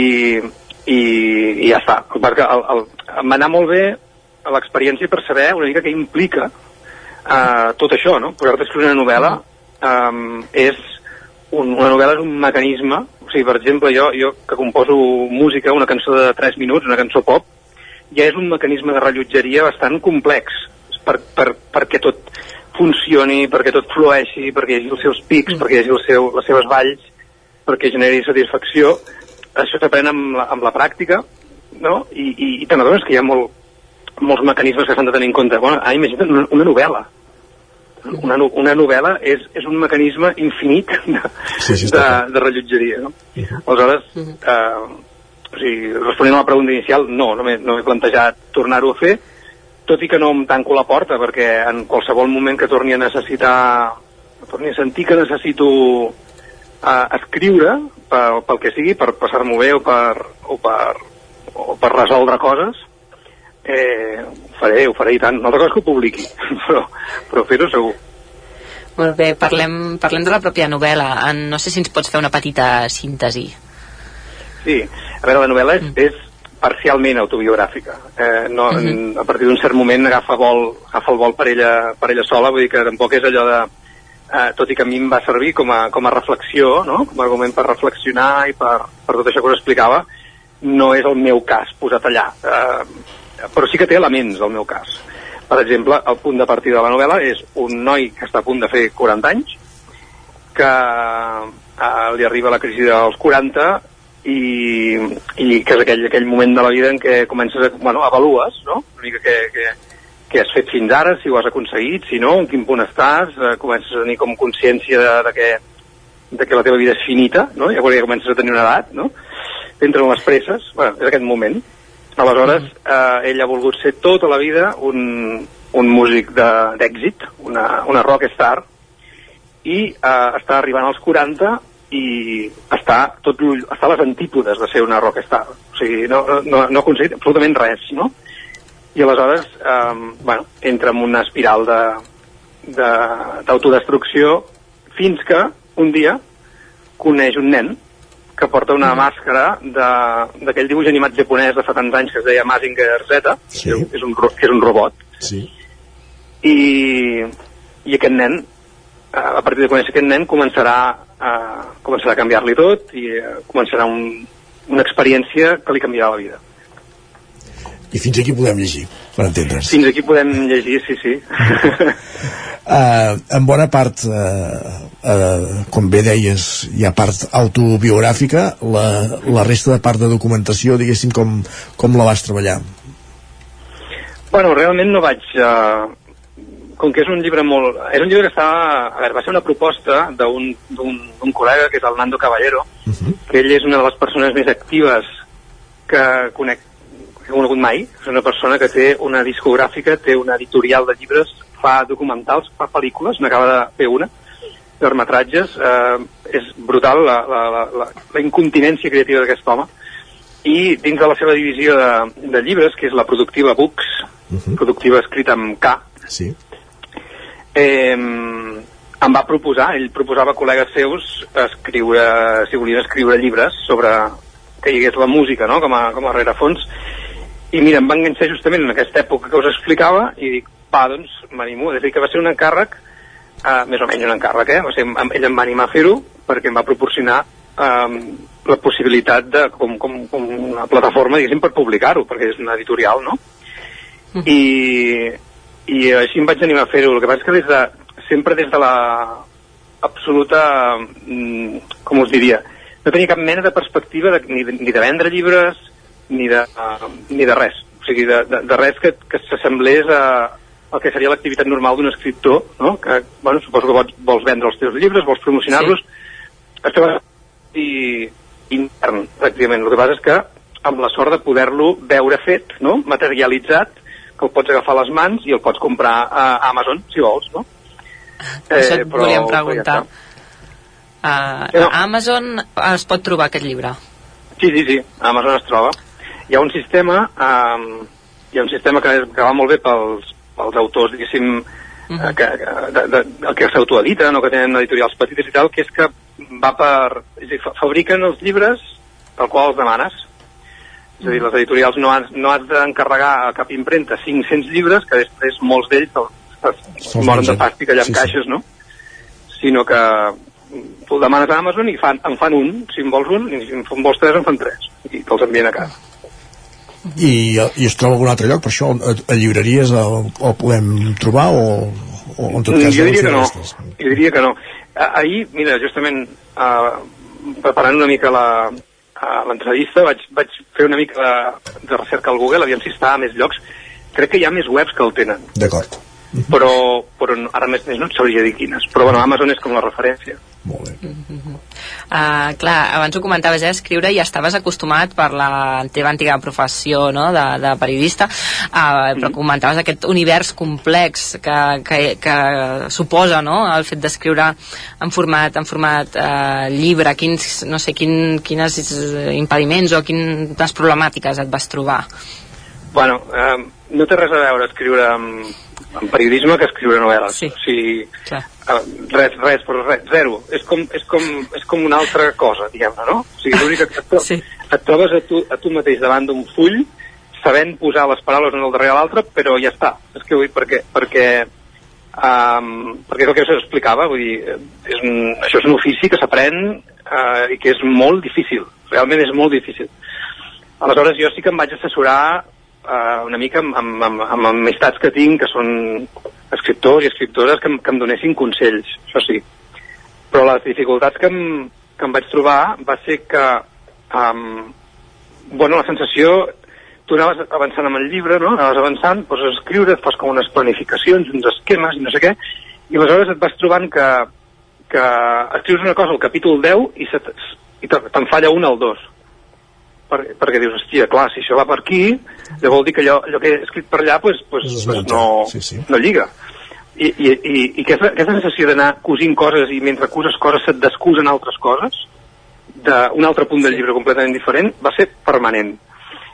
i, i ja està. Perquè m'anà molt bé l'experiència per saber una mica què implica uh, tot això, no? Posar-te a escriure una novel·la um, és un, una novel·la és un mecanisme o sigui, per exemple, jo, jo que composo música, una cançó de 3 minuts, una cançó pop, ja és un mecanisme de rellotgeria bastant complex per, per, perquè tot funcioni, perquè tot flueixi, perquè hi hagi els seus pics, mm. perquè hi hagi el seu, les seves valls, perquè generi satisfacció. Això s'aprèn amb, la, amb la pràctica, no? I, i, i te n'adones que hi ha molt, molts mecanismes que s'han de tenir en compte. Bueno, ah, imagina't una, una novel·la. Una, una novel·la és, és un mecanisme infinit de, sí, sí, de, de rellotgeria, no? Aleshores, eh, o sigui, responent a la pregunta inicial, no, no m'he no plantejat tornar-ho a fer, tot i que no em tanco la porta, perquè en qualsevol moment que torni a necessitar, torni a sentir que necessito uh, escriure, pel, pel que sigui, per passar-m'ho bé o per, o, per, o per resoldre coses, eh, ho faré, ho faré i tant. Una altra cosa que ho publiqui, però, però fer-ho segur. Molt bé, parlem, parlem de la pròpia novel·la. No sé si ens pots fer una petita síntesi. Sí, a veure, la novel·la és, és parcialment autobiogràfica. Eh, no, uh -huh. A partir d'un cert moment agafa, vol, agafa el vol per ella, per ella sola, vull dir que tampoc és allò de... Eh, tot i que a mi em va servir com a, com a reflexió, no? com a argument per reflexionar i per, per tot això que us explicava, no és el meu cas posat allà. Eh, però sí que té elements, el meu cas. Per exemple, el punt de partida de la novel·la és un noi que està a punt de fer 40 anys, que eh, li arriba la crisi dels 40 i, i que és aquell, aquell moment de la vida en què comences a, bueno, avalues, no? Una mica que, que, que has fet fins ara, si ho has aconseguit, si no, en quin punt estàs, eh, comences a tenir com consciència de, de, que, de que la teva vida és finita, no? Ja, ja comences a tenir una edat, no? Entren les presses, bueno, és aquest moment. Aleshores, eh, ell ha volgut ser tota la vida un, un músic d'èxit, una, una rockstar, i eh, està arribant als 40 i està, tot, està a les antípodes de ser una rockstar. O sigui, no, no, no ha aconseguit absolutament res, no? I aleshores, eh, bueno, entra en una espiral d'autodestrucció fins que un dia coneix un nen que porta una mm. màscara d'aquell dibuix animat japonès de fa tants anys que es deia Mazinger Z, sí. que, és un, que és un robot. Sí. I, i aquest nen, a partir de conèixer aquest nen, començarà eh, començarà a canviar-li tot i eh, començarà un, una experiència que li canviarà la vida. I fins aquí podem llegir, per entendre's. Fins aquí podem llegir, sí, sí. uh, en bona part, uh, uh, com bé deies, hi ha part autobiogràfica, la, la resta de part de documentació, diguéssim, com, com la vas treballar? Bueno, realment no vaig... Uh, com que és un llibre molt... És un llibre que estava... A veure, va ser una proposta d'un col·lega, que és el Nando Caballero, uh -huh. que ell és una de les persones més actives que conec que he conegut mai. És una persona que té una discogràfica, té una editorial de llibres, fa documentals, fa pel·lícules, n'acaba de fer una, llargmetratges. Eh, és brutal la, la, la, la, la incontinència creativa d'aquest home. I dins de la seva divisió de, de llibres, que és la productiva Books, uh -huh. productiva escrita amb K, sí eh, em va proposar, ell proposava a col·legues seus escriure, si volien escriure llibres sobre que hi hagués la música no? com, a, com a rerefons i mira, em va enganxar justament en aquesta època que us explicava i dic, va, doncs m'animo. És a dir, que va ser un encàrrec, eh, més o menys un encàrrec, eh? Va ser, em- ell em va animar a fer-ho perquè em va proporcionar eh, la possibilitat de, com, com, com una plataforma, diguéssim, per publicar-ho, perquè és una editorial, no? I, i així em vaig animar a fer-ho. El que passa és que des de, sempre des de la absoluta, mm, com us diria, no tenia cap mena de perspectiva de, ni, de, ni de vendre llibres ni de, uh, ni de res. O sigui, de, de, de res que, que s'assemblés a, el que seria l'activitat normal d'un escriptor, no? que, bueno, suposo que vols, vols vendre els teus llibres, vols promocionar-los, sí. es troba i intern, pràcticament. El que passa és que amb la sort de poder-lo veure fet, no? materialitzat, que el pots agafar a les mans i el pots comprar a Amazon, si vols, no? Això et volíem però ja preguntar. està. Uh, a Amazon es pot trobar aquest llibre. Sí, sí, sí, a Amazon es troba. Hi ha un sistema, um, hi ha un sistema que, que va molt bé pels, pels autors, diguéssim, uh -huh. que, que, de, de, de, que s'autoediten o que tenen editorials petites i tal, que és que va per... És dir, fa- fabriquen els llibres tal qual els demanes. És a dir, les editorials no has, no has d'encarregar a cap impremta 500 llibres, que després molts d'ells moren de fàstic allà en Sí, caixes, no? Sinó que tu el demanes a Amazon i fan, en fan un, si en vols un, i si en vols tres, en fan tres. I te'ls envien a casa. I, i es troba a algun altre lloc, per això a, a llibreries el, el podem trobar o, o en tot cas jo diria que no. Jo diria que no. Ah, Ahir, mira, justament uh, preparant una mica la, uh, l'entrevista vaig, vaig fer una mica de, de recerca al Google, aviam si està a més llocs. Crec que hi ha més webs que el tenen, D'acord. però, però ara més, més no et sabria dir quines. Però bueno, Amazon és com la referència. Uh, clar, abans ho comentaves, eh, escriure i estaves acostumat per la teva antiga professió no, de, de periodista, uh, però comentaves aquest univers complex que, que, que suposa no, el fet d'escriure en format, en format uh, llibre, quins, no sé, quin, quines impediments o quines problemàtiques et vas trobar. Bueno, eh, no té res a veure escriure en, en periodisme que escriure novel·les. Sí. O sigui, Clar. eh, res, res, però res, zero. És com, és com, és com una altra cosa, diguem-ne, no? O sigui, l'únic que et, sí. et trobes a tu, a tu mateix davant d'un full, sabent posar les paraules un al darrere l'altre, però ja està. És que vull dir, perquè, perquè, um, perquè és el que us explicava, vull dir, eh, és un, això és un ofici que s'aprèn uh, i que és molt difícil, realment és molt difícil. Aleshores jo sí que em vaig assessorar uh, una mica amb, amb, amb, amb amistats que tinc, que són escriptors i escriptores que, que em donessin consells, això sí. Però les dificultats que em, que em vaig trobar va ser que, um, bueno, la sensació, tu anaves avançant amb el llibre, no? Anaves avançant, poses a escriure, fas com unes planificacions, uns esquemes i no sé què, i aleshores et vas trobant que, que escrius una cosa al capítol 10 i, se i te- te'n falla un al 2 per, perquè dius, hòstia, clar, si això va per aquí, llavors vol dir que allò, allò que he escrit per allà pues, pues, pues no, sí, sí. no lliga. I, i, i, i aquesta, aquesta sensació d'anar cosint coses i mentre coses coses se't descusen altres coses, d'un altre punt del llibre completament diferent, va ser permanent.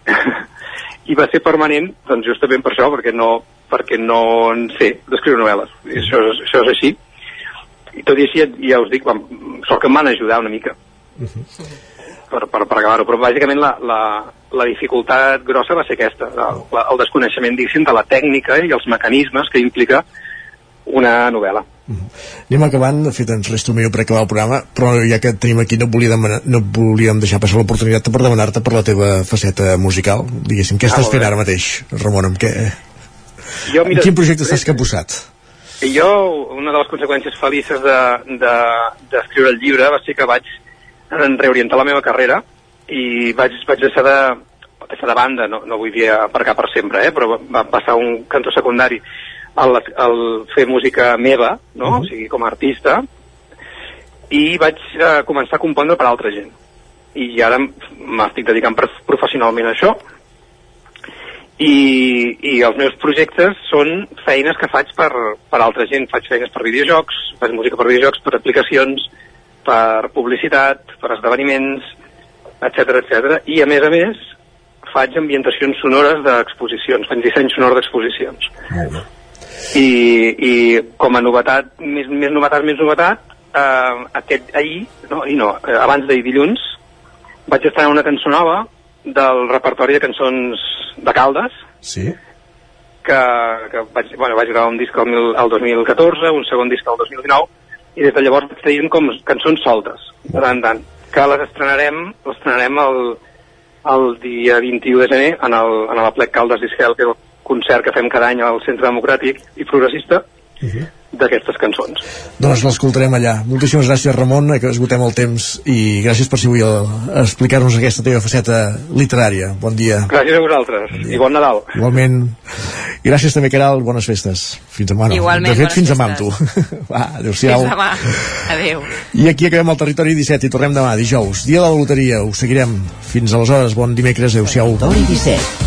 I va ser permanent, doncs justament per això, perquè no, perquè no en sé d'escriure novel·les. I això, és, això és així. I tot i així, ja, ja us dic, sort que em van ajudar una mica per, per, per acabar-ho, però bàsicament la, la, la dificultat grossa va ser aquesta, el, el desconeixement, diguéssim, de la tècnica i els mecanismes que implica una novel·la. Anem acabant, de fet ens resta un minut per acabar el programa, però ja que tenim aquí no, volia demanar, no volíem deixar passar l'oportunitat per demanar-te per la teva faceta musical, diguéssim. Què Ah, estàs fent ara mateix, Ramon? Amb què, Jo, en quin projecte estàs capbussat? Jo, una de les conseqüències felices d'escriure de, d'escriure el llibre va ser que vaig en reorientar la meva carrera i vaig, vaig deixar de deixar de banda, no, no vull dir aparcar per sempre, eh, però va passar un cantó secundari al, al fer música meva, no? o sigui, com a artista, i vaig eh, començar a compondre per altra gent. I ara m'estic dedicant prof- professionalment a això, i, i els meus projectes són feines que faig per, per altra gent. Faig feines per videojocs, faig música per videojocs, per aplicacions, per publicitat, per esdeveniments, etc etc. I a més a més faig ambientacions sonores d'exposicions, faig disseny sonor d'exposicions. I, I com a novetat, més, més novetat, més novetat, eh, aquest ahir, no, ahir no, eh, abans d'ahir dilluns, vaig estar en una cançó nova del repertori de cançons de Caldes, Sí. que, que vaig, bueno, vaig gravar un disc el, mil, el 2014, un segon disc el 2019, i des de llavors vaig traient com cançons soltes, de tant tant, que les estrenarem, les estrenarem el, el dia 21 de gener en el, en el plec Caldes Disquel, que és el concert que fem cada any al Centre Democràtic i Progressista d'aquestes cançons. Doncs l'escoltarem allà. Moltíssimes gràcies, Ramon, que esgotem el temps i gràcies per ser avui a, a explicar-nos aquesta teva faceta literària. Bon dia. Gràcies a vosaltres i bon Nadal. Igualment. I gràcies també, Caral. Bones festes. Fins demà. No. Igualment, de fet, fins demà amb tu. Va, adéu-siau. Fins demà. Adéu. I aquí acabem el Territori 17 i tornem demà, dijous. Dia de la loteria. Ho seguirem. Fins aleshores. Bon dimecres. Adéu-siau. Territori 17,